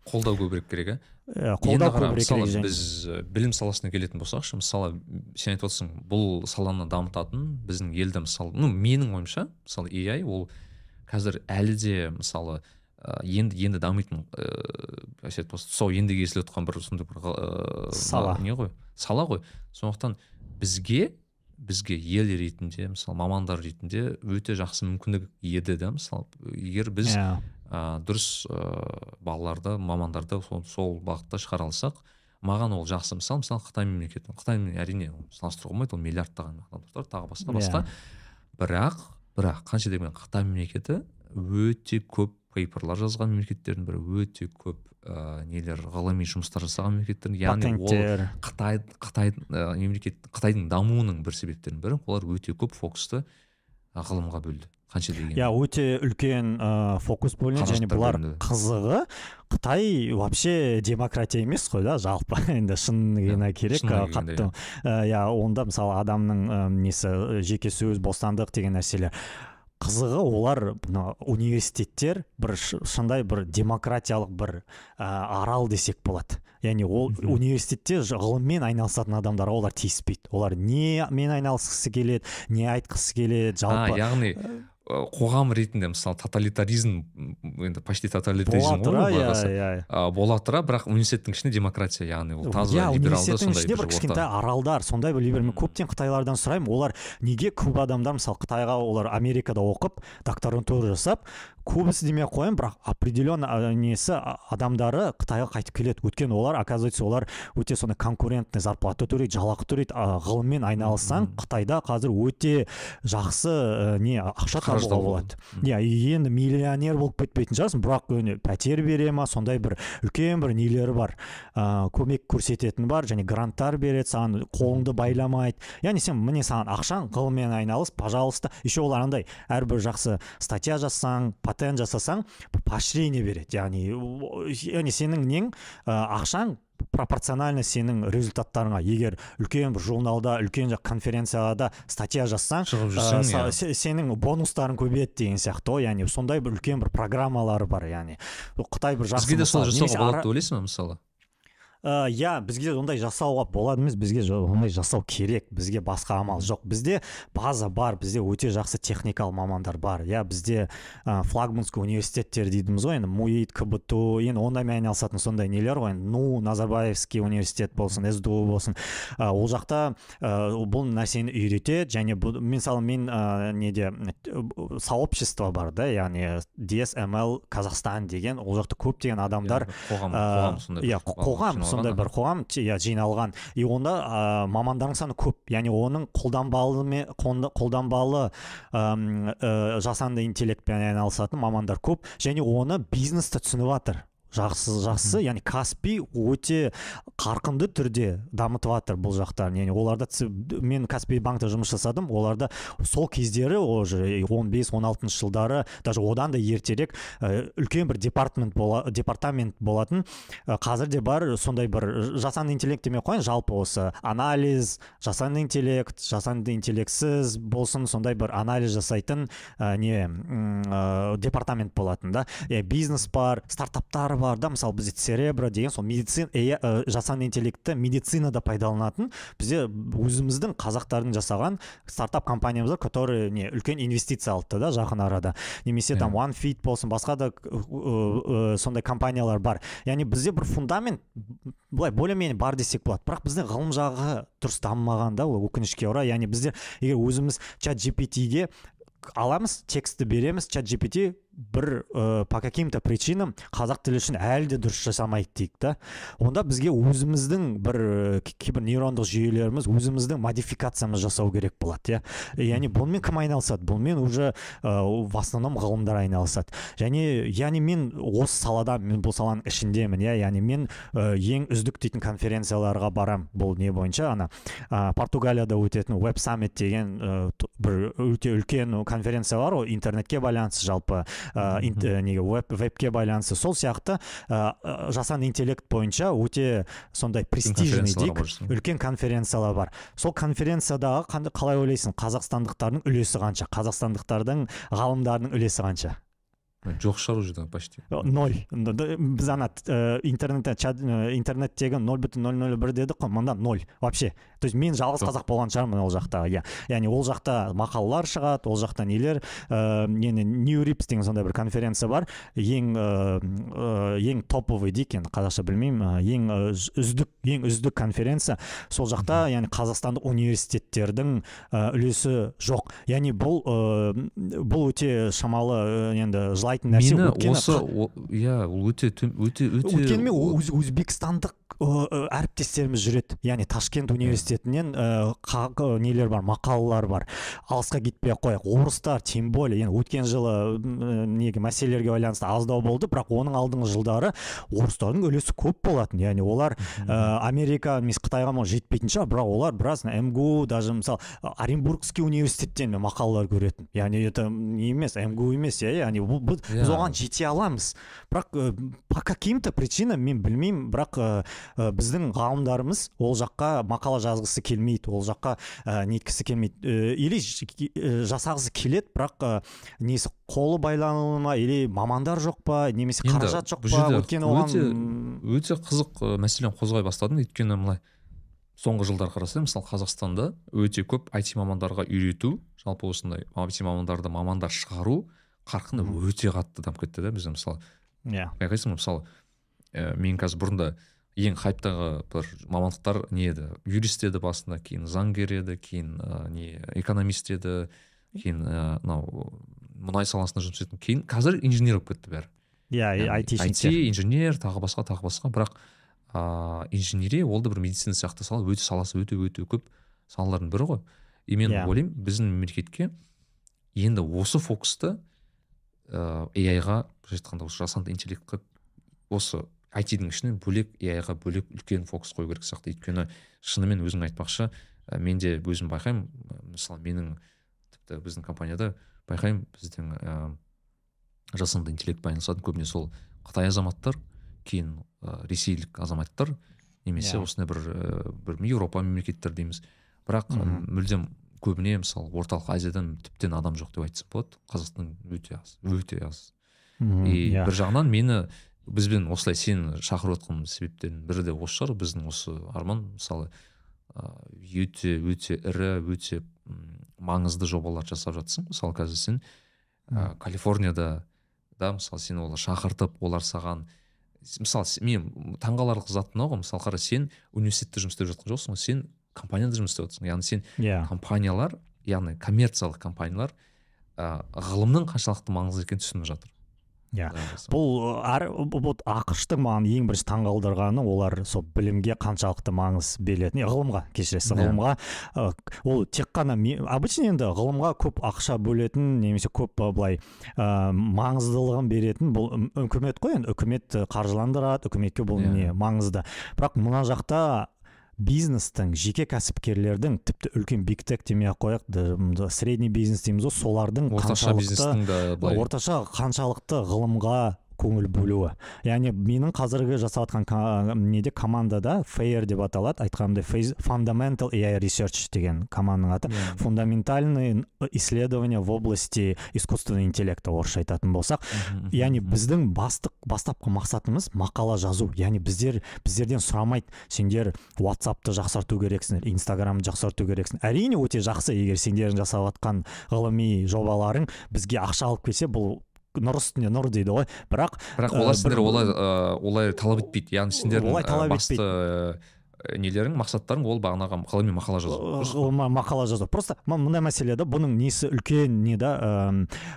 Қолдау көбірек керек иә қолдау көбірек мысалы біз білім саласына келетін болсақшы мысалы сен айтып отырсың бұл саланы дамытатын біздің елді мысалы ну менің ойымша мысалы AI ол қазір әлі де мысалы енді енді дамитын ыыы әсет болса сол енді кесіліп отқан бір сондай бір ыыы, Сала. не ғой сала ғой сондықтан бізге бізге ел ретінде мысалы мамандар ретінде өте жақсы мүмкіндік еді да мысалы егер біз Иә. ә, дұрыс ә, балаларды мамандарды сол, сол бағытта шығара алсақ маған ол жақсы мысал мысалы қытай мемлекеті қытаймен әрине салыстыруға болмайды ол миллиардтаған адамдар тағы басқа Иә. басқа бірақ бірақ қанша дегенмен қытай мемлекеті өте көп пейперлар жазған мемлекеттердің бірі өте көп ә, нелер ғылыми жұмыстар жасаған мемлекеттердің яғни ол қытай қытай ә, мемлекет қытайдың дамуының бір себептерінің бірі олар өте көп фокусты ғылымға бөлді. Қанша деген? Иә өте үлкен ә, фокус бөлінеді және бұлар бөлінеді. қызығы қытай вообще демократия емес қой да жалпы. Енді шынына керек қатты. иә онда мысалы адамның ә, несі жеке сөз бостандық деген нәрселер. Қызығы олар мына университеттер бір шындай бір демократиялық бір ә, арал десек болады. Яғни ол университетте ғылыммен айналысатын адамдарға олар тиіспейді. Олар немен айналысқысы келеді не айтқысы келеді а жалпы яғни ә, қоғам ретінде мысалы тоталитаризм енді почти тоталитаризм ғой иә иә, бола тұра бірақ университеттің ішінде демократия яғни ол таза иә либералды сондай ішінде бір кішкентай аралдар сондай бір мен көптен қытайлардан сұраймын. Олар неге көп адамдар мысалы қытайға олар америкада оқып докторантура жасап көбісі демей ақ қояйын бірақ определенно несі адамдары қытайға қайтып келеді. Өйткені олар оказывается олар өте сондай конкурентный зарплата төлейді жалақы төлейді. Ғылыммен айналыссаң қытайда қазір өте жақсы ә, не ақша табуға болады. Иә енді миллионер болып кетпейтін шығарсың бірақ пәтер бере ма сондай бір үлкен бір нелері бар. Ә, көмек көрсететіні бар және гранттар береді саған қолыңды байламайды. Яғни сен міне саған ақшаң ғылыммен айналыс пожалуйста. Еще олар андай әрбір жақсы статья жазсаң патент жасасаң поощрение береді яғни яғни сенің нең ә, ақшаң пропорционально сенің результаттарыңа. Егер үлкен бір журналда үлкен жақ конференцияда статья жазсаң шығып ә, жүрсең се- сенің бонустарың көбейеді деген сияқты ғой яғни сондай бір үлкен бір программалары бар яғни. Қытай бір жақсы бізге де солай жасауға болады деп ойлайсың ба мысалы? Ә, иә бізге ондай жасауға болады емес бізге ондай жасау керек бізге басқа амал жоқ. Бізде база бар бізде өте жақсы техникалық мамандар бар. Иә бізде ә, флагманский университеттер дейміз ғой енді муит кбту енді ондаймен айналысатын сондай нелер ғой енді. Ну назарбаевский университет болсын сду болсын. Ә, ол жақта ә, бұл нәрсені үйретеді және бұл, мысалы мен ә, неде сообщество бар да яғни dsml қазақстан деген ол жақта көптеген адамдар иә қоғам сондай бір қоғам иә жиналған. И онда ә, мамандардың саны көп. Яғни оның қолданбалы қолданбалы ә, жасанды интеллектпен айналысатын мамандар көп. Және оны бизнесті түсініп жатыр жақсы жақсы. Яғни каспи өте қарқынды түрде дамытып жатыр бұл жақтарын яғни оларда мен каспи банкте жұмыс жасадым. Оларда сол кездері уже он бес он алтыншы жылдары даже одан да ертерек үлкен бір департамент бола, департамент болатын. Қазір де бар сондай бір жасанды интеллект демей ақ қояйын жалпы осы анализ жасанды интеллект жасанды интеллектсіз болсын сондай бір анализ жасайтын ә, не ә, департамент болатын да. Бизнес бар стартаптар бар да мысалы бізде церебро деген сол медицина ә, жасанды интеллектті медицинада пайдаланатын. Бізде өзіміздің қазақтардың жасаған стартап компаниямыз бар который не үлкен инвестиция алды да жақын арада. Немесе там OneFit болсын басқа да сондай компаниялар бар. Яғни бізде бір фундамент былай более менее бар десек болады. Бірақ біздің ғылым жағы дұрыс дамымаған да ол өкінішке орай. Яғни біздер егер өзіміз чат gpt аламыз текстті береміз чат gpt бір ә, по каким то причинам қазақ тілі үшін әлі де дұрыс жасамайды дейік та онда бізге өзіміздің бір кейбір нейрондық жүйелеріміз өзіміздің модификациямыз жасау керек болады иә. Яғни бұнымен кім айналысады? Бұнымен уже ә, в основном ғылымдар айналысады. Және яғни мен осы салада мен бұл саланың ішіндемін иә. Яғни мен ә, ең үздік дейтін конференцияларға барам бұл не бойынша ана ә, португалияда өтетін веб саммит деген ә, бір өте үлкен конференция бар ғой интернетке байланысты жалпы. Ә, неге веб вебке байланысты. Сол сияқты ә, жасанды интеллект бойынша өте сондай престижный дейік үлкен конференциялар бар. Сол конференциядағы қалай ойлайсың? Қазақстандықтардың үлесі қанша? Қазақстандықтардың ғалымдардың үлесі қанша? Жоқ шығар уже почти ноль біз ана интернетте интернеттегі ноль бүтін ноль ноль бір дедік қой мында ноль вообще. То есть мен жалғыз қазақ болған шығармын ол жақта иә. Яғни ол жақта мақалалар шығады ол жақта нелер ыыы нені нью рипс деген сондай бір конференция бар. Ең ыыы ең топовый дейік енді қазақша білмеймін ең үздік ең үздік конференция. Сол жақта яғни қазақстандық университеттердің үлесі жоқ. Яғни бұл бұл өте шамалы енді жылай айтатын нәрсе мені осы иә ол өте өте өте өйткені мен өзбекстандық әріптестеріміз жүреді. Яғни ташкент университетінен ә, нелер бар? Мақалалар бар. Алысқа кетпей ақ қояйық. Орыстар тем более енді өткен жылы неге мәселелерге байланысты аздау болды бірақ оның алдыңғы жылдары орыстардың үлесі көп болатын. Яғни олар ә, америка немесе қытайға жетпейтін шығар бірақ олар біраз мгу даже мысалы оренбургский университеттен мақалалар көретін. Яғни это не емес мгу емес иә яғни біз оған жете аламыз. Бірақ ә, по каким то причинам мен білмеймін бірақ ә, біздің ғалымдарымыз ол жаққа мақала жазғысы келмейді ол жаққа ә, неткісі келмейді. Ә, или жасағысы келеді бірақ ә, несі қолы байланылы ма или мамандар жоқ па немесе қаражат жоқ па? өйткені оған өте қызық мәселені қозғай бастадың өйткені былай соңғы жылдар қарасаң мысалы қазақстанда өте көп IT мамандарға үйрету жалпы осындай IT мамандарды мамандар шығару қарқыны өте қатты дамып кетті да бізде мысалы. Иә. Байқайсың ба мысалы ә, мен қазір бұрында ең хайптағы бір мамандықтар не еді юрист еді басында кейін заңгер еді кейін ә, не экономист еді кейін мынау ә, мұнай саласында жұмыс істейтін кейін қазір инженер болып кетті бәрі иә IT инженер тағы басқа тағы басқа бірақ ыыы инженерия ол да бір медицина сияқты сала өте саласы өте өте көп салалардың бірі ғой и мен yeah. Иә. ойлаймын біздің мемлекетке енді осы фокусты ыыы ға былайша айтқанда осы жасанды интеллектқа осы айтидың ішінен бөлек ға бөлек үлкен фокус қою керек сияқты өйткені шынымен өзің айтпақшы ә, мен де өзім байқаймын мысалы менің тіпті біздің компанияда байқаймын біздің ә, жасанды интеллектпен айналысатын көбіне сол қытай азаматтар кейін ә, ресейлік азаматтар немесе yeah. Иә. осындай бір ә, бір еуропа мемлекеттер дейміз бірақ mm -hmm. мүлдем көбіне мысалы орталық азиядан тіптен адам жоқ деп айтсақ болады қазақстан өте аз өте аз и yeah. Иә. бір жағынан мені бізбен осылай сені шақырып отқан себептердің бірі де осы шығар. Біздің осы арман мысалы ыыы өте өте ірі өте маңызды жобалар жасап жатсың. Мысалы қазір сен ә, калифорнияда да мысалы сен олар шақыртып олар саған мысалы мен таңғаларлық зат мынау ғой. Мысалы қара сен университетте жұмыс істеп жатқан жоқсың ғой. Сен компанияда жұмыс істеп жатрсың яғни сен иә. компаниялар яғни коммерциялық компаниялар ә, ғылымның қаншалықты маңызды екенін түсініп жатыр. Иә бұл әр вот ақш маған ең бірінші таңғалдырғаны олар сол білімге қаншалықты маңыз беретін ғылымға кешіресіз иә. ғылымға ол тек қана обычно енді ғылымға көп ақша бөлетін немесе көп былай ә, маңыздылығын беретін бұл үкімет қой енді үкімет қаржыландырады үкіметке бұл иә. не маңызды бірақ мына жақта бизнестің жеке кәсіпкерлердің тіпті үлкен биг тек демей ақ қояйық средний бизнес дейміз ғой солардың орташа бизнестің да былай. орташа қаншалықты ғылымға көңіл бөлуі. Яғни менің қазіргі жасап жатқан неде командада фейер деп аталады. Айтқанымдай fundamental AI research деген команданың аты. Yeah. фундаментальные исследования в области искусственного интеллекта орысша айтатын болсақ. Яғни біздің бастық бастапқы мақсатымыз мақала жазу. Яғни біздер біздерден сұрамайды. Сендер ватсапты жақсарту керексіңдер инстаграмды жақсарту керексің. Әрине өте жақсы егер сендердің жасап жатқан ғылыми жобаларың бізге ақша алып келсе бұл нұр үстіне нұр дейді ғой. Бірақ бірақ олар сендер олай олай талап етпейді. Яғни сендердің талап басты нелерің мақсаттарың ол бағанағы ғылыми мақала жазу. Мақала жазу. Просто мындай мәселе да бұның несі үлкен не да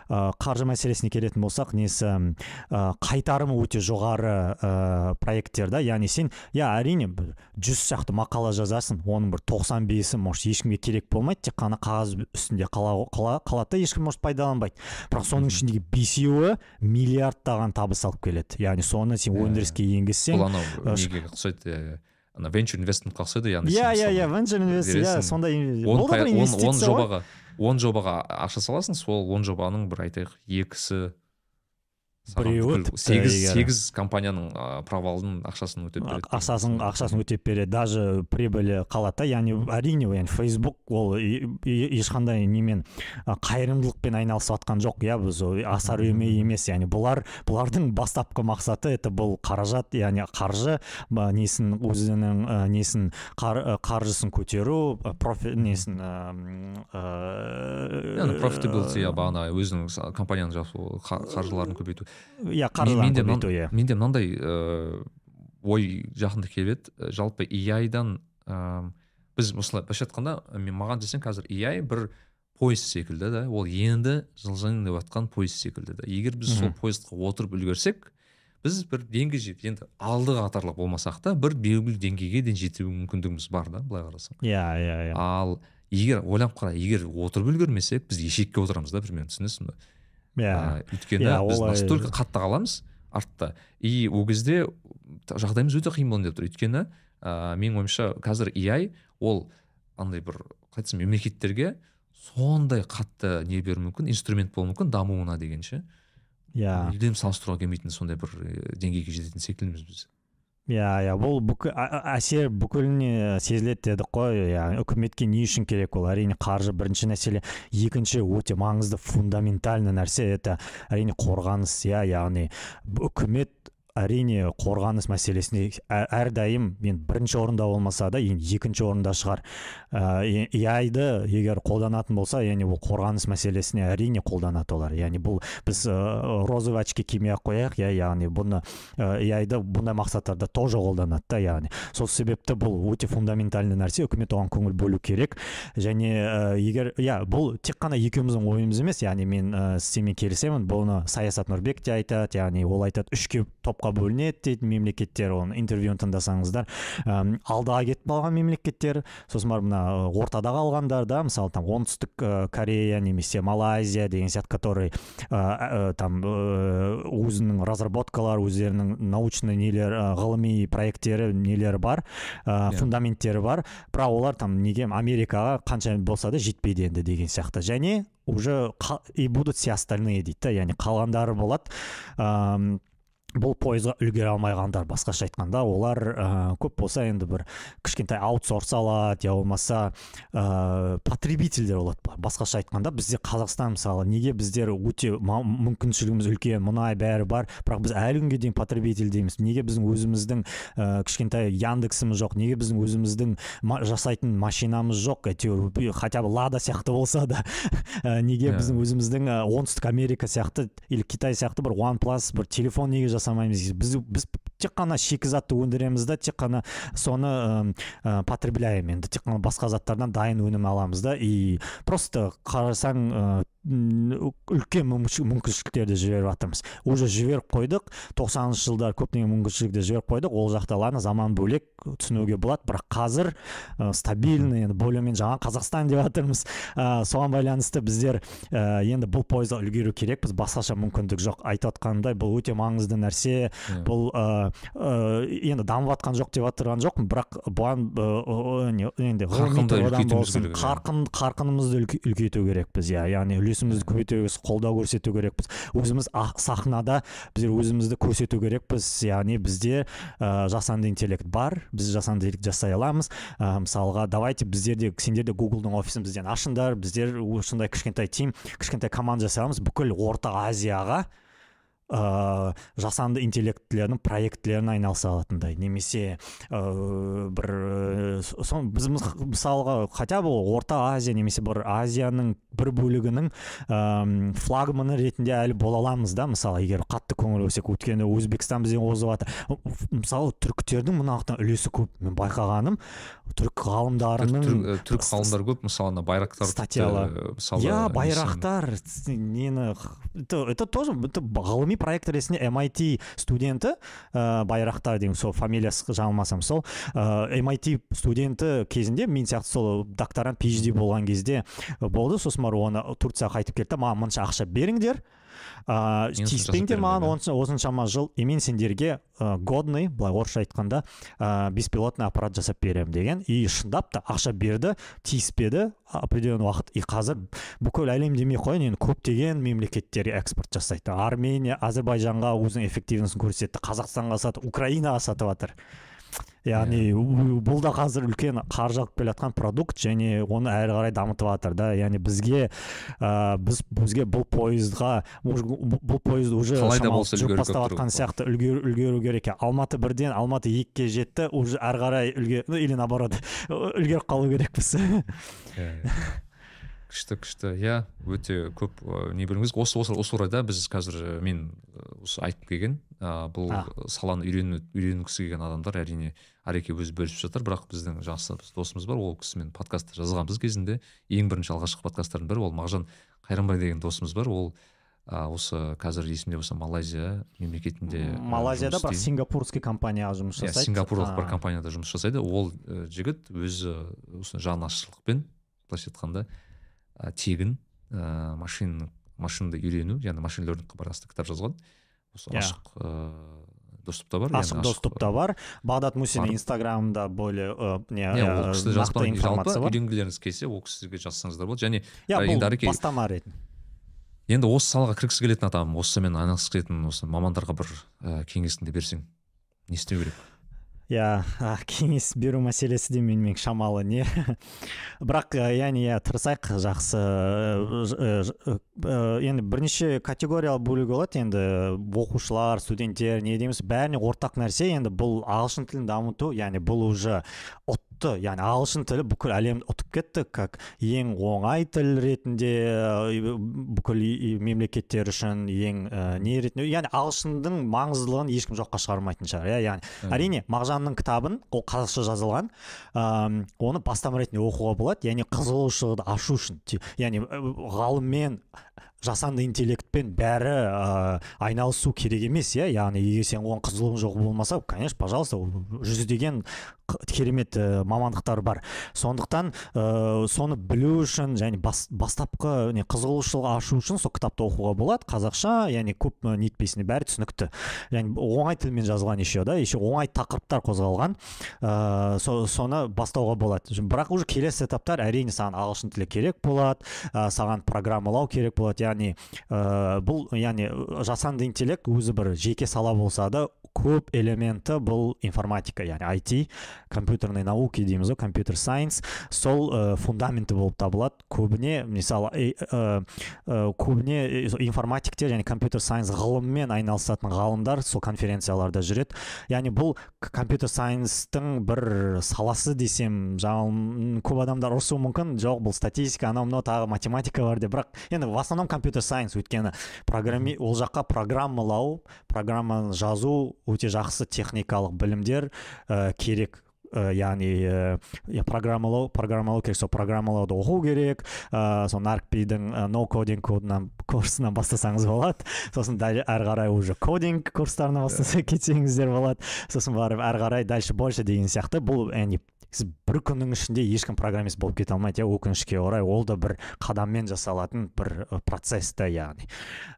қаржы мәселесіне келетін болсақ несі қайтарымы өте жоғары проекттер да. Яғни сен иә әрине жүз шақты мақала жазасың оның бір тоқсан бесі может ешкімге керек болмайды тек қана қағаз үстінде қала, қала, қалады да ешкім может пайдаланбайды. Бірақ соның ішіндегі бесеуі миллиардтаған табыс алып келеді. Яғни соны сен өндіріске енгізсең бұл анау неге ұқсайды? Ана венчур инвестментқа ұқсайды яғни иә иә иә венчур инвест иә сондай он жобаға он жобаға ақша саласың сол он жобаның бір айтайық екісі біреуі сегіз сегіз компанияның провалдың ақшасын өтеп береді ақшасын ақшасын өтеп береді. Даже прибылі қалады да. Яғни әрине яғни фейсбук ол ешқандай немен қайырымдылықпен айналысып жатқан жоқ. Иә біз асар үйме емес. Яғни бұлар бұлардың бастапқы мақсаты это бұл қаражат яғни қаржы несін өзінің несін қаржысын көтеру профи несін яғни профитабилити иә бағана өзінің компанияның қаржыларын көбейту. Иә көбейту иә. менде мынандай ыыы ой жақында келеді жалпы дан ыыы біз осылай былайша айтқанда мен маған десең қазір AI бір поезд секілді да ол енді жылжың деп жатқан поезд секілді да. Егер біз сол поездқа отырып үлгерсек біз бір деңгей жетіп енді алды қатарлы болмасақ та бір белгілі деңгейге дейін жету мүмкіндігіміз бар да былай қарасаң. Иә иә иә. Ал егер ойланып қара егер отырып үлгермесек біз ешекке отырамыз да примерно түсінесің ба иә. Өйткені yeah, біз настолько қатты қаламыз артта. И ол кезде жағдайымыз өте қиын болайын деп тұр. Өйткені ә, менің ойымша қазір AI ол андай бір қалай айтсам мемлекеттерге сондай қатты не беруі мүмкін инструмент болуы мүмкін дамуына деген ше. Иә. Мүлдем салыстыруға келмейтін сондай бір деңгейге жететін секілдіміз біз. Иә иә бүкіл әсер бүкіліне сезіледі дедік қой иә үкіметке не үшін керек ол? Әрине қаржы бірінші мәселе. Екінші өте маңызды фундаментальный нәрсе это әрине қорғаныс иә яғни үкімет әрине қорғаныс мәселесіне әрдайым мен бірінші орында болмаса да енді екінші орында шығар. Яйды егер қолданатын болса яғни бұл қорғаныс мәселесіне әрине қолданады олар. Яғни бұл біз розовый очки кимей ақ қояйық иә яғни бұны яйды бұндай мақсаттарда тоже қолданады да яғни. Сол себепті бұл өте фундаментальный нәрсе үкімет оған көңіл бөлу керек. Және егер иә бұл тек қана екеуміздің ойымыз емес яғни мен ә, сенімен келісемін. Бұны саясат нұрбек те айтады яғни ол айтады үшке топқа бөлінеді дейді мемлекеттер оны интервьюін тыңдасаңыздар. Ә, алдаға кетіп қалған мемлекеттер сосын барып мына ортада қалғандар да мысалы там оңтүстік корея немесе малайзия деген сияқты который ә, там өзінің разработкалары өздерінің научный нелер ғылыми проекттері нелері бар ә, фундаменттері бар. Бірақ олар там неге америкаға қанша болса да жетпейді енді деген сияқты. Және уже и будут все остальные дейді да яғни қалғандары болады. Бұл пойызға үлгере алмай қалғандар басқаша айтқанда олар ә, көп болса енді бір кішкентай аутсорс алады я болмаса ә, потребительдер болады. Басқаша айтқанда бізде қазақстан мысалы неге біздер өте мүмкіншілігіміз үлкен мұнай бәрі бар бірақ біз әлі күнге дейін потребитель дейміз. Неге біздің өзіміздің ә, кішкентай яндексіміз жоқ? Неге біздің өзіміздің ма, жасайтын машинамыз жоқ? Әйтеуір хотя бы лада сияқты болса да. Неге yeah. біздің өзіміздің оңтүстік америка сияқты или китай сияқты бір one plus бір телефон неге жасамаймыз. Біз біз тек қана шикізатты өндіреміз да тек қана соны ә, потребляем енді. Тек қана басқа заттардан дайын өнім аламыз да. И просто қарасаң үлкен мүмкіншіліктерді жіберіп жатырмыз. Уже жіберіп қойдық. Тоқсаныншы жылдар көптеген мүмкіншілікті жіберіп қойдық. Ол жақта ладно заман бөлек түсінуге болады. Бірақ қазір ә, стабильный енді более жаңа қазақстан деп жатырмыз. Ә, соған байланысты біздер ә, енді бұл пойызға үлгеру керекпіз. Басқаша мүмкіндік жоқ. Айтып отқанымдай бұл өте маңызды нәрсе. Бұл ә, енді дамып жатқан жоқ деп отырған жоқпын. Бірақ бұған ә, енді қарқын қарқынымызды үлкейту керекпіз иә. Яғни үлесімізді көбейтуге қолдау көрсету керекпіз. Өзіміз сахнада біздер өзімізді көрсету керекпіз. Яғни бізде ә, жасанды интеллект бар біз жасанды интеллект жасай аламыз. Ә, мысалға давайте біздер де сендер де гуглдың офисін бізден ашыңдар біздер осындай кішкентай тим кішкентай команда жасай аламыз бүкіл орта азияға ә, жасанды интеллектілердің проектілеріне айналыса алатындай. Немесе ә, бір ә, біз мысалға хотя бы орта азия немесе бір азияның бір бөлігінің ә, флагманы ретінде әлі бола аламыз да мысалы егер қатты көңіл бөлсек. Өйткені өзбекстан бізден озып жатыр мысалы түріктердің мына үлесі көп. Мен байқағаным түрік ғалымдарының түрік ғалымдар көп мысалы ана байрақтар статьялар. мысалы иә байрақтар нені это, тоже это ғылыми проект ретінде MIT студенті ә, байрақтар деймін сол фамилиясы жаңылмасам сол ә, MIT студенті кезінде мен сияқты сол докторант PhD болған кезде болды. Сосын барып оны турцияға қайтып келді. Да маған мынша ақша беріңдер. Ыыы тиіспеңдер маған осыншама жыл и мен сендерге ә, годный былай орысша айтқанда ә, беспилотный аппарат жасап беремін деген. И шындап та ақша берді тиіспеді определенный уақыт. И қазір бүкіл әлем демей ақ қояйын енді көптеген мемлекеттерге экспорт жасайды. Армения әзірбайжанға өзінің эффективностін көрсетті қазақстанға сатып украинаға сатып жатыр яғни бұл да қазір үлкен қаржы алып келе жатқан продукт және оны әрі қарай дамытып жатыр да. Яғни бізге ә, біз бізге бұл пойызға бұл пойыз уже қалай да болса жүріп бастап жатқан сияқты үлгеру, үлгеру керек алматы бірден алматы екіге жетті уже әрі қарай үлге или наоборот үлгеріп қалу керекпіз. күшті күшті. Иә өте көп не біліңіз осы осы осы орайда біз қазір мен осы айтып келген ә, бұл саланы үйрену үйренгісі келген адамдар әрине ареке өзі бөлісіп жатыр. Бірақ біздің жақсы досымыз бар. Ол кісімен подкаст жазғанбыз кезінде. Ең бірінші алғашқы подкасттардың бірі ол мағжан қайранбай деген досымыз бар. Ол а, осы қазір есімде болса малайзия мемлекетінде малайзияда бір сингапурский компанияға жұмыс иә, жасайды. Иә сингапурлық бір компанияда жұмыс жасайды. Ол ә, жігіт өзі осы жанашырлықпен былайша айтқанда ә, тегін ә, машин машинаны үйрену яғни машин лернингқа байланысты кітап жазған. Осы yeah. Иә. ашық ыыы доступта бар ашық доступта бар. Бағдат мусиннің инстаграмында более не ол кісі жазған жалпы үйренгілеріңіз келсе ол кісіге жазсаңыздар болады. Және иә бұл бастама ретінде енді осы салаға кіргісі келетін адам осымен айналысқысы келетін осы мамандарға бір ә, кеңесіңді берсең не істеу керек? Иә кеңес беру мәселесі де менімен шамалы не? Бірақ яғни иә тырысайық жақсы енді бірнеше категориялы бөлуге болады. Енді оқушылар студенттер не дейміз бәріне ортақ нәрсе. Енді бұл ағылшын тілін дамыту яғни бұл уже ұтты яғни ағылшын тілі бүкіл әлемді ұтып кетті как ең оңай тіл ретінде бүкіл мемлекеттер үшін ең ә, не ретінде. яғни ағылшындың маңыздылығын ешкім жоққа шығармайтын шығар. иә яғни әрине мағжанның кітабын ол қазақша жазылған ә, оны бастама ретінде оқуға болады. яғни қызығушылықты ашу үшін. Яғни ғалыммен жасанды интеллектпен бәрі ә, айналысу керек емес иә. Яғни егер сен оған қызығың жоқ болмаса конечно пожалуйста жүздеген керемет ә, мамандықтар бар. Сондықтан ә, соны білу үшін және бас, бастапқы не қызығушылық ашу үшін сол кітапты оқуға болады. Қазақша яғни көп нетпейсің бәрі түсінікті. Яғни оңай тілмен жазылған еще да еще оңай тақырыптар қозғалған ә, со, соны бастауға болады. Бірақ уже келесі этаптар әрине саған ағылшын тілі керек болады ә, саған программалау керек болады болады яғни ә, бұл яғни жасанды интеллект өзі бір жеке сала болса да көп элементі бұл информатика яғни IT компьютерный науки дейміз ғой компьютер сайенс. Сол ә, фундаменті болып табылады. Көбіне мысалы ә, көбіне информатиктер және компьютер сайенс ғылыммен айналысатын ғалымдар сол конференцияларда жүреді. Яғни бұл компьютер сайенстің бір саласы десем жаңағы көп адамдар ұрысуы мүмкін. Жоқ бұл статистика анау мынау тағы математика бар деп. Бірақ енді в основном компьютер сайенс өйткені программи ол жаққа программалау программаны жазу өте жақсы техникалық білімдер ә, керек. Ә, яғни ә, программалау программалау керек. Сол программалауды оқу керек. Ә, сол наркпидің ноу кодинг кодынан курсынан бастасаңыз болады. Сосын әрі қарай уже кодинг курстарына бастаса кетсеңіздер болады. Сосын барып әрі қарай дальше больше деген сияқты. Бұл яғни сіз бір күннің ішінде ешкім программист болып кете алмайды иә өкінішке орай. Ол да бір қадаммен жасалатын бір процесс та яғни.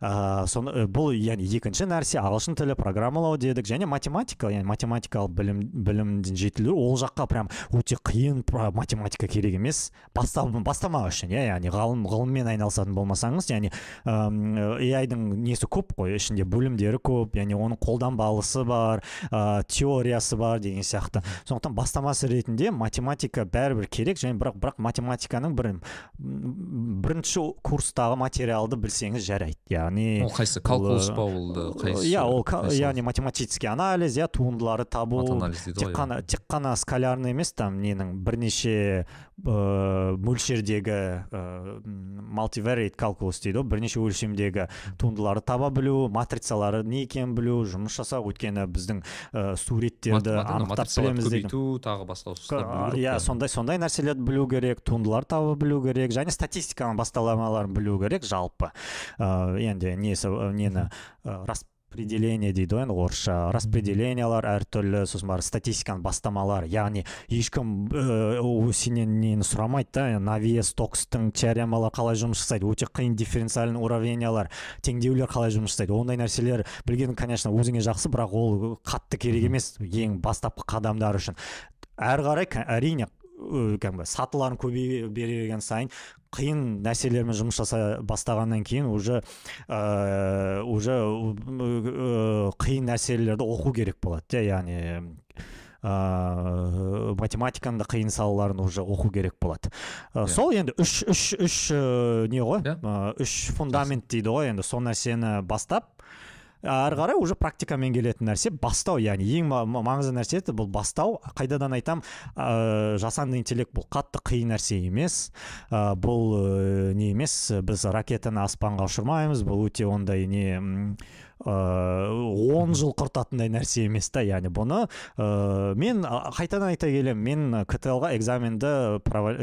Ә, соны бұл яғни екінші нәрсе ағылшын тілі программалау дедік. Және математика яғни математикалық білім білімді жетілдіру ол жаққа прям өте қиын математика керек емес. Баста, бастамақ үшін иә яғни ғалым ғылыммен айналысатын болмасаңыз яғни AI-дың несі көп қой? Ішінде бөлімдері көп яғни оның қолданбалысы бар ә, теориясы бар деген сияқты. Сондықтан бастамасы ретінде математика бәрібір керек және бірақ бірақ математиканың бір бірінші курстағы материалды білсеңіз жарайды. Яғни ол қайсы? Калкулус па ол қайсы? иә ол яғни математический анализ иә туындыларды табу. Тек қана тек қана скалярный емес там ненің бірнеше ә, мөлшердегі ә, multivariate calculus дейді ғой. Бірнеше өлшемдегі туындыларды таба білу матрицалары не екенін білу жұмыс жасау. Өйткені біздің ә, суреттерді анықтап білеміз көбейту тағы басқа иә сондай сондай нәрселерді білу керек туындылар таба білу керек және статистиканың басталамаларын білу керек жалпы. Ә, енді несі нені распределение дейді ғой енді орысша. Распределениялар әртүрлі сосын барып статистиканың бастамалары. Яғни ешкім ә, сенен нені сұрамайды да навье стокстың теоремалары қалай жұмыс жасайды өте қиын дифференциальный уравнениялар теңдеулер қалай жұмыс жасайды ондай нәрселер білген конечно өзіңе жақсы бірақ ол қатты керек емес ең бастапқы қадамдар үшін. Әрі қарай әрине кәдімгі сатыларын көбейе берген сайын қиын нәрселермен жұмыс жасай бастағаннан кейін уже ә, уже қиын нәрселерді оқу керек болады иә яғни ә, математиканың да қиын салаларын уже оқу керек болады. Ә, yeah. сол енді үш үш үш не ғой? Yeah. ә, үш фундамент дейді ғой. Енді сол нәрсені бастап әрі қарай уже практикамен келетін нәрсе бастау яғни ең маңызды нәрсе бұл бастау. Қайдадан айтам ә, жасанды интеллект бұл қатты қиын нәрсе емес. Ә, бұл ә, не емес біз ракетаны аспанға ұшырмаймыз бұл өте ондай не ыыы он жыл құртатындай нәрсе емес та яғни бұны ә, мен қайтадан айта келемін мен ктл ға экзаменді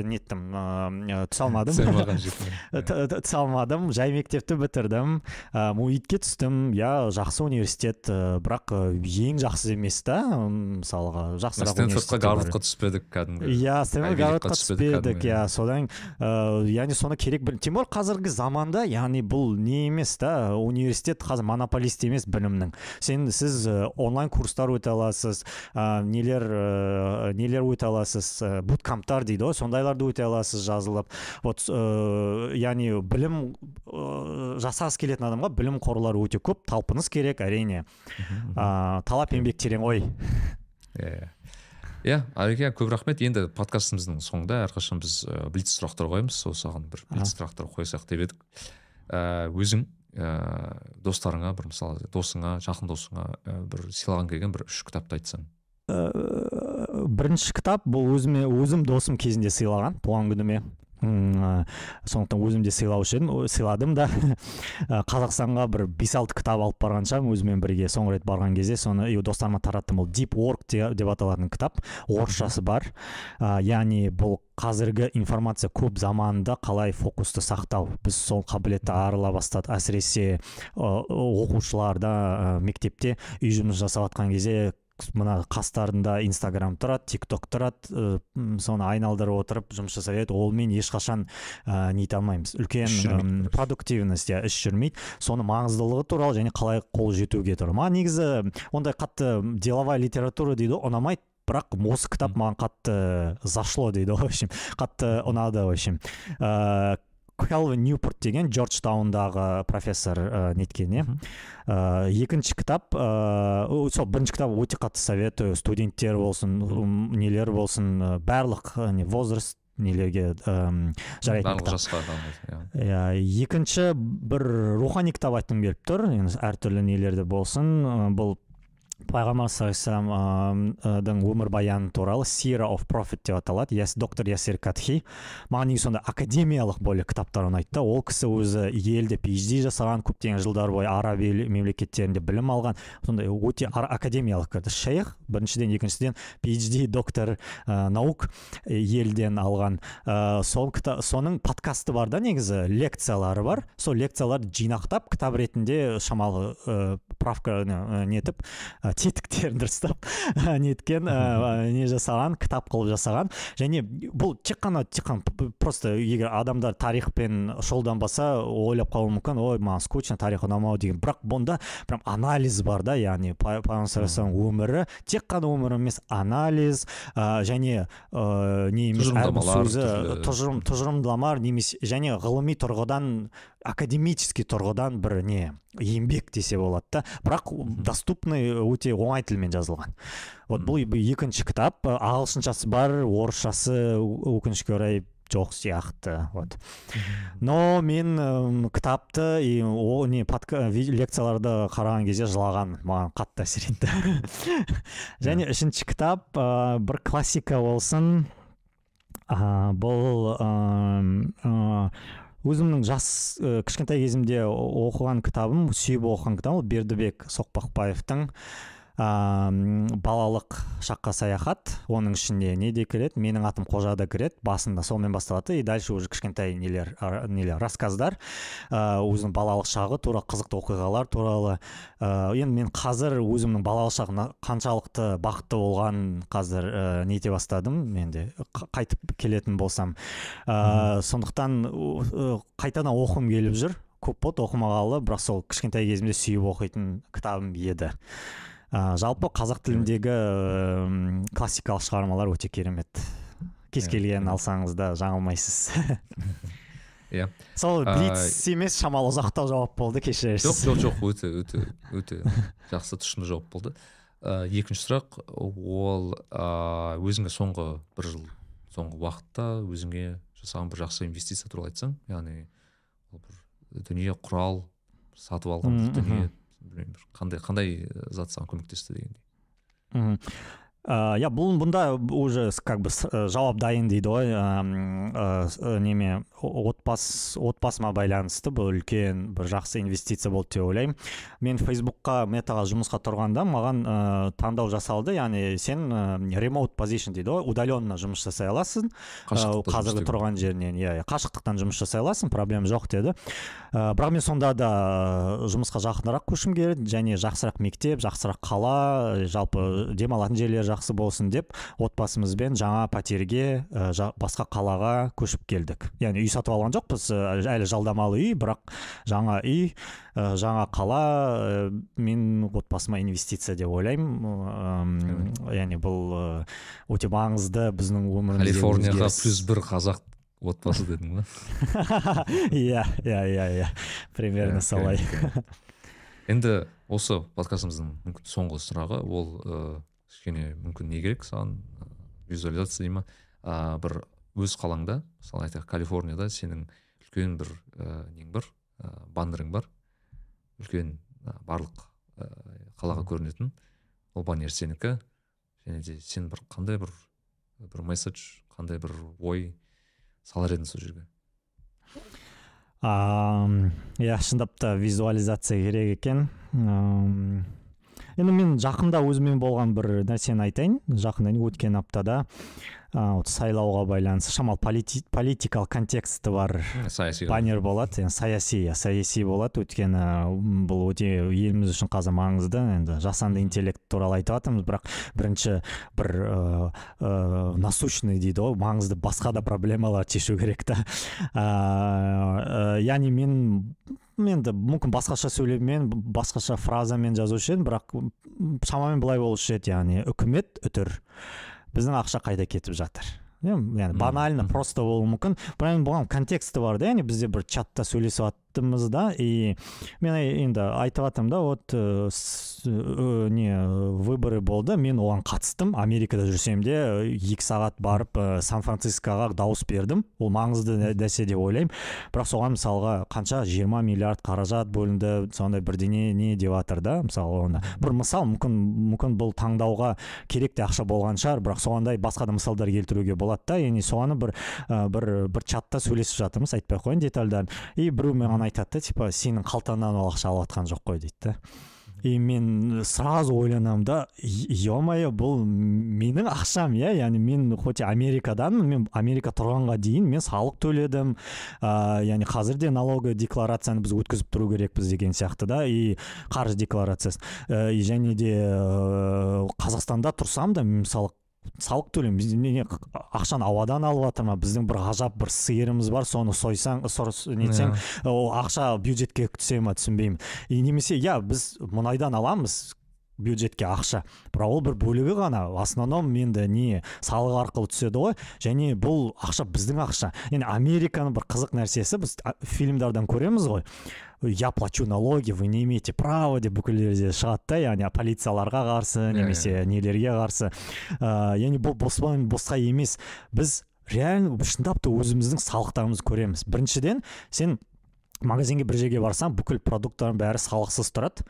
неттім ыыы түсе алмадым. Түсе алмадым жай мектепті бітірдім ә, муитке түстім. Иә жақсы университет бірақ ең жақсы емес та мысалға жақсырақ стэнфордқа гарвардқа түспедік кәдімгі. Иә стэнфорд гарвардқа түспедік иә содан ыыы яғни соны керек тем более қазіргі заманда яғни бұл не емес та университет қазір монополист емес білімнің. Сен сіз онлайн курстар өте аласыз ә, нелер ә, нелер өте аласыз ә, буткамптар дейді ғой сондайларды өте аласыз жазылып. Вот ә, яғни білім ә, жасағысы келетін адамға білім қорлары өте көп талпыныс керек әрине. Ә, талап еңбек терең ғой. Иә иә әбеке көп рахмет. Енді подкастымыздың соңында әрқашан біз блиц сұрақтар қоямыз. Сол саған бір блиц сұрақтар қойсақ деп едік. Ә, өзің ә, достарыңа бір мысалы досыңа жақын досыңа ә, бір сыйлаған келген бір үш кітапты айтсаң ә, бірінші кітап бұл өзіме өзім досым кезінде сыйлаған туған күніме. Сондықтан өзім де сыйлаушы едім сыйладым да. Қазақстанға бір бес алты кітап алып барған шығармын өзімен бірге соңғы рет барған кезде соны достарыма тараттым ол deep work деп аталатын кітап орысшасы бар. Ә, яғни бұл қазіргі информация көп заманында қалай фокусты сақтау біз сол қабілетті арыла бастадық. Әсіресе оқушыларда мектепте үй жұмыс жасап жатқан кезде мына қастарында инстаграм тұрады тик ток тұрады ә, соны айналдырып отырып жұмыс жасап еді олмен ешқашан ә, нете алмаймыз. Үлкен продуктивность иә іс жүрмейді. Соны маңыздылығы туралы және қалай қол жетуге туралы маған негізі ондай қатты деловая литература дейді ғой ұнамайды бірақ осы кітап маған қатты зашло дейді ғой в общем. Қатты ұнады в общем. Келвин ньюпорт деген джорджтаундағы профессор ә, неткен иә ә, екінші кітап ә, сол бірінші кітап өте қатты советую. Студенттер болсын нелер болсын ә, барлық не возраст нелерге ә, жарайтын барлық кітап. жасқа иә. Иә екінші бір рухани кітап айтқым келіп тұр. Енді әртүрлі нелерде болсын. Бұл пайғамбар саллаллаху өмірбаяны туралы сира of prophet деп аталады. Яс доктор ясир катхи маған негізі сондай академиялық более кітаптар ұнайды да ол кісі өзі елде phd жасаған көптеген жылдар бойы араб ел- мемлекеттерінде білім алған. Сондай өте академиялық кірді. Шейх біріншіден екіншіден phd доктор ә, наук елден алған. Ә, сол кіта- соның подкасты бар да негізі лекциялары бар. Сол лекцияларды жинақтап кітап ретінде шамалы ә, правка не- нетіп тетіктерін дұрыстап неткен ә, не жасаған кітап қылып жасаған. Және бұл тек қана тек қана просто егер адамдар тарихпен шұғылданбаса ойлап қалуы мүмкін ой маған скучно тарих ұнамау деген. Бірақ бұнда прям анализ бар да яғни пай- пайғамбар өмірі тек қана өмір емес анализ ә, және ә, не емес әрбір Тұжырымдамалар, сөзі түрлі. тұжырым тұжырымдамалар немесе және ғылыми тұрғыдан академический тұрғыдан бір не еңбек десе болады да. Бірақ доступный өте оңай тілмен жазылған. Вот бұл екінші кітап ағылшыншасы бар орысшасы өк- өкінішке орай жоқ сияқты вот. Но мен кітапты и о не подка- лекцияларды қараған кезде жылаған маған қатты әсер етті. Және үшінші кітап ә, бір классика болсын. Ә, бұл ә, өзімнің жас ә, кішкентай кезімде оқыған кітабым сүйіп оқыған кітабым ол бердібек соқпақбаевтың балалық шаққа саяхат оның ішінде не де кіреді менің атым қожа да кіреді басында сонымен басталады. И дальше уже кішкентай нелер нелер рассказдар. Ә, өзінің балалық шағы тура қызықты оқиғалар туралы. Ә, енді мен қазір өзімнің балалық шағым қаншалықты бақытты болған қазір ә, нете бастадым. Мен де қайтып келетін болсам. Ә, сондықтан ә, қайтадан оқығым келіп жүр. Көп болды оқымағалы бірақ сол кішкентай кезімде сүйіп оқитын кітабым еді. Ә, жалпы қазақ тіліндегі м, классикалық шығармалар өте керемет. Кез Иә, келген алсаңыз да жаңылмайсыз. Иә. Сол блиц емес шамалы ұзақтау жауап болды жоқ кешірерсіз. Жоқ жоқ өте өте өте жақсы тұшымды жауап болды. Ә, екінші сұрақ ол ә, өзіңе соңғы бір жыл соңғы уақытта өзіңе жасаған бір жақсы инвестиция туралы айтсаң яғни ол бір дүние құрал сатып алған бір дүние білмеймін бір қандай қандай зат саған көмектесті дегендей Мгм. Ә, иә бұл бұнда уже как бы ә, жауап дайын дейді ғой ә, неме отбасы отбасыма байланысты бұл үлкен бір жақсы инвестиция болды деп ойлаймын. Мен фейсбукқа метаға жұмысқа тұрғанда маған ә, таңдау жасалды. Яғни сен ә, remote position дейді ғой удаленно жұмыс жасай аласың. Қазіргі тұрған жерінен иә иә қашықтықтан жұмыс жасай аласың проблема жоқ деді. Ә, бірақ мен сонда да жұмысқа жақынырақ көшім келеді және жақсырақ мектеп жақсырақ қала жалпы демалатын жерлер жақсы болсын деп отбасымызбен жаңа пәтерге ә, жа- басқа қалаға көшіп келдік. Яғни үй сатып алған жоқпыз ә, әлі жалдамалы үй бірақ жаңа үй ә, жаңа қала ә, мен отбасыма инвестиция деп ойлаймын. Яғни бұл ә, өте маңызды біздің өміріміздегі калифорнияға плюс бір қазақ отбасы дедің ба иә иә иә иә. Примерно Окей, солай. енді осы подкастымыздың соңғы сұрағы ол кішкене мүмкін не керек саған визуализация дей ма? А, бір өз қалаңда мысалы айтайық калифорнияда сенің үлкен бір ә, нең бар? Ә, баннерің бар. Үлкен ә, барлық ә, қалаға көрінетін. Ол баннер сенікі. Және де сен бір қандай бір бір месседж қандай бір ой салар едің сол жерге? Иә шындап та визуализация керек екен. Енді мен жақында өзімен болған бір нәрсені айтайын. Жақында өткен аптада вот сайлауға байланысты шамалы полити- политикалық контексті бар. Саяси баннер болады енді саяси саяси болады. Өйткені бұл өте еліміз үшін қазір маңызды. Енді жасанды интеллект туралы айтып жатырмыз. Бірақ бірінші бір ыыы ә, насущный дейді ғой. Маңызды басқа да проблемалар шешу керек та. Ә, яғни мен енді мүмкін басқаша сөйлеммен басқаша фразамен жазушы едім бірақ шамамен былай болушы еді яғни үкімет үтір. Біздің ақша қайда кетіп жатыр? Яғни банально просто болуы мүмкін. Бірақ енді бұған контексті бар да яғни бізде бір чатта сөйлесіп жатырмыз да и мен енді айтып жатырмын да вот ә, не выборы болды мен оған қатыстым америкада жүрсем де екі сағат барып сан францискоға дауыс бердім. Ол маңызды нәрсе деп ойлаймын. Бірақ соған мысалға қанша 20 миллиард қаражат бөлінді сондай бірдеңе не деп жатыр да мысалы оны. Бір мысал мүмкін мүмкін бұл таңдауға керек те ақша болған шығар бірақ соғандай басқа да мысалдар келтіруге болады да. Яғни соны бір бір бір чатта сөйлесіп жатырмыз айтпай ақ қояйын детальдарын. И біреу маған айтады да типа сенің қалтаңнан ол ақша алып жатқан жоқ қой дейді да. И мен сразу ойланамын да е мое бұл менің ақшам иә яғни мен хоть америкаданмын мен америка тұрғанға дейін мен салық төледім ә, яғни қазір де налоговый декларацияны біз өткізіп тұру керекпіз деген сияқты да и қаржы декларациясын ә, және де ә, қазақстанда тұрсам да мысалы салық төлеймін не ақшаны ауадан алып жатыр ма біздің бір ғажап бір сиырымыз бар соны сойсаң нетсең иә. ол ақша бюджетке түсе ма түсінбеймін. И немесе иә біз мұнайдан аламыз бюджетке ақша. Бірақ ол бір бөлігі ғана. В основном енді не салық арқылы түседі ғой. Және бұл ақша біздің ақша. Енді американың бір қызық нәрсесі біз фильмдардан көреміз ғой. Я плачу налоги вы не имеете права деп бүкіл жерде шығады да. Яғни полицияларға қарсы немесе нелерге қарсы. Ыыы яғни бұл босқа емес. Біз реально шындап та өзіміздің салықтарымызды көреміз. Біріншіден сен магазинге бір жерге барсаң бүкіл продукттардың бәрі салықсыз тұрады.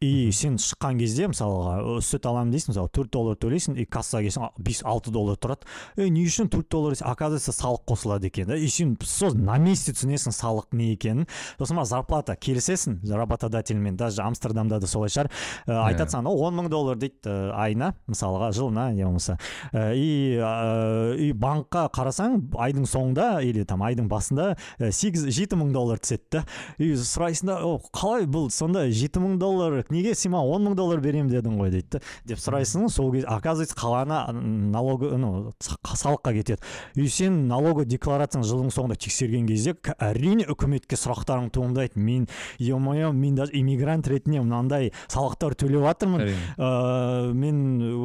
И сен шыққан кезде мысалға сүт аламын дейсің мысалы төрт доллар төлейсің и кассаға келсең бес алты доллар тұрады ей не үшін төрт доллар оказывается салық қосылады екен да. И сен сол на месте түсінесің салық не екенін. Сосын барып зарплата. Келісесің работодательмен даже амстердамда да солай шығар. Ә, айтады саған он мың доллар дейді айына мысалға жылына не болмаса. И и банкқа қарасаң айдың соңында или там айдың басында сегіз жеті мың доллар түседі да. И сұрайсың да қалай бұл сонда жеті мың доллар неге сен маған он мың доллар беремін дедің ғой дейді деп сұрайсың сол кезде оказывается қаланы налог ну салыққа кетеді. И сен налоговый декларацияны жылдың соңында тексерген кезде әрине үкіметке сұрақтарың туындайды. Мен е мое мен даже иммигрант ретінде мынандай салықтар төлеп жатырмын. Ә, мен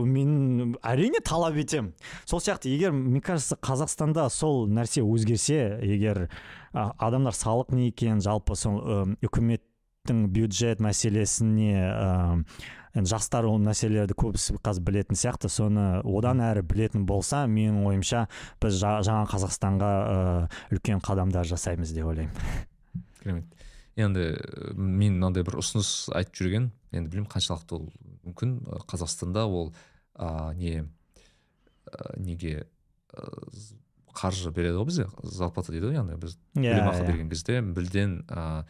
мен әрине талап етемін. Сол сияқты егер мне кажется қазақстанда сол нәрсе өзгерсе егер адамдар салық не екенін жалпы сол үкімет бюджет мәселесіне енді жастар ол мәселелерді көбісі қазір білетін сияқты. Соны одан әрі білетін болса менің ойымша біз жаңа қазақстанға үлкен қадамдар жасаймыз деп ойлаймын. Керемет. Енді мен мынандай бір ұсыныс айтып жүрген енді білмеймін қаншалықты ол мүмкін. Қазақстанда ол ә, не ә, неге ә, қаржы береді ғой бізде зарплата дейді ғой яғни біз yeah, иә, иә. берген кезде білден ә,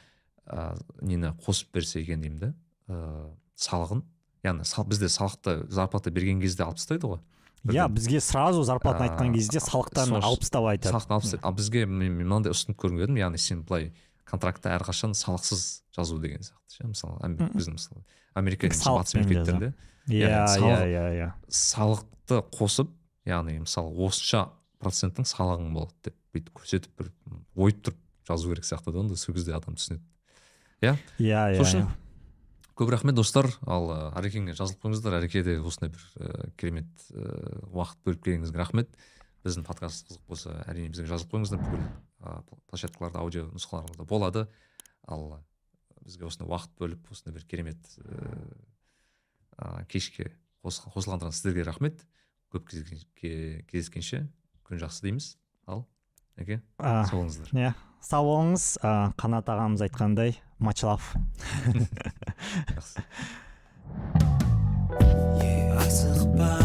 нені қосып берсе екен деймін да ә, салығын. Яғни сал, бізде салықты зарплата берген кезде алып тастайды ғой. Иә бізге сразу зарплатаны айтқан кезде салықтан алып тастап айтады. салықтан алып тастайды. Ал бізге мен мынандай ұсынып көрген едім яғни сен былай контрактта әрқашан салықсыз жазу деген сияқты ше мысалы біздің мысалы америка батыс мемлекеттерінде. иә иә иә иә. салықты қосып яғни мысалы осынша проценттің салығың болады деп бүйтіп көрсетіп бір ойып тұрып жазу керек сияқты да онда сол кезде адам түсінеді. Иә? Иә иә сол көп рахмет достар. Ал әрекеңе жазылып қойыңыздар. Әреке де осындай бір ә, керемет ә, уақыт бөліп келгеніңізге рахмет. Біздің подкаст қызық болса әрине бізге жазылып қойыңыздар. Бүкіл ә, площадкаларда аудио нұсқаларда болады. Ал бізге осындай уақыт бөліп осындай бір керемет ә, кешке қосылғандарыңыз сіздерге рахмет. Көп кездескенше күн жақсы дейміз. Ал әке сау болыңыздар. иә. Сау болыңыз қанат ағамыз айтқандай much love асықпа.